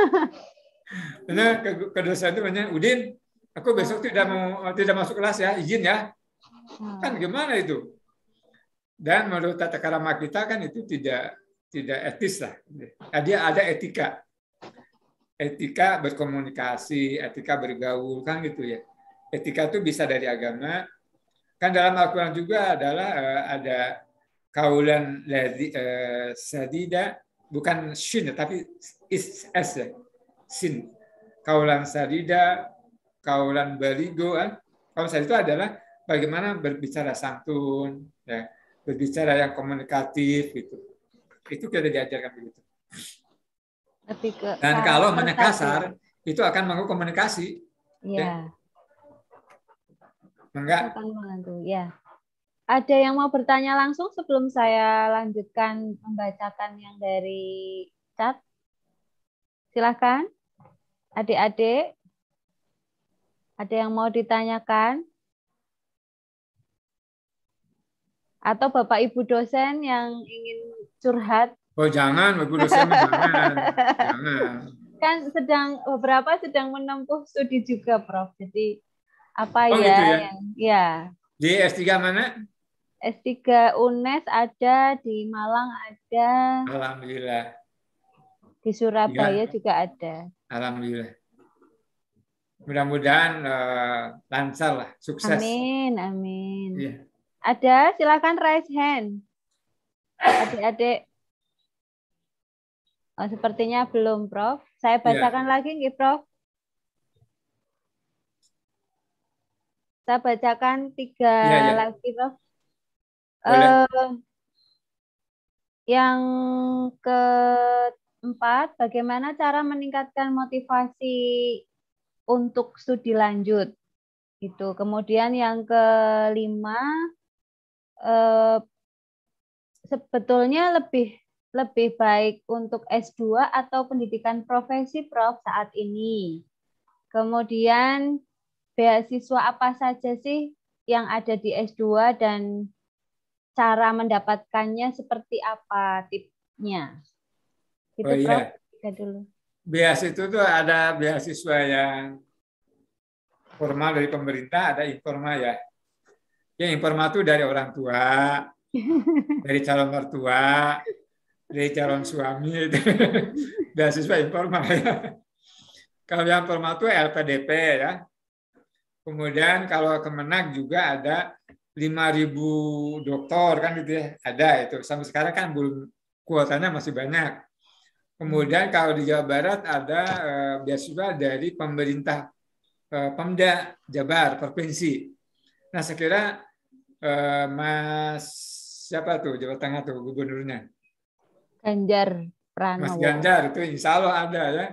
<laughs> Karena ke, ke dosen itu namanya Udin, aku besok tidak mau tidak masuk kelas ya, izin ya. Kan gimana itu? Dan menurut tata krama kita kan itu tidak tidak etis lah. Nah, dia ada etika. Etika berkomunikasi, etika bergaul kan gitu ya. Etika itu bisa dari agama. Kan dalam Al-Qur'an juga adalah uh, ada kaulan ladzi uh, sadida bukan shin tapi is s ya. Sin. Kaulan sadida, kaulan baligo kan. Kaulan sadida itu adalah bagaimana berbicara santun, ya, berbicara yang komunikatif gitu. Itu kita diajarkan begitu. Dan kalau persatu. mana kasar, itu akan mengganggu komunikasi. Iya. Enggak? Mengganggu, ya. Ada yang mau bertanya langsung sebelum saya lanjutkan membacakan yang dari chat? Silakan. Adik-adik. Ada yang mau ditanyakan? Atau Bapak Ibu dosen yang ingin curhat? Oh jangan, Ibu dosen jangan. <laughs> jangan. Kan sedang beberapa sedang menempuh studi juga, Prof. Jadi apa Oh, ya, gitu ya? yang ya Di S3 mana? S3 UNES ada, di Malang ada, Alhamdulillah. di Surabaya Ya. juga ada. Alhamdulillah. Mudah-mudahan eh, lancar lah, sukses. Amin, amin. Iya. Ada, silakan raise hand. Adik-adik. Oh, sepertinya belum, Prof. Saya Iya. bacakan lagi, nggih, Prof. Saya bacakan tiga Iya, iya. lagi, Prof. Boleh. Eh, yang keempat, bagaimana cara meningkatkan motivasi untuk studi lanjut? Itu. Kemudian yang kelima, eh, sebetulnya lebih lebih baik untuk S2 atau pendidikan profesi Prof saat ini. Kemudian beasiswa apa saja sih yang ada di S2 dan cara mendapatkannya seperti apa tipsnya? Gitu Oh, Prof. iya. Tiga dulu. Beasiswa itu tuh ada beasiswa yang formal dari pemerintah, ada informal ya. Yang informal itu dari orang tua, <laughs> dari calon mertua, dari calon suami, itu. <laughs> beasiswa informal ya. Kalau yang formal itu LPDP ya. Kemudian kalau Kemenag juga ada 5.000 dokter kan gitu ya. Ada itu. Sampai sekarang kan belum kuotanya masih banyak. Kemudian kalau di Jawa Barat ada eh, beasiswa dari pemerintah eh, Pemda Jabar provinsi. Nah, saya kira eh, Mas siapa tuh Jawa Tengah tuh gubernurnya? Ganjar Mas Pranowo. Ganjar itu insya Allah ada ya.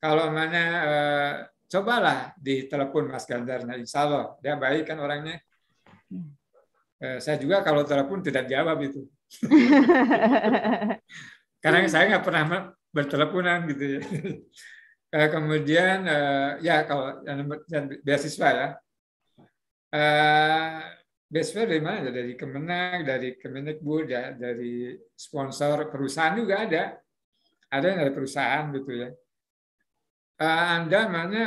Kalau mana eh, cobalah ditelepon Mas Ganjar, nah insya Allah dia baik kan orangnya. Eh, saya juga kalau telepon tidak jawab itu. <laughs> Karena saya nggak pernah berteleponan gitu ya. <laughs> Eh, Kemudian eh, ya kalau yang beasiswa ya. Eh, Beasiswa dari mana? Dari Kemenang, dari Kemendikbud, ya, dari sponsor perusahaan juga ada. Ada yang dari perusahaan gitu ya. Eh, Anda mana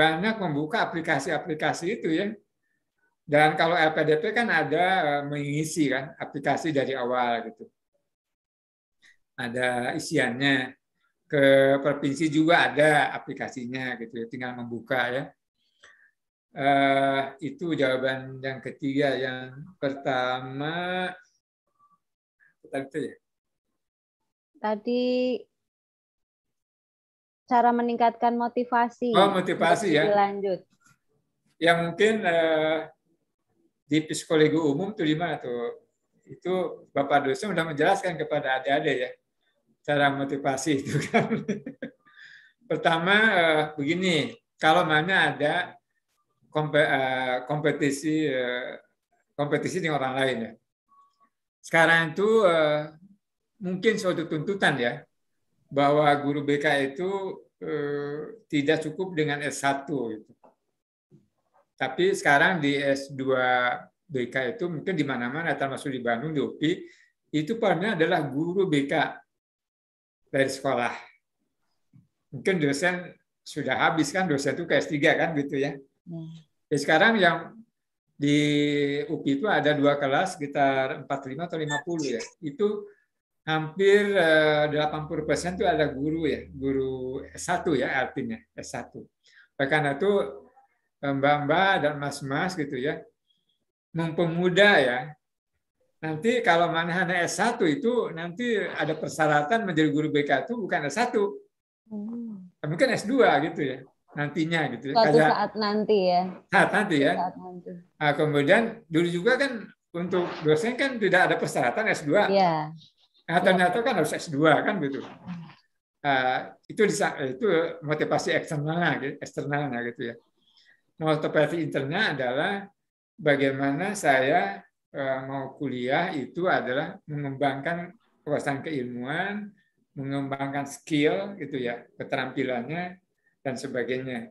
banyak membuka aplikasi-aplikasi itu ya. Dan kalau LPDP kan ada eh, mengisi kan aplikasi dari awal gitu. Ada isiannya. Ke provinsi juga ada aplikasinya gitu ya, tinggal membuka ya. Eh, itu jawaban yang ketiga. Yang pertama ya. Tadi cara meningkatkan motivasi. Oh, motivasi ya. Lanjut. yang mungkin eh, di psikologi umum tuh di mana tuh itu bapak dosen sudah menjelaskan kepada adik-adik ya cara motivasi itu <laughs> kan pertama eh, begini kalau mana ada eh, kompetisi eh, kompetisi dengan orang lain ya sekarang itu eh, mungkin suatu tuntutan ya bahwa guru BK itu eh, tidak cukup dengan S1 gitu. Tapi sekarang di S2 BK itu mungkin di mana-mana termasuk di Bandung di UPI itu perannya adalah guru BK dari sekolah. Mungkin dosen sudah habis kan dosen itu ke S3 kan gitu ya. Jadi sekarang yang di UPI itu ada dua kelas sekitar 45 atau 50 ya. Itu hampir eh, 80 persen itu ada guru ya, guru S1 ya artinya S1. Oleh karena itu eh, mbak-mbak dan mas-mas gitu ya, mempemuda ya. Nanti kalau mana hanya S1 itu nanti ada persyaratan menjadi guru BK itu bukan S1. Mungkin S2 gitu ya nantinya gitu ya. Suatu saat nanti ya. saat nanti ya. Saat nanti. Nah, kemudian dulu juga kan untuk dosen kan tidak ada persyaratan S2. Iya. Nah, ternyata kan harus S2 kan gitu. Ah, itu disa- itu motivasi eksternalnya gitu, eksternalnya gitu ya. Motivasi internalnya adalah bagaimana saya eh, mau kuliah itu adalah mengembangkan wawasan keilmuan, mengembangkan skill gitu ya, keterampilannya dan sebagainya.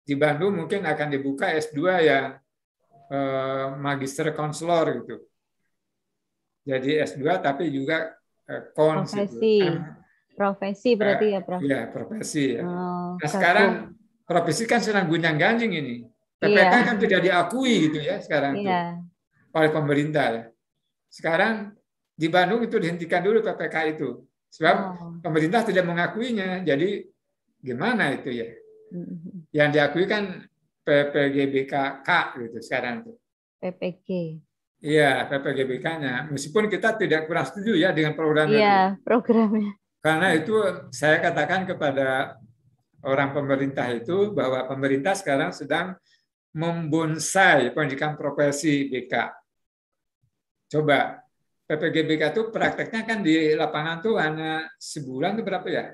Di Bandung mungkin akan dibuka S2 yang eh, magister konselor gitu. Jadi S2 tapi juga eh, kons gitu. Profesi. Profesi berarti ya, Prof. Iya, profesi ya. Oh, Nah, sekarang profesi kan sedang gunjang-ganjing ini. PPK Iya. kan tidak diakui gitu ya sekarang tuh Iya. oleh pemerintah ya. Sekarang di Bandung itu dihentikan dulu PPK itu. Sebab Oh. pemerintah tidak mengakuinya. Jadi gimana itu ya? Mm-hmm. Yang diakui kan PPGBKK gitu sekarang tuh. PPG. Iya, PPGBK-nya. Meskipun kita tidak kurang setuju ya dengan program itu. Iya, programnya. Karena itu saya katakan kepada orang pemerintah itu bahwa pemerintah sekarang sedang membonsai pendidikan profesi BK. Coba PPGBK itu prakteknya kan di lapangan tuh hanya sebulan itu berapa ya?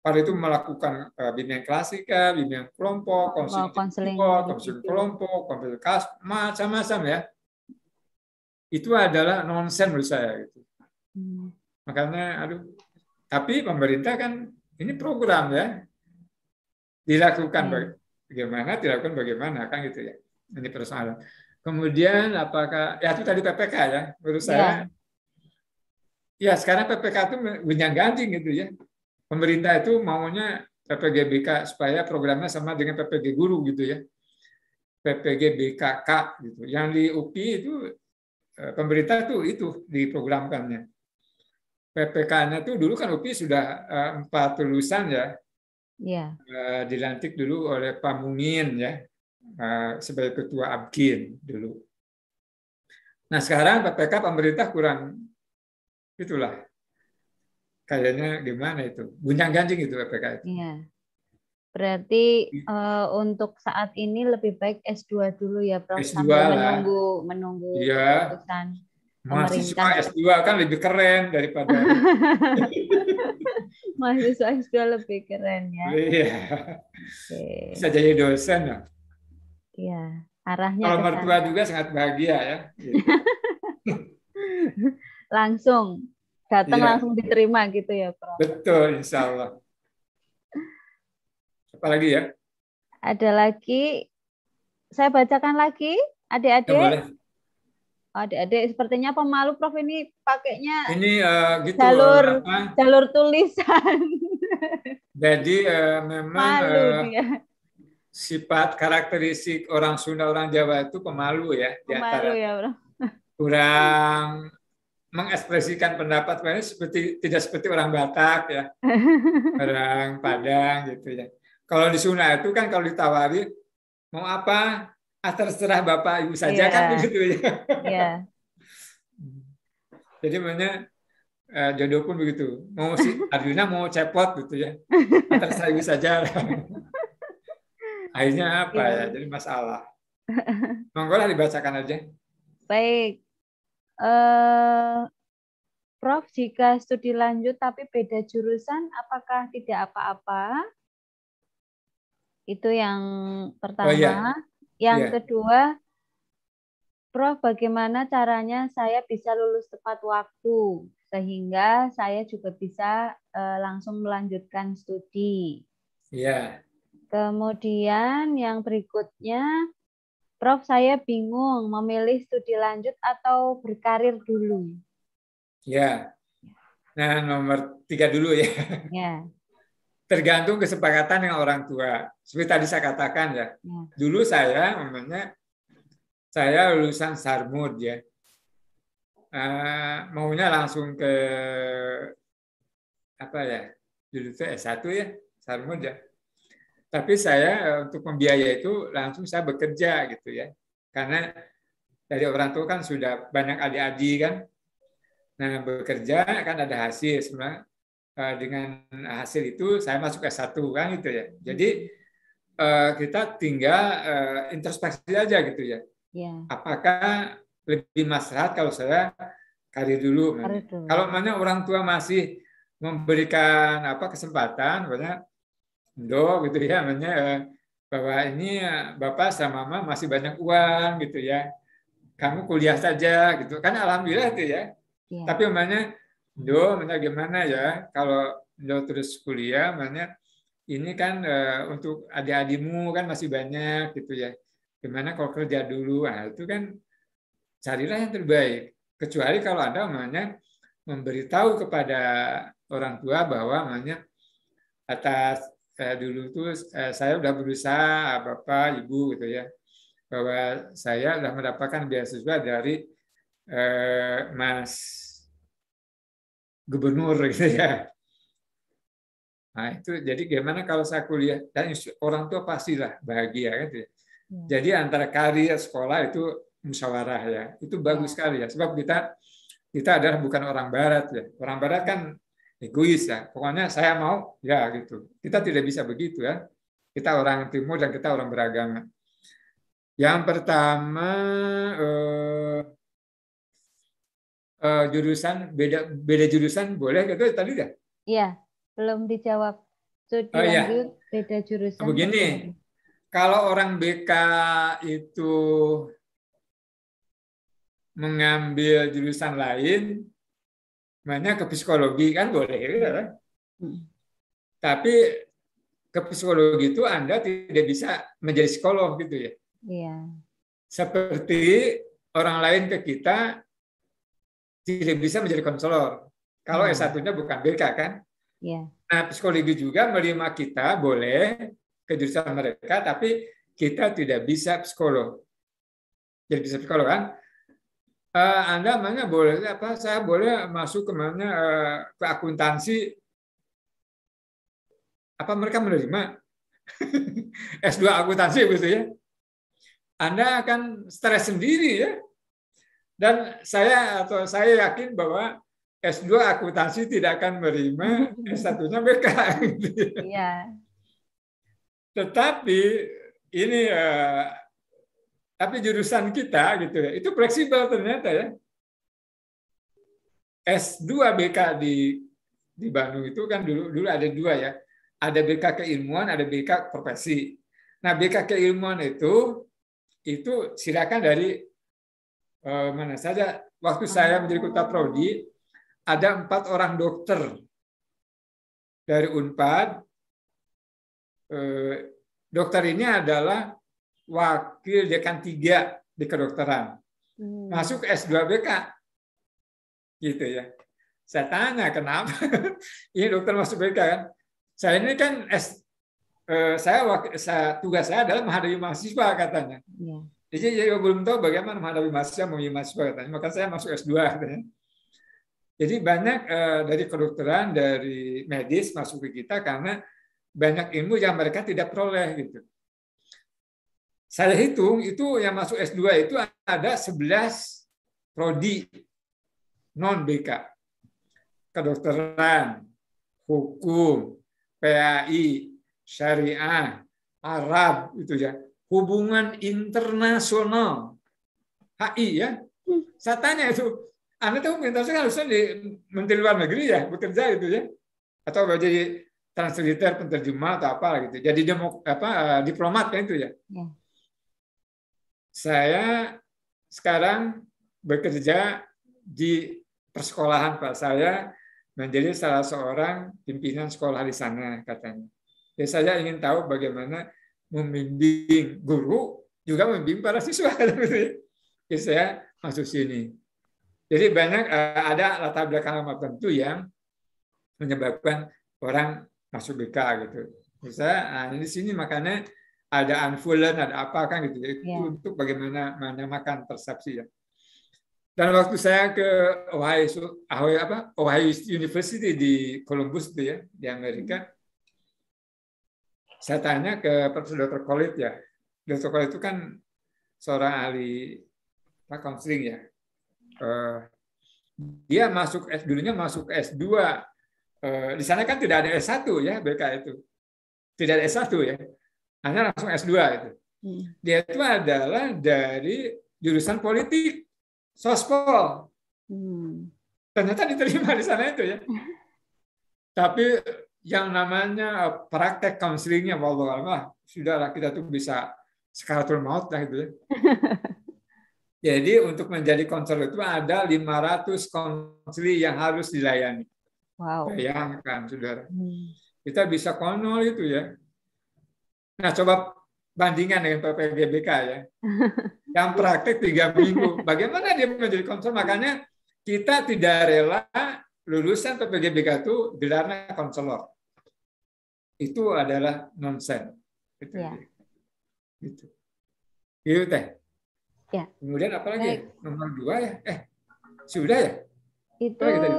Pada itu melakukan eh, bimbingan klasika, bimbingan kelompok, konseling kelompok, konseling kelompok, konseling kas, macam-macam ya. Itu adalah nonsen menurut saya gitu. Hmm. Makanya, aduh, tapi pemerintah kan ini program ya, dilakukan baga- bagaimana, dilakukan bagaimana kan gitu ya. Ini persoalan. Kemudian apakah ya itu tadi PPK ya, menurut saya. Ya sekarang PPK itu gunjang ganjing gitu ya. Pemerintah itu maunya PPGBK supaya programnya sama dengan PPG guru gitu ya. PPG BKK gitu. Yang di UPI itu pemerintah itu itu diprogramkannya. PPK-nya itu dulu kan UPI sudah eh, empat lulusan ya, Iya. eh, dilantik dulu oleh Pak Mumin ya eh, sebagai ketua Abkin dulu. Nah sekarang PPK pemerintah kurang itulah kayaknya gimana itu gunjang ganjing itu PPK itu. Iya. Berarti eh, untuk saat ini lebih baik S2 dulu ya, Prof. S2 sambil lah. menunggu menunggu Iya. keputusan Mahasiswa pemerintah. S2 kan lebih keren daripada <laughs> Mahasiswa S2 lebih keren ya. iya Oke. bisa jadi dosen ya. Iya, arahnya Kalau mertua juga sangat bahagia ya. <laughs> Langsung datang Iya. langsung diterima gitu ya, Prof. Betul, insya Allah. Apa lagi ya? Ada lagi, saya bacakan lagi, Ya, adik-adik. boleh. Adik-adik sepertinya pemalu Prof ini pakainya Ini eh, gitu. jalur apa, jalur tulisan. <laughs> Jadi eh, memang Malu eh, dia. sifat karakteristik orang Sunda orang Jawa itu pemalu ya. Pemalu ya, Prof. kurang mengekspresikan pendapat seperti tidak seperti orang Batak ya, <laughs> orang Padang gitu ya. Kalau di Sunda itu kan kalau ditawari mau apa, ah terserah bapak ibu saja Iya. kan begitu ya. Iya. <laughs> Jadi makanya eh, jodoh pun begitu. Mau si Arjuna mau cepot gitu ya, ah, terserah ibu saja. <laughs> Akhirnya apa Iya. ya? Jadi masalah. Monggo lah dibacakan aja. Baik. Eh Prof, jika studi lanjut tapi beda jurusan, apakah tidak apa-apa? Itu yang pertama. Oh, iya. Yang Iya. kedua, Prof, bagaimana caranya saya bisa lulus tepat waktu? sehingga saya juga bisa eh, langsung melanjutkan studi. Iya. Kemudian yang berikutnya, Prof, saya bingung memilih studi lanjut atau berkarir dulu. Ya. Nah, nomor tiga dulu ya. Ya, Tergantung kesepakatan dengan orang tua. Seperti tadi saya katakan ya. ya, Dulu saya, namanya saya lulusan Sarmud ya. Eh, maunya langsung ke apa ya? Dulu itu S1 ya, Sarmud ya. Tapi saya eh, untuk membiayai itu langsung saya bekerja gitu ya. Karena dari orang tua kan sudah banyak adik-adik kan. Nah, bekerja kan ada hasil sebenarnya dengan hasil itu saya masuk S1 kan gitu ya. Jadi eh, kita tinggal eh, introspeksi aja gitu ya. ya. Apakah lebih maslahat kalau saya karir dulu? Karir dulu. Kalau mana orang tua masih memberikan apa kesempatan, banyak do gitu ya, namanya eh, bahwa ini eh, bapak sama mama masih banyak uang gitu ya, kamu kuliah saja gitu kan, alhamdulillah itu ya. Ya. Tapi namanya do, namanya gimana ya, kalau do terus kuliah, namanya ini kan eh, untuk adik-adikmu kan masih banyak gitu ya. Gimana kalau kerja dulu? Nah, itu kan carilah yang terbaik. Kecuali kalau Anda namanya memberitahu kepada orang tua bahwa namanya atas eh, dulu tuh eh, saya sudah berusaha Bapak, Ibu gitu ya. Bahwa saya sudah mendapatkan beasiswa dari eh, Mas Gubernur <laughs> gitu ya. Nah, itu jadi gimana kalau saya kuliah dan orang tua pastilah bahagia kan gitu ya. Jadi antara karir sekolah itu musyawarah ya. Itu bagus sekali ya. Sebab kita kita adalah bukan orang barat ya. Orang barat kan egois ya. Pokoknya saya mau ya gitu. Kita tidak bisa begitu ya. Kita orang timur dan kita orang beragama. Yang pertama eh, eh, jurusan beda beda jurusan boleh gitu tadi ya. Iya, belum dijawab. Studi Oh, iya. beda jurusan. Begini, kalau orang BK itu mengambil jurusan lain, mana ke psikologi kan boleh, gitu kan? Tapi ke psikologi itu Anda tidak bisa menjadi psikolog gitu ya. Iya. Seperti orang lain ke kita tidak bisa menjadi konselor. Kalau Hmm. S1-nya bukan BK kan? Iya. Nah, psikologi juga menerima kita boleh ke jurusan mereka, tapi kita tidak bisa psikolog. Jadi bisa psikolog kan? Eh, Anda mana boleh apa? Saya boleh masuk ke mana eh, ke akuntansi? Apa mereka menerima <laughs> S2 akuntansi gitu ya? Anda akan stres sendiri ya. Dan saya atau saya yakin bahwa S2 akuntansi tidak akan menerima <laughs> S1-nya BK. gitu ya. Iya. Tetapi ini eh, tapi jurusan kita gitu ya, itu fleksibel ternyata ya. S2 BK di di Bandung itu kan dulu dulu ada dua ya. Ada BK keilmuan, ada BK profesi. Nah, BK keilmuan itu itu silakan dari eh, mana saja. Waktu saya menjadi kota prodi ada empat orang dokter dari Unpad. Eh, dokter ini adalah wakil dekan tiga di kedokteran. Hmm. Masuk S2 BK. Gitu ya. Saya tanya kenapa? <laughs> ini dokter masuk BK kan? Saya ini kan S eh, saya, saya tugas saya adalah menghadapi mahasiswa katanya. Iya. Jadi saya belum tahu bagaimana menghadapi mahasiswa menghadapi mahasiswa katanya. Maka saya masuk S2 katanya. Jadi banyak eh, dari kedokteran, dari medis masuk ke kita karena banyak ilmu yang mereka tidak peroleh gitu. Saya hitung itu yang masuk S2 itu ada 11 prodi non BK. Kedokteran, hukum, PAI, syariah, Arab itu ya. Hubungan internasional. HI ya. Saya tanya itu, Anda tahu internasional harusnya di Menteri Luar Negeri ya, bekerja itu ya. Atau jadi translator, penterjemah atau apa gitu. Jadi demo, apa eh, diplomat kan itu ya. Ya. Saya sekarang bekerja di persekolahan Pak saya menjadi salah seorang pimpinan sekolah di sana katanya. Jadi saya ingin tahu bagaimana membimbing guru juga membimbing para siswa <laughs> gitu ya. Jadi saya masuk sini. Jadi banyak eh, ada latar belakang tertentu yang menyebabkan orang masuk BK gitu. Bisa nah, di sini makanya ada unfullen, ada apa kan gitu. Itu Ya. untuk bagaimana menyamakan persepsi ya. Dan waktu saya ke Ohio, Ohio apa Ohio University di Columbus itu ya di Amerika, saya tanya ke Profesor Dr. Khalid ya. Dr. Khalid itu kan seorang ahli apa konseling ya. Eh, dia masuk S dulunya masuk S2 Eh, di sana kan tidak ada S1 ya BK itu. Tidak ada S1 ya. Hanya langsung S2 itu. Dia itu adalah dari jurusan politik, sospol. Hmm. Ternyata diterima di sana itu ya. Tapi yang namanya praktek counselingnya, wallah sudahlah kita tuh bisa sekaratul maut lah gitu ya. <laughs> Jadi untuk menjadi konselor itu ada 500 konseling yang harus dilayani. Wow. Bayangkan, saudara. Hmm. Kita bisa konol itu ya. Nah, coba bandingkan dengan PPGBK ya. <laughs> Yang praktek tiga minggu. Bagaimana dia menjadi konselor? Makanya kita tidak rela lulusan PPGBK itu gelarnya konselor. Itu adalah nonsen. Itu. Ya. Gitu. Gitu teh. Ya. Kemudian apa lagi? Baik. Nomor dua ya? Eh, sudah ya? Itu lagi tadi?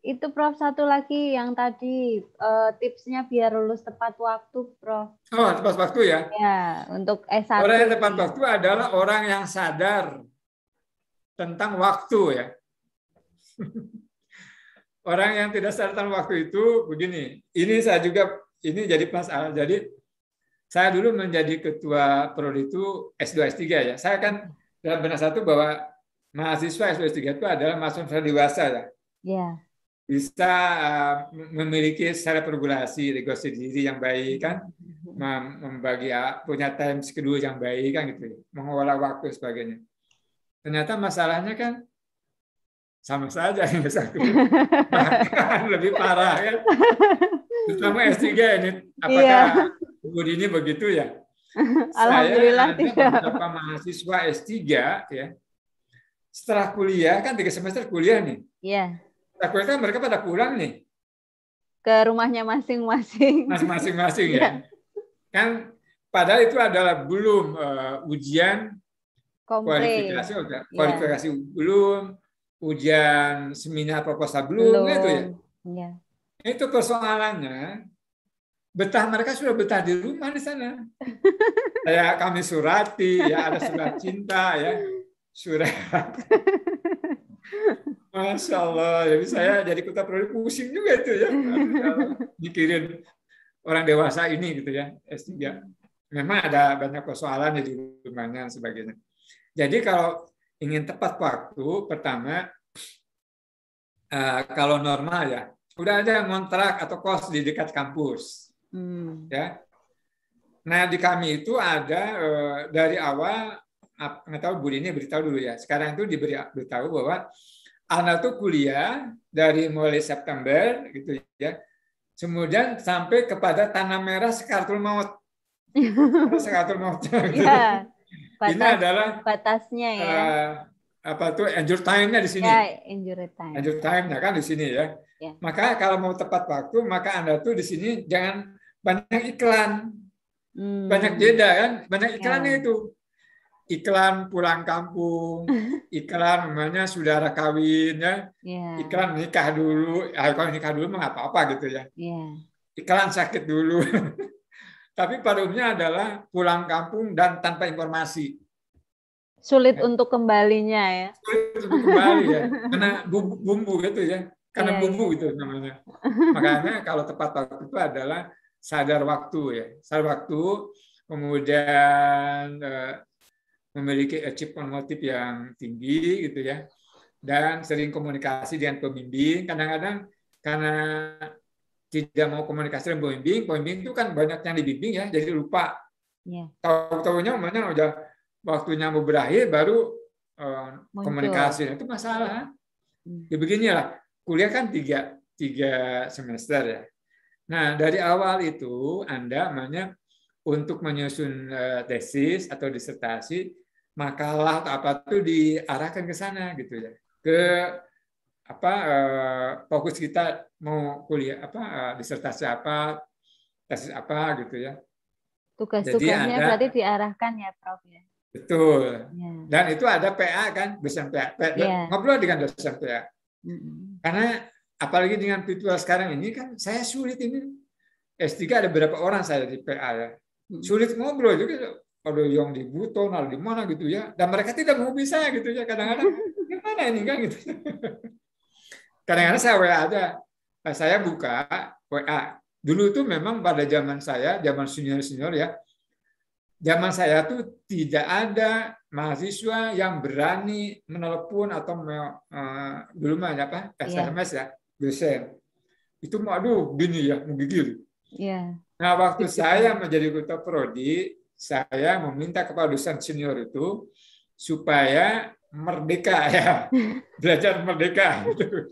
itu Prof satu lagi yang tadi eh, tipsnya biar lulus tepat waktu, Prof. Oh, tepat waktu ya. Ya, untuk S1. Orang yang tepat waktu adalah orang yang sadar tentang waktu ya. <laughs> orang yang tidak sadar tentang waktu itu begini. Ini saya juga ini jadi masalah. Jadi saya dulu menjadi ketua prodi itu S2 S3 ya. Saya kan dalam benak satu bahwa mahasiswa S2 S3 itu adalah mahasiswa dewasa ya. Ya. Bisa uh, memiliki secara pergulasi, regulasi diri yang baik kan, mem- membagi uh, punya time schedule yang baik kan gitu, mengelola waktu sebagainya. Ternyata masalahnya kan sama saja yang satu, <laughs> bahkan lebih parah kan. Terutama S3 ini, apakah Bu ini begitu ya? Alhamdulillah Saya ada tidak. beberapa mahasiswa S3 ya. Setelah kuliah kan tiga semester kuliah nih. Iya. Setelah kuliah kan mereka pada pulang nih. Ke rumahnya masing-masing. masing-masing ya. Iya. Kan padahal itu adalah belum eh, ujian Kompre. kualifikasi Iya. kualifikasi belum, ujian seminar proposal belum, Belum. itu ya. Iya. Itu persoalannya betah mereka sudah betah di rumah di sana. Kayak <laughs> kami surati ya ada surat cinta ya. Surat <laughs> Masya Allah, jadi saya jadi kota prodi pusing juga itu ya. <laughs> Mikirin orang dewasa ini gitu ya, S3. Memang ada banyak persoalan di rumahnya dan sebagainya. Jadi kalau ingin tepat waktu, pertama eh, kalau normal ya, udah ada kontrak atau kos di dekat kampus, Hmm. ya. Nah di kami itu ada eh, dari awal, nggak tahu Bu ini beritahu dulu ya. Sekarang itu diberi beritahu bahwa anak tuh kuliah dari mulai September gitu ya. Kemudian sampai kepada tanah merah sekaratul maut. <laughs> sekaratul maut. gitu. Iya. Ini Batas, adalah batasnya ya. eh, apa tuh injury time-nya di sini. Ya, injury time. Injury time-nya kan di sini ya. Ya. Maka kalau mau tepat waktu, maka Anda tuh di sini jangan banyak iklan. Hmm. Banyak jeda kan, banyak iklannya Ya. itu. Iklan pulang kampung, <laughs> iklan namanya saudara kawin ya, Ya. iklan nikah dulu. Ah, kalau nikah dulu mah nggak apa-apa gitu ya. Ya. Iklan sakit dulu. <laughs> Tapi pada umumnya adalah pulang kampung dan tanpa informasi. Sulit untuk kembalinya ya. Sulit untuk kembali ya, <laughs> karena bumbu, bumbu gitu ya, karena Iya, bumbu gitu namanya. Makanya kalau tepat waktu itu adalah sadar waktu ya, sadar waktu, kemudian eh, memiliki achievement motif yang tinggi gitu ya, dan sering komunikasi dengan pembimbing. Kadang-kadang karena tidak mau komunikasi dengan pembimbing, pembimbing itu kan banyak yang dibimbing ya, jadi lupa. Ya. Tahu-tahunya umpamanya udah waktunya mau berakhir baru eh, komunikasi itu masalah. Ya beginilah, kuliah kan tiga, tiga semester ya. Nah, dari awal itu Anda namanya untuk menyusun eh, tesis atau disertasi, makalah atau apa itu diarahkan ke sana gitu ya. Ke apa eh, fokus kita mau kuliah apa eh, disertasi apa, tesis apa gitu ya. Tugas-tugasnya berarti diarahkan ya, Prof ya. Betul. Ya. Dan itu ada PA kan, dosen PA. PA Iya. Ngobrol dengan dosen PA. Mm-mm. Karena apalagi dengan virtual sekarang ini kan saya sulit ini. S3 ada berapa orang saya di PA ya. Sulit ngobrol juga. Ada yang di Buton, di mana gitu ya. Dan mereka tidak mau bisa gitu ya. Kadang-kadang <laughs> gimana ini kan gitu. <laughs> Kadang-kadang saya WA aja. Nah, Saya buka WA. Dulu itu memang pada zaman saya, zaman senior-senior ya, zaman saya tuh tidak ada mahasiswa yang berani menelepon atau eh, dulu mah apa Iya. SMS ya dosen itu mau aduh gini ya menggigil. Iya. Nah waktu saya menjadi ketua prodi saya meminta kepada dosen senior itu supaya merdeka ya <laughs> belajar merdeka gitu.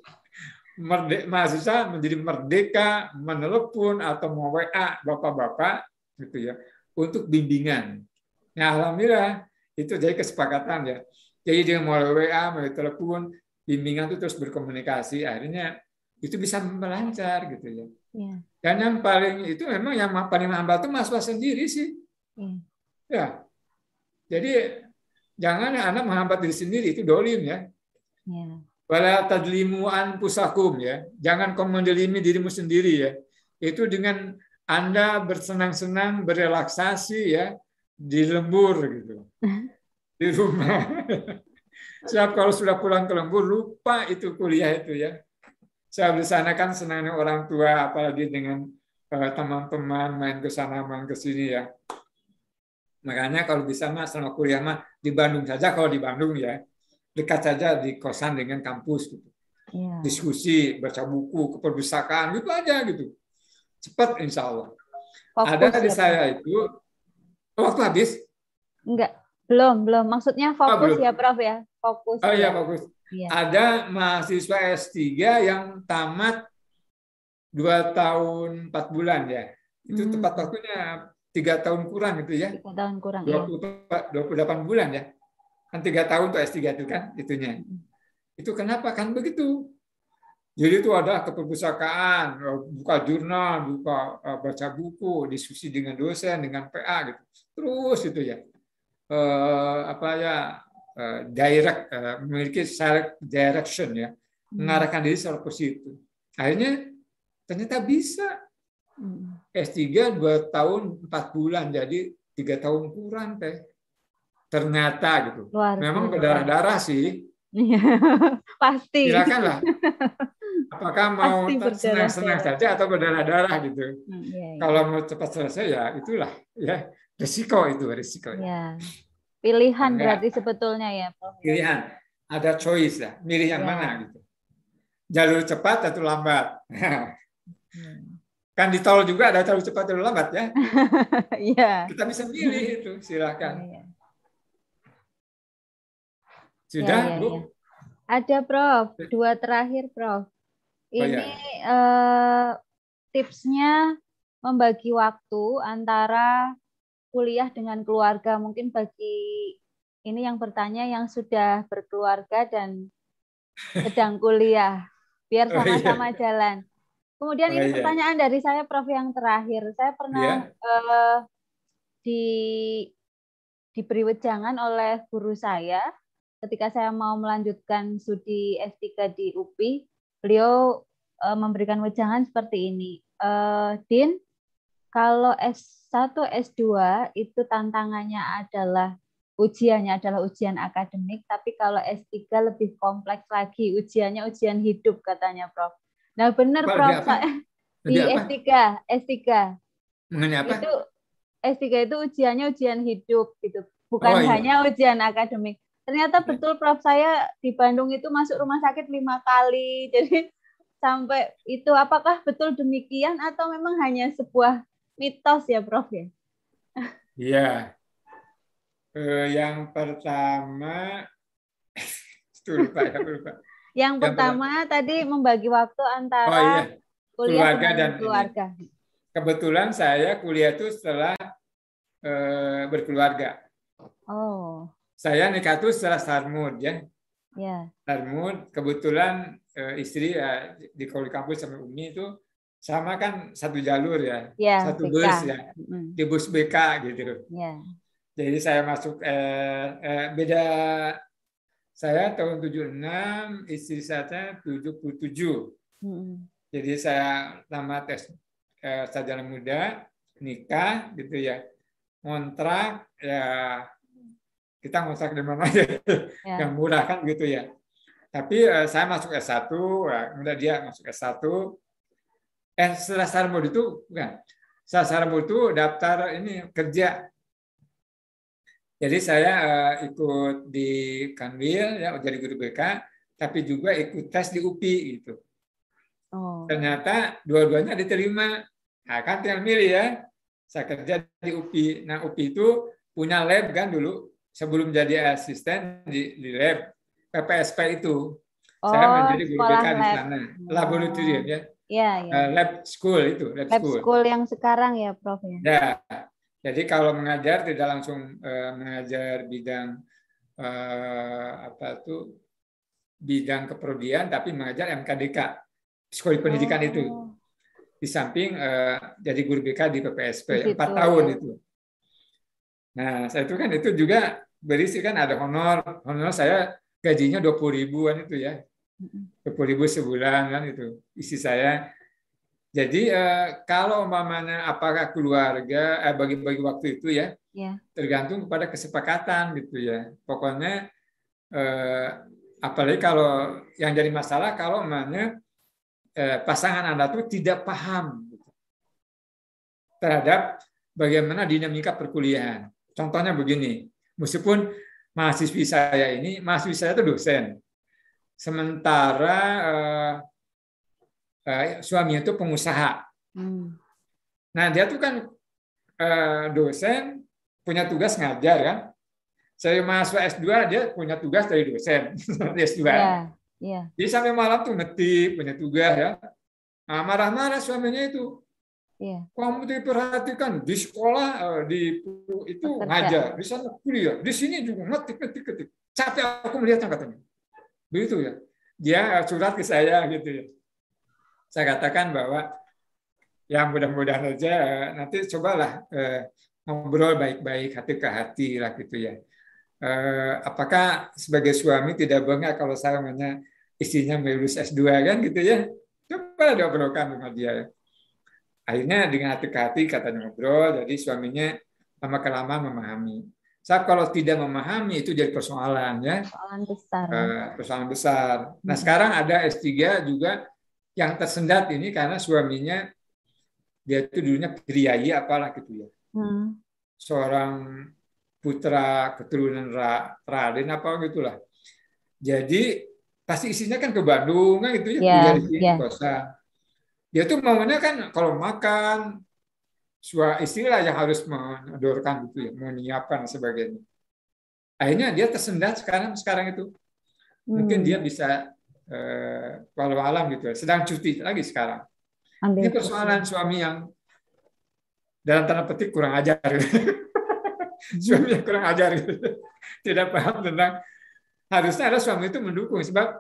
Merde- mahasiswa menjadi merdeka menelepon atau mau WA bapak-bapak gitu ya untuk bimbingan. Nah, alhamdulillah itu jadi kesepakatan ya. Jadi dia melalui WA, melalui telepon, bimbingan itu terus berkomunikasi. Akhirnya itu bisa melancar gitu ya. Iya. Dan yang paling itu memang yang paling hambat itu mahasiswa sendiri sih. Iya. Ya. Jadi jangan anak menghambat diri sendiri itu dolim ya. Iya. Wala tadlimu anfusakum ya. Jangan kau mendelimi dirimu sendiri ya. Itu dengan Anda bersenang-senang, berelaksasi ya di lembur gitu. Di rumah. <laughs> Siap kalau sudah pulang ke lembur lupa itu kuliah itu ya. Saya di sana kan senangnya orang tua apalagi dengan eh, teman-teman main ke sana main ke sini ya. Makanya kalau bisa mah selama kuliah mah di Bandung saja kalau di Bandung ya dekat saja di kosan dengan kampus gitu. Iya. Diskusi, baca buku, ke perpustakaan gitu aja gitu. Cepat insya Allah. Fokus Ada di ya, saya itu waktu habis. Enggak, belum, belum. Maksudnya fokus belum. ya, Prof ya. Fokus. Oh iya ya. bagus. Iya. Ada mahasiswa S3 yang tamat dua tahun empat bulan ya. Itu Hmm. tepat waktunya tiga tahun kurang gitu ya. Tiga tahun kurang ya. 20, 28 bulan ya. Kan tiga tahun tuh S3 itu kan itunya. Itu kenapa kan begitu? Jadi itu ada ke perpustakaan, eh, buka jurnal, buka eh, baca buku, diskusi dengan dosen, dengan PA gitu. Terus itu ya. Eh, apa ya eh, direct eh, memiliki self direction ya, mengarahkan diri secara positif. Akhirnya ternyata bisa Hmm. S3 dua tahun empat bulan jadi tiga tahun kurang teh ternyata gitu Luar memang berdarah-darah sih Iya, <laughs> Pasti. silakanlah <laughs> apakah mau senang-senang saja atau berdarah-darah gitu Hmm, iya, iya. kalau mau cepat selesai ya itulah ya risiko itu risiko Ya. Pilihan Enggak. berarti sebetulnya ya, Prof. pilihan ada choice ya milih yang Ya. mana gitu jalur cepat atau lambat Hmm. kan di tol juga ada jalur cepat jalur lambat ya <laughs> Iya. kita bisa milih itu silakan Iya. Sudah Ya, ya, bu ya. Ada, Prof. Dua terakhir, Prof. Oh, Ini ya. eh, tipsnya membagi waktu antara kuliah dengan keluarga. Mungkin bagi ini yang bertanya yang sudah berkeluarga dan sedang kuliah, biar Oh, iya. sama-sama jalan. Kemudian Oh, ini iya. pertanyaan dari saya, Prof, yang terakhir. Saya pernah Iya. eh, di diberi wejangan oleh guru saya ketika saya mau melanjutkan studi S3 di UPI, beliau eh, memberikan wejangan seperti ini. Eh, Din, kalau S1, S2 itu tantangannya adalah ujiannya adalah ujian akademik, tapi kalau S3 lebih kompleks lagi, ujiannya ujian hidup katanya, Prof. Nah, benar, Prof. Saya- di Lebih apa? S3, S3 mengenai apa itu S3 itu ujiannya ujian hidup gitu, bukan Oh, iya. hanya ujian akademik. Ternyata betul Prof saya di Bandung itu masuk rumah sakit lima kali, <laughs> jadi sampai itu apakah betul demikian atau memang hanya sebuah mitos ya Prof ya? Iya. Eh, yang pertama, <laughs> lupa ya, lupa. Yang Yang pertama tadi membagi waktu antara Oh iya, kuliah keluarga dan ini. keluarga. kebetulan saya kuliah itu setelah eh, berkeluarga. Oh, Saya nikah itu setelah sarmud ya. ya. Sarmud kebetulan eh, istri ya, di kalau di kampus sama Umi itu sama kan satu jalur ya, Ya, satu BK. bus ya, Mm, di bus BK gitu. Ya. Jadi saya masuk eh, eh, beda saya tahun 76, istri saya 77. Mm, Jadi saya tamat tes eh, sarjana muda, nikah gitu ya. Kontrak ya kita ngontrak di mana aja Ya. yang murah kan gitu ya. Tapi eh, saya masuk S1, ya, kemudian dia masuk S1. Eh setelah sarmud itu bukan. Setelah sarmud itu daftar ini kerja jadi saya eh, ikut di Kanwil ya jadi guru BK, tapi juga ikut tes di UPI gitu. Oh. Ternyata dua-duanya diterima. Nah, kan tinggal milih ya. Saya kerja di UPI. Nah, UPI itu punya lab kan dulu sebelum jadi asisten di, di lab PPSP itu. saya Oh, menjadi guru BK di sana. Laboratorium ya. Iya. Eh, lab school itu, lab, Lab school. school yang sekarang ya, Prof ya. Ya, jadi kalau mengajar tidak langsung eh, mengajar bidang eh, apa tuh bidang keprodian, tapi mengajar MKDK, sekolah pendidikan itu. Oh. Di samping eh, jadi guru BK di PPSP empat tahun itu. Nah, saya itu kan itu juga berisi kan ada honor, honor saya gajinya dua puluh ribuan itu ya, dua puluh ribu sebulan kan itu isi saya. Jadi eh, kalau umpamanya apakah keluarga eh, bagi-bagi waktu itu ya Ya. tergantung kepada kesepakatan gitu ya. Pokoknya eh, apalagi kalau yang jadi masalah kalau umpamanya eh, pasangan anda tuh tidak paham gitu, terhadap bagaimana dinamika perkuliahan. Contohnya begini, meskipun mahasiswi saya ini mahasiswi saya itu dosen, sementara eh, eh, suaminya itu pengusaha. Hmm. Nah, dia tuh kan eh, dosen punya tugas ngajar kan. Saya mahasiswa S2 dia punya tugas dari dosen <laughs> di S2. Iya, iya. Jadi sampai malam tuh ngetik, punya tugas ya. Nah, marah-marah suaminya itu. Iya. Kamu diperhatikan di sekolah eh, di itu Bekerja. ngajar, di sana kuliah, di sini juga ngetik ngetik ngetik. Capek aku melihatnya katanya. Begitu ya. Dia eh, surat ke saya gitu ya. Saya katakan bahwa ya mudah-mudahan aja eh, nanti cobalah eh, ngobrol baik-baik hati ke hati lah gitu ya. Eh, apakah sebagai suami tidak bangga kalau saya istrinya lulus S2 kan gitu ya? Coba diobrolkan sama dia. ya. Akhirnya dengan hati ke hati katanya ngobrol, jadi suaminya lama kelamaan memahami. Saya kalau tidak memahami itu jadi persoalan ya, Persoalan besar. Eh, persoalan besar. Nah sekarang ada S3 juga yang tersendat ini karena suaminya dia itu dulunya priayi apalah gitu ya, Hmm. seorang putra keturunan Ra- Raden apa gitulah. Jadi pasti isinya kan ke Bandung kan gitu ya, kuliah di sini kosan. Dia tuh maunya kan kalau makan sua istilah yang harus menodorkan gitu ya, menyiapkan sebagainya. Akhirnya dia tersendat sekarang sekarang itu. Mungkin Hmm. dia bisa eh, walau alam gitu ya, sedang cuti lagi sekarang. Ambil Ini persoalan suami yang dalam tanda petik kurang ajar. <laughs> suami yang kurang ajar gitu. <laughs> Tidak paham tentang harusnya ada suami itu mendukung sebab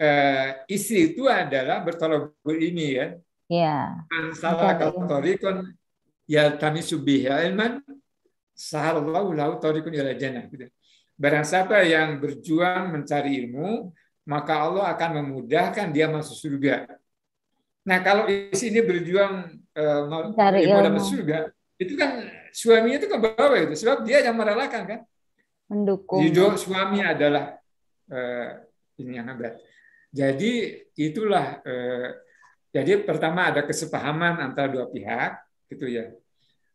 eh, istri itu adalah bertolak ini ya. Iya. Salah ilmu. torikon ya kami subih ilman sahallahu lahu torikun ila jannah gitu. Barang siapa yang berjuang mencari ilmu, maka Allah akan memudahkan dia masuk surga. Nah, kalau di sini berjuang eh, mau Mencari ilmu. dapat surga, itu kan suaminya itu ke bawah itu, sebab dia yang merelakan kan. Mendukung. Hidup suami adalah eh, ini yang hebat. Jadi itulah eh, jadi pertama ada kesepahaman antara dua pihak gitu ya.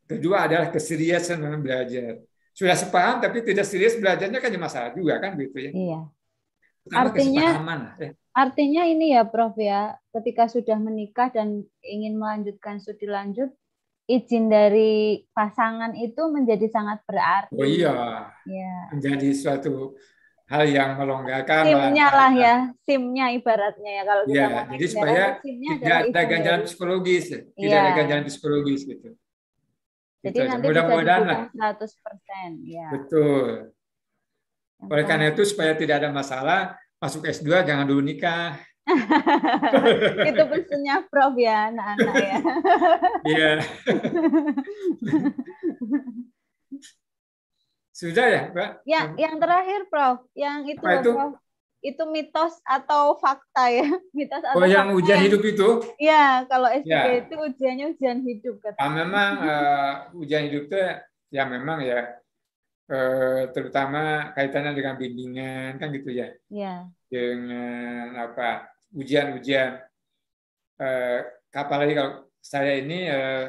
Kedua adalah keseriusan dalam belajar. Sudah sepaham tapi tidak serius belajarnya kan jadi masalah juga kan gitu ya. Iya. Pertama Artinya-. Eh, Artinya ini ya Prof ya, ketika sudah menikah dan ingin melanjutkan studi lanjut, izin dari pasangan itu menjadi sangat berarti. Oh iya, Ya. menjadi suatu hal yang melonggarkan. SIM-nya lah ya, SIM-nya ibaratnya ya kalau kita Ya, mau jadi supaya tidak ada ganjalan psikologis, tidak Iya. ada ganjalan psikologis gitu. Jadi Gitu nanti Mudah-mudahan lah. didukung 100%. Ya. Betul. Oleh karena itu supaya tidak ada masalah, masuk S2 jangan dulu nikah. <laughs> itu pesennya Prof ya anak-anak ya. Iya. <laughs> Sudah ya, Mbak? Ya, yang terakhir Prof, yang itu, Apa itu? Prof. Itu mitos atau fakta ya? <laughs> Mitos atau Oh, yang fakta ujian hidup itu? Iya, kalau S3 Ya. itu ujiannya ujian hidup Ah, katanya. memang <laughs> eh, ujian hidup itu ya memang ya eh, terutama kaitannya dengan bimbingan kan gitu ya. Iya. Dengan apa? Ujian-ujian eh, apalagi kalau saya ini eh,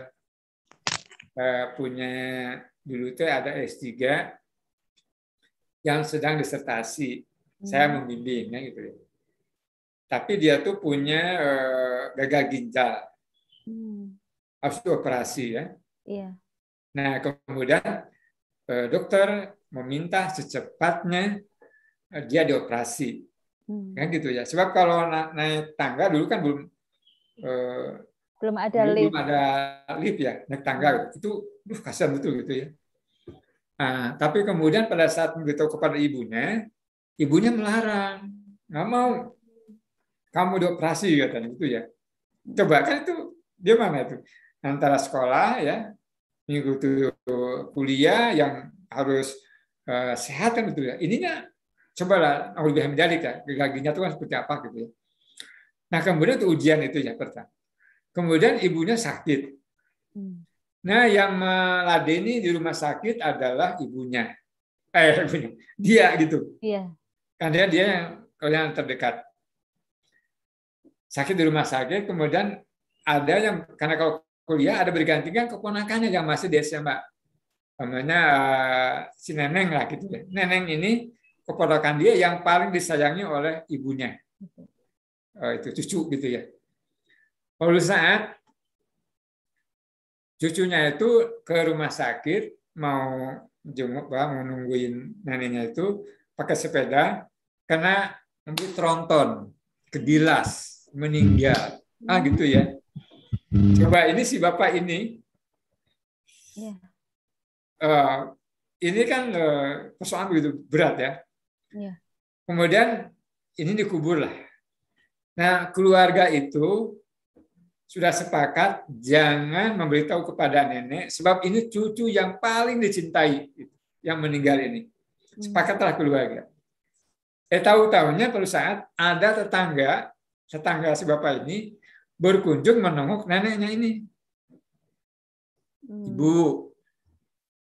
eh, punya dulu itu ada S3 yang sedang disertasi. Saya Hmm. membimbingnya gitu ya. Tapi dia tuh punya eh, gagal ginjal, Hmm. harus dioperasi ya. Iya. Nah, kemudian eh, dokter meminta secepatnya eh, dia dioperasi. Hmm. Kan gitu ya. Sebab kalau na- naik tangga dulu kan belum eh, Belum ada dulu lift. belum ada lift ya, naik tangga itu duh, kasihan betul gitu ya. Nah, tapi kemudian pada saat memberitahu kepada ibunya, ibunya melarang, nggak mau kamu dioperasi katanya gitu ya. Coba kan itu dia mana itu antara sekolah ya minggu itu kuliah yang harus eh, sehat kan gitu ya. Ininya cobalah lebih menjadi ya gaginya itu kan seperti apa gitu ya. Nah kemudian itu ujian itu ya pertama. Kemudian ibunya sakit. Hmm. Nah yang meladeni di rumah sakit adalah ibunya. Eh <laughs> ibunya. Dia gitu. Iya. Karena dia yang yang terdekat. Sakit di rumah sakit, kemudian ada yang karena kalau kuliah ada bergantikan keponakannya yang masih di SMA. Namanya eh, si Neneng lah gitu ya. Neneng ini keponakan dia yang paling disayangi oleh ibunya. Eh, itu cucu gitu ya. Pada saat cucunya itu ke rumah sakit mau jenguk Pak, mau nungguin neneknya itu pakai sepeda kena ngambil tronton, kedilas, meninggal. Ah gitu ya. Coba ini si bapak ini Iya. eh, ini kan eh, persoalan begitu berat ya. Iya. Kemudian ini dikubur lah. Nah, keluarga itu sudah sepakat jangan memberitahu kepada nenek sebab ini cucu yang paling dicintai yang meninggal ini. Sepakatlah keluarga. Eh tahu-tahunya pada saat ada tetangga, tetangga si bapak ini berkunjung menengok neneknya ini. Hmm. Ibu,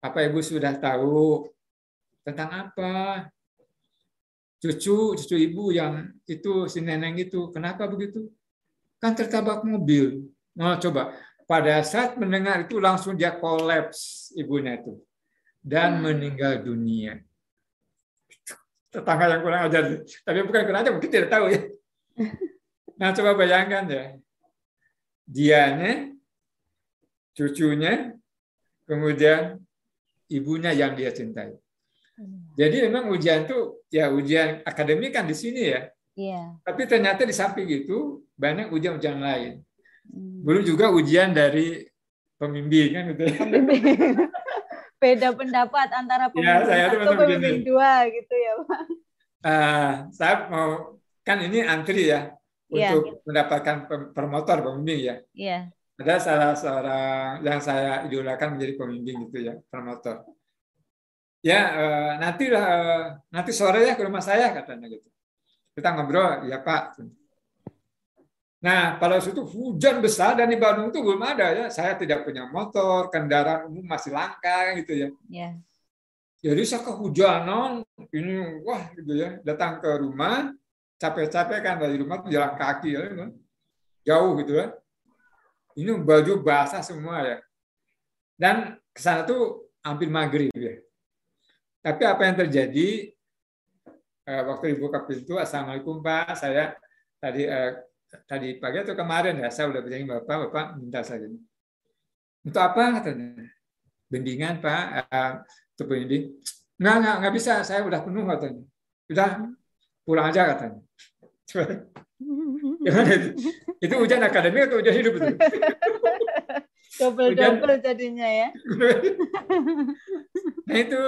apa ibu sudah tahu tentang apa? Cucu, cucu ibu yang itu si neneng itu, kenapa begitu? Kan tertabrak mobil. Nah, coba pada saat mendengar itu langsung dia kolaps ibunya itu dan meninggal dunia. Tetangga yang kurang ajar, tapi bukan kurang ajar, mungkin tidak tahu ya. <laughs> Nah, coba bayangkan ya, dianya, cucunya, kemudian ibunya yang dia cintai. Jadi memang ujian itu ya ujian akademik kan di sini ya. Iya. Tapi ternyata di samping itu banyak ujian-ujian lain. Hmm. Belum juga ujian dari pembimbing kan gitu. ya. <laughs> Beda pendapat antara Ya, pemimpin saya tuh satu, pemimpin begini. dua gitu ya, Pak. Ah, saya mau kan ini antri ya Iya. untuk mendapatkan pem- promotor pembimbing ya. Iya. Ada salah seorang yang saya idolakan menjadi pembimbing gitu ya, promotor. Ya, eh, nanti lah, eh, nanti sore ya ke rumah saya katanya gitu. Kita ngobrol, ya Pak. Nah, pada waktu itu hujan besar dan di Bandung itu belum ada ya. Saya tidak punya motor, kendaraan umum masih langka gitu ya. Iya. Jadi saya kehujanan, ini wah gitu ya, datang ke rumah, capek-capek kan dari rumah tuh jalan kaki ya, kan. jauh gitu ya. Ini baju basah semua ya. Dan ke sana tuh hampir maghrib ya. Tapi apa yang terjadi eh, waktu dibuka pintu, assalamualaikum Pak, saya tadi eh, tadi pagi atau kemarin ya, saya udah berjanji Bapak, Bapak minta ini. Untuk apa katanya? Bendingan Pak, eh, untuk bending. Nggak, nggak, nggak bisa, saya udah penuh katanya. udah pulang aja katanya. <laughs> Gimana itu? Itu ujian akademik atau ujian hidup itu? Double Hujan. double jadinya ya. <laughs> Nah itu.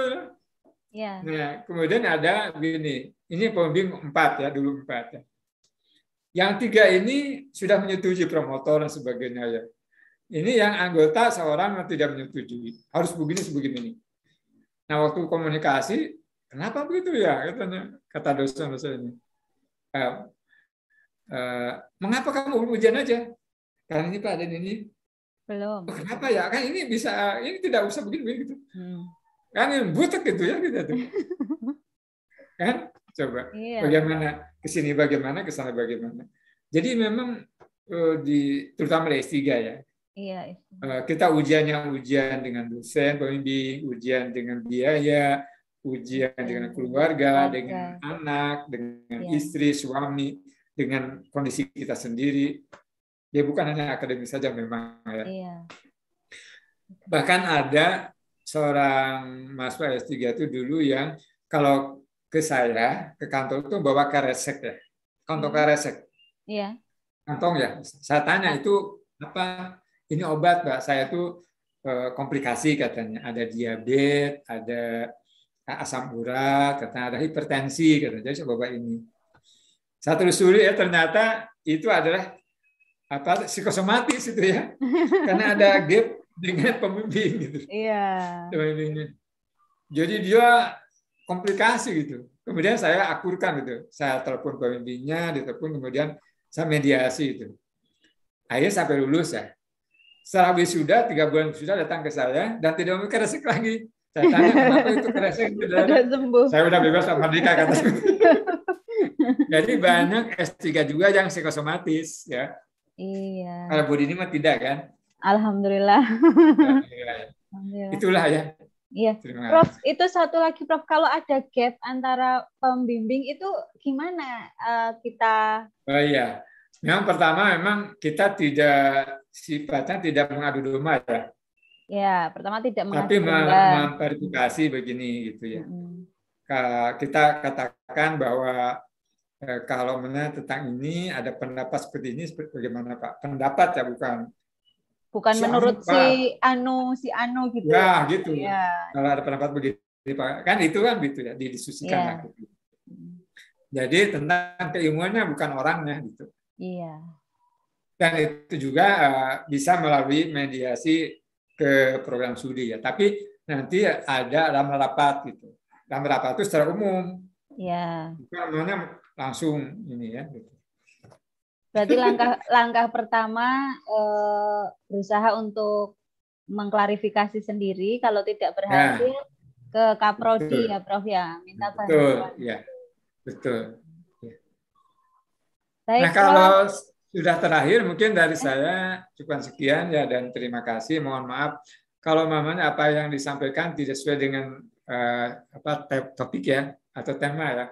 Ya. Nah kemudian ada gini, ini pembimbing empat ya dulu empat ya. Yang tiga ini sudah menyetujui promotor dan sebagainya ya. Ini yang anggota seorang yang tidak menyetujui. Harus begini sebegini ini. Nah waktu komunikasi, kenapa begitu ya katanya kata dosen-dosen ini. Eh, eh, mengapa kamu ujian aja? Karena ini Pak dan ini Belum. Oh, kenapa ya? Kan ini bisa, ini tidak usah begini gitu. Hmm. Kan ini butek gitu ya kita tuh. <laughs> Kan? Coba. Iya. Bagaimana ke sini bagaimana, ke sana bagaimana. Jadi memang eh, di terutama di S3 ya. Iya. eh, kita ujiannya ujian dengan dosen, pembimbing, ujian dengan biaya, ujian dengan keluarga, Keluarga. dengan anak, dengan Iya. istri, suami, dengan kondisi kita sendiri. Ya bukan hanya akademik saja memang ya. Iya. Bahkan ada seorang mahasiswa S3 itu dulu yang kalau ke saya, ke kantor itu bawa karesek ya. Kantong karesek. Iya. Kantong ya. Saya tanya itu apa? Ini obat, Mbak. Saya itu eh, komplikasi katanya. Ada diabetes, ada asam urat, katanya ada hipertensi, katanya. Jadi saya bawa ini. Saya telusuri ya ternyata itu adalah apa psikosomatis itu ya. <laughs> Karena ada gap dengan pembimbing gitu. Iya. Pembimbingnya. Jadi dia komplikasi gitu. Kemudian saya akurkan gitu. Saya telepon pembimbingnya, ditelepon kemudian saya mediasi itu. Akhirnya sampai lulus ya. Setelah wisuda, tiga bulan sudah datang ke saya dan tidak mau keresek lagi. Saya tanya kenapa itu keresek tidak Udah sembuh. Saya udah bebas sama nikah kata. Jadi banyak S3 juga yang psikosomatis ya. Iya. Kalau Bu Dini mah tidak kan? Alhamdulillah. Alhamdulillah. Alhamdulillah. Itulah ya. Iya. Prof, kasih. itu satu lagi Prof, kalau ada gap antara pembimbing itu gimana eh, kita Oh iya. Yang pertama memang kita tidak sifatnya tidak mengadu domba ya, ya pertama tidak tapi mengadu mem- domba. memverifikasi begini gitu ya. Mm. Ka- Kita katakan bahwa eh, kalau mana tentang ini ada pendapat seperti ini seperti bagaimana Pak? Pendapat ya bukan. Bukan Si menurut Anu, si Pak. Anu, si Anu gitu. Ya gitu. Ya. Kalau ada pendapat Pak, kan itu kan gitu ya didiskusikan gitu. Jadi tentang keilmuannya bukan orangnya gitu. Iya. dan itu juga eh, bisa melalui mediasi ke program studi ya. Tapi nanti ada dalam rapat gitu. Dalam rapat itu secara umum, Ya. bukan langsung ini ya. Gitu. Berarti langkah langkah pertama eh, berusaha untuk mengklarifikasi sendiri. Kalau tidak berhasil ke Kaprodi Betul. ya, Prof ya, minta Betul, bantuan. ya, betul. Baik, Nah kalau sudah terakhir mungkin dari saya cukup sekian ya dan terima kasih. Mohon maaf kalau mamanya apa yang disampaikan tidak sesuai dengan eh, apa topik ya atau tema ya.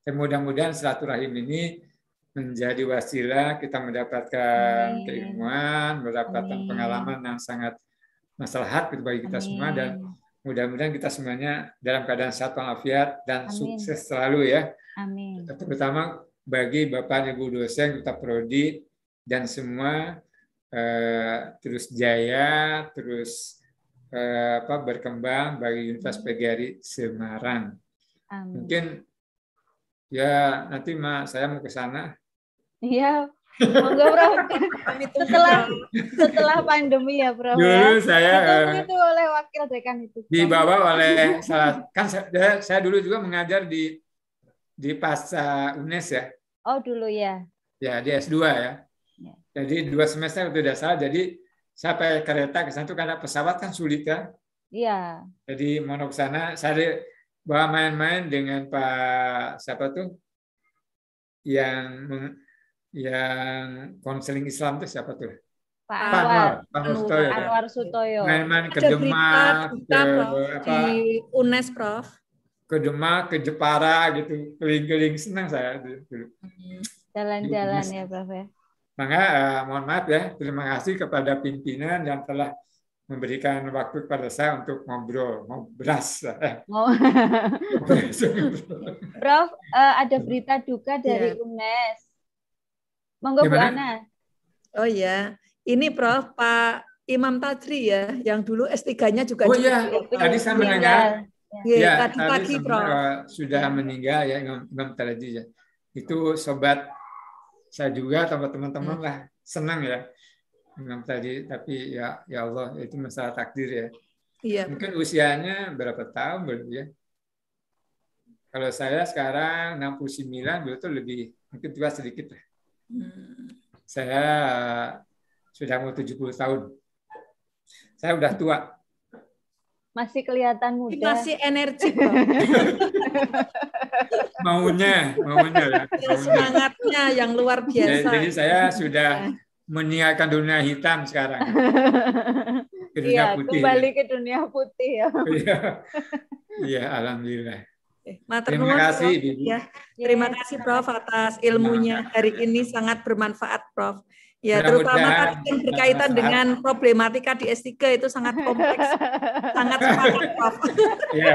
Dan mudah-mudahan silaturahim ini menjadi wasilah kita mendapatkan Amin. keilmuan, mendapatkan Amin. pengalaman yang sangat maslahat gitu bagi kita semua dan mudah-mudahan kita semuanya dalam keadaan sehat walafiat dan Amin. sukses selalu ya Amin. terutama bagi Bapak Ibu dosen kita prodi dan semua eh, terus jaya, terus eh, apa berkembang bagi Universitas PGRI Semarang. Amin. Mungkin ya nanti Ma, saya mau ke sana. Iya. Monggo, Prof. setelah setelah pandemi ya, Prof. ya. Dulu saya Ditunggu eh, itu oleh wakil dekan itu. Dibawa oleh salah kan saya, saya dulu juga mengajar di di Pasca UNES ya. Oh, dulu ya. Ya, di S2 ya. Ya. Jadi dua semester itu tidak salah. Jadi saya pakai kereta ke sana karena pesawat kan sulit kan. Iya. Jadi mau ke sana, saya bawa main-main dengan Pak siapa tuh yang meng- yang konseling Islam tuh siapa tuh? Pak Pak Anwar. Anwar, Pak Anwar Sutoyo, ya. Anwar Sutoyo. Main-main ke Demak, ke apa? di UNES, Prof. Ke Demak, ke Jepara gitu, keliling-keliling senang saya dulu. Jalan-jalan Di ya, Prof ya. Maka eh, mohon maaf ya, terima kasih kepada pimpinan yang telah memberikan waktu kepada saya untuk ngobrol, ngobras. Eh, Oh. <laughs> Prof, eh, ada berita duka dari Iya. UNES. Monggo Bu? Ana. Oh ya, ini Prof Pak Imam Tadri ya, yang dulu S3-nya juga Oh di iya, UGM. tadi saya Meninggal. mendengar. Iya, Ya, tadi pagi Prof. eh, sudah meninggal ya Imam, Imam Tadi ya. Itu sobat saya juga sama teman-teman Hmm. lah senang ya Imam tadi tapi ya ya Allah itu masalah takdir ya. Iya. Mungkin usianya berapa tahun belum ya? Kalau saya sekarang 69, beliau tuh lebih mungkin tua sedikit lah. Hmm. Saya sudah mau 70 tahun. Saya udah tua. Masih kelihatan Ini muda. Masih energi. <laughs> Maunya, maunya ya. Ya, Maunya. Semangatnya yang luar Jadi, biasa. jadi saya sudah meninggalkan dunia hitam sekarang. <laughs> Ke dunia Iya, putih. kembali ke dunia putih ya. <laughs> Iya, Iya, alhamdulillah. Matur Terima kasih, Prof. Bibi. Ya, terima kasih Prof atas ilmunya hari ini sangat bermanfaat Prof. Ya, terutama tadi yang berkaitan dengan problematika di S3 itu sangat kompleks, <laughs> sangat semangat Prof. Iya,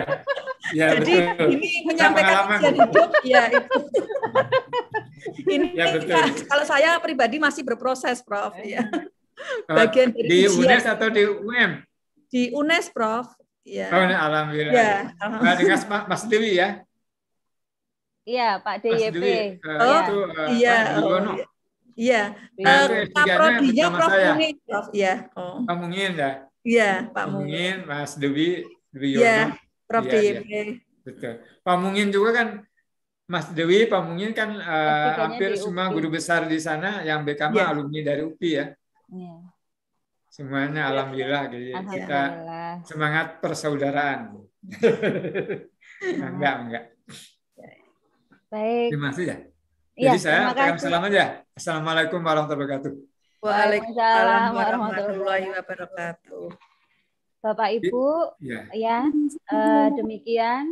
iya Jadi betul. ini menyampaikan ujian hidup, ya itu. ini Ya, betul. ka- kalau saya pribadi masih berproses, Prof. Ya. Bagian dari di ujian. UNES atau di UM? Di UNES, Prof. Ya. Oh, alhamdulillah. Ya, Nah, dengan Mas- Mas Dewi ya. Iya, Pak DYP. Dewi eh, Oh, itu eh, iya, oh, Iya. Eh, itu Pak S3-nya Prodinya Prof saya. Muni, Prof. Iya. Oh. Pak Mungin ya. Iya, Pak. Mungin, Mas Dewi, Dewi Iya, Yono. Prof Iya, iya. DYP. Betul. Pak Mungin juga kan Mas Dewi, Pak Mungin kan eh, S3-nya hampir semua guru besar di sana yang BKM Iya. alumni dari UPI ya. Iya. Semuanya alhamdulillah jadi kita Alhamdulillah. semangat persaudaraan. enggak, enggak. Baik. Terima kasih ya. Iya, Jadi saya terima ucapkan kasih. salam aja. Assalamualaikum warahmatullahi wabarakatuh. Waalaikumsalam warahmatullahi warahmatullahi wabarakatuh. Bapak Ibu, Ya. ya eh, demikian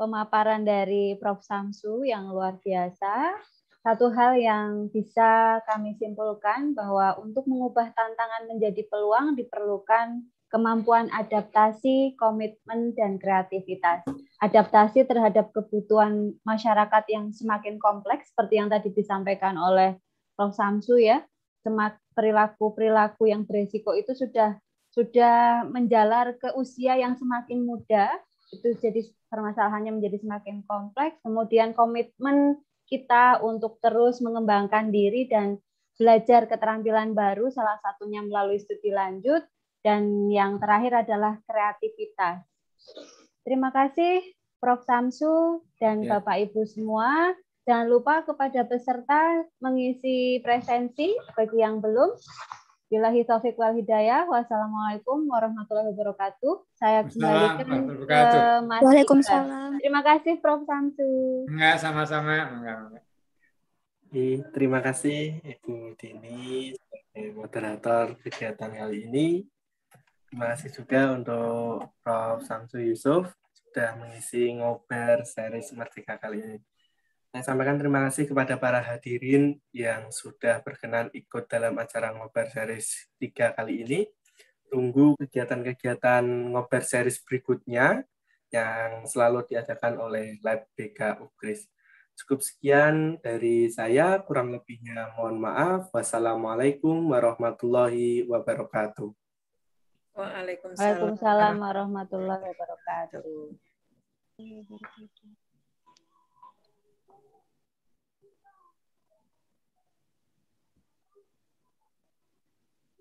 pemaparan dari Prof Samsu yang luar biasa. Satu hal yang bisa kami simpulkan bahwa untuk mengubah tantangan menjadi peluang diperlukan kemampuan adaptasi, komitmen, dan kreativitas. Adaptasi terhadap kebutuhan masyarakat yang semakin kompleks, seperti yang tadi disampaikan oleh Prof Samsu ya, perilaku-perilaku yang beresiko itu sudah sudah menjalar ke usia yang semakin muda, itu jadi permasalahannya menjadi semakin kompleks. Kemudian komitmen kita untuk terus mengembangkan diri dan belajar keterampilan baru, salah satunya melalui studi lanjut, dan yang terakhir adalah kreativitas. Terima kasih Prof. Samsu dan Ya. Bapak Ibu semua. Jangan lupa kepada peserta mengisi presensi bagi yang belum. Bilahi taufik wal hidayah. Wassalamualaikum warahmatullahi wabarakatuh. Saya kembalikan ke. Mas Waalaikumsalam. Terima kasih Prof. Samsu. Enggak sama-sama, enggak, enggak. Oke, terima kasih Ibu Dini sebagai moderator kegiatan kali ini. Terima kasih juga untuk Prof. Samsu Yusuf sudah mengisi ngobar series Merdeka kali ini. Saya sampaikan terima kasih kepada para hadirin yang sudah berkenan ikut dalam acara ngobar series 3 kali ini. Tunggu kegiatan-kegiatan ngobar series berikutnya yang selalu diadakan oleh Lab BK Ukris. Cukup sekian dari saya, kurang lebihnya mohon maaf. Wassalamualaikum warahmatullahi wabarakatuh. Waalaikumsalam. Waalaikumsalam warahmatullahi wabarakatuh.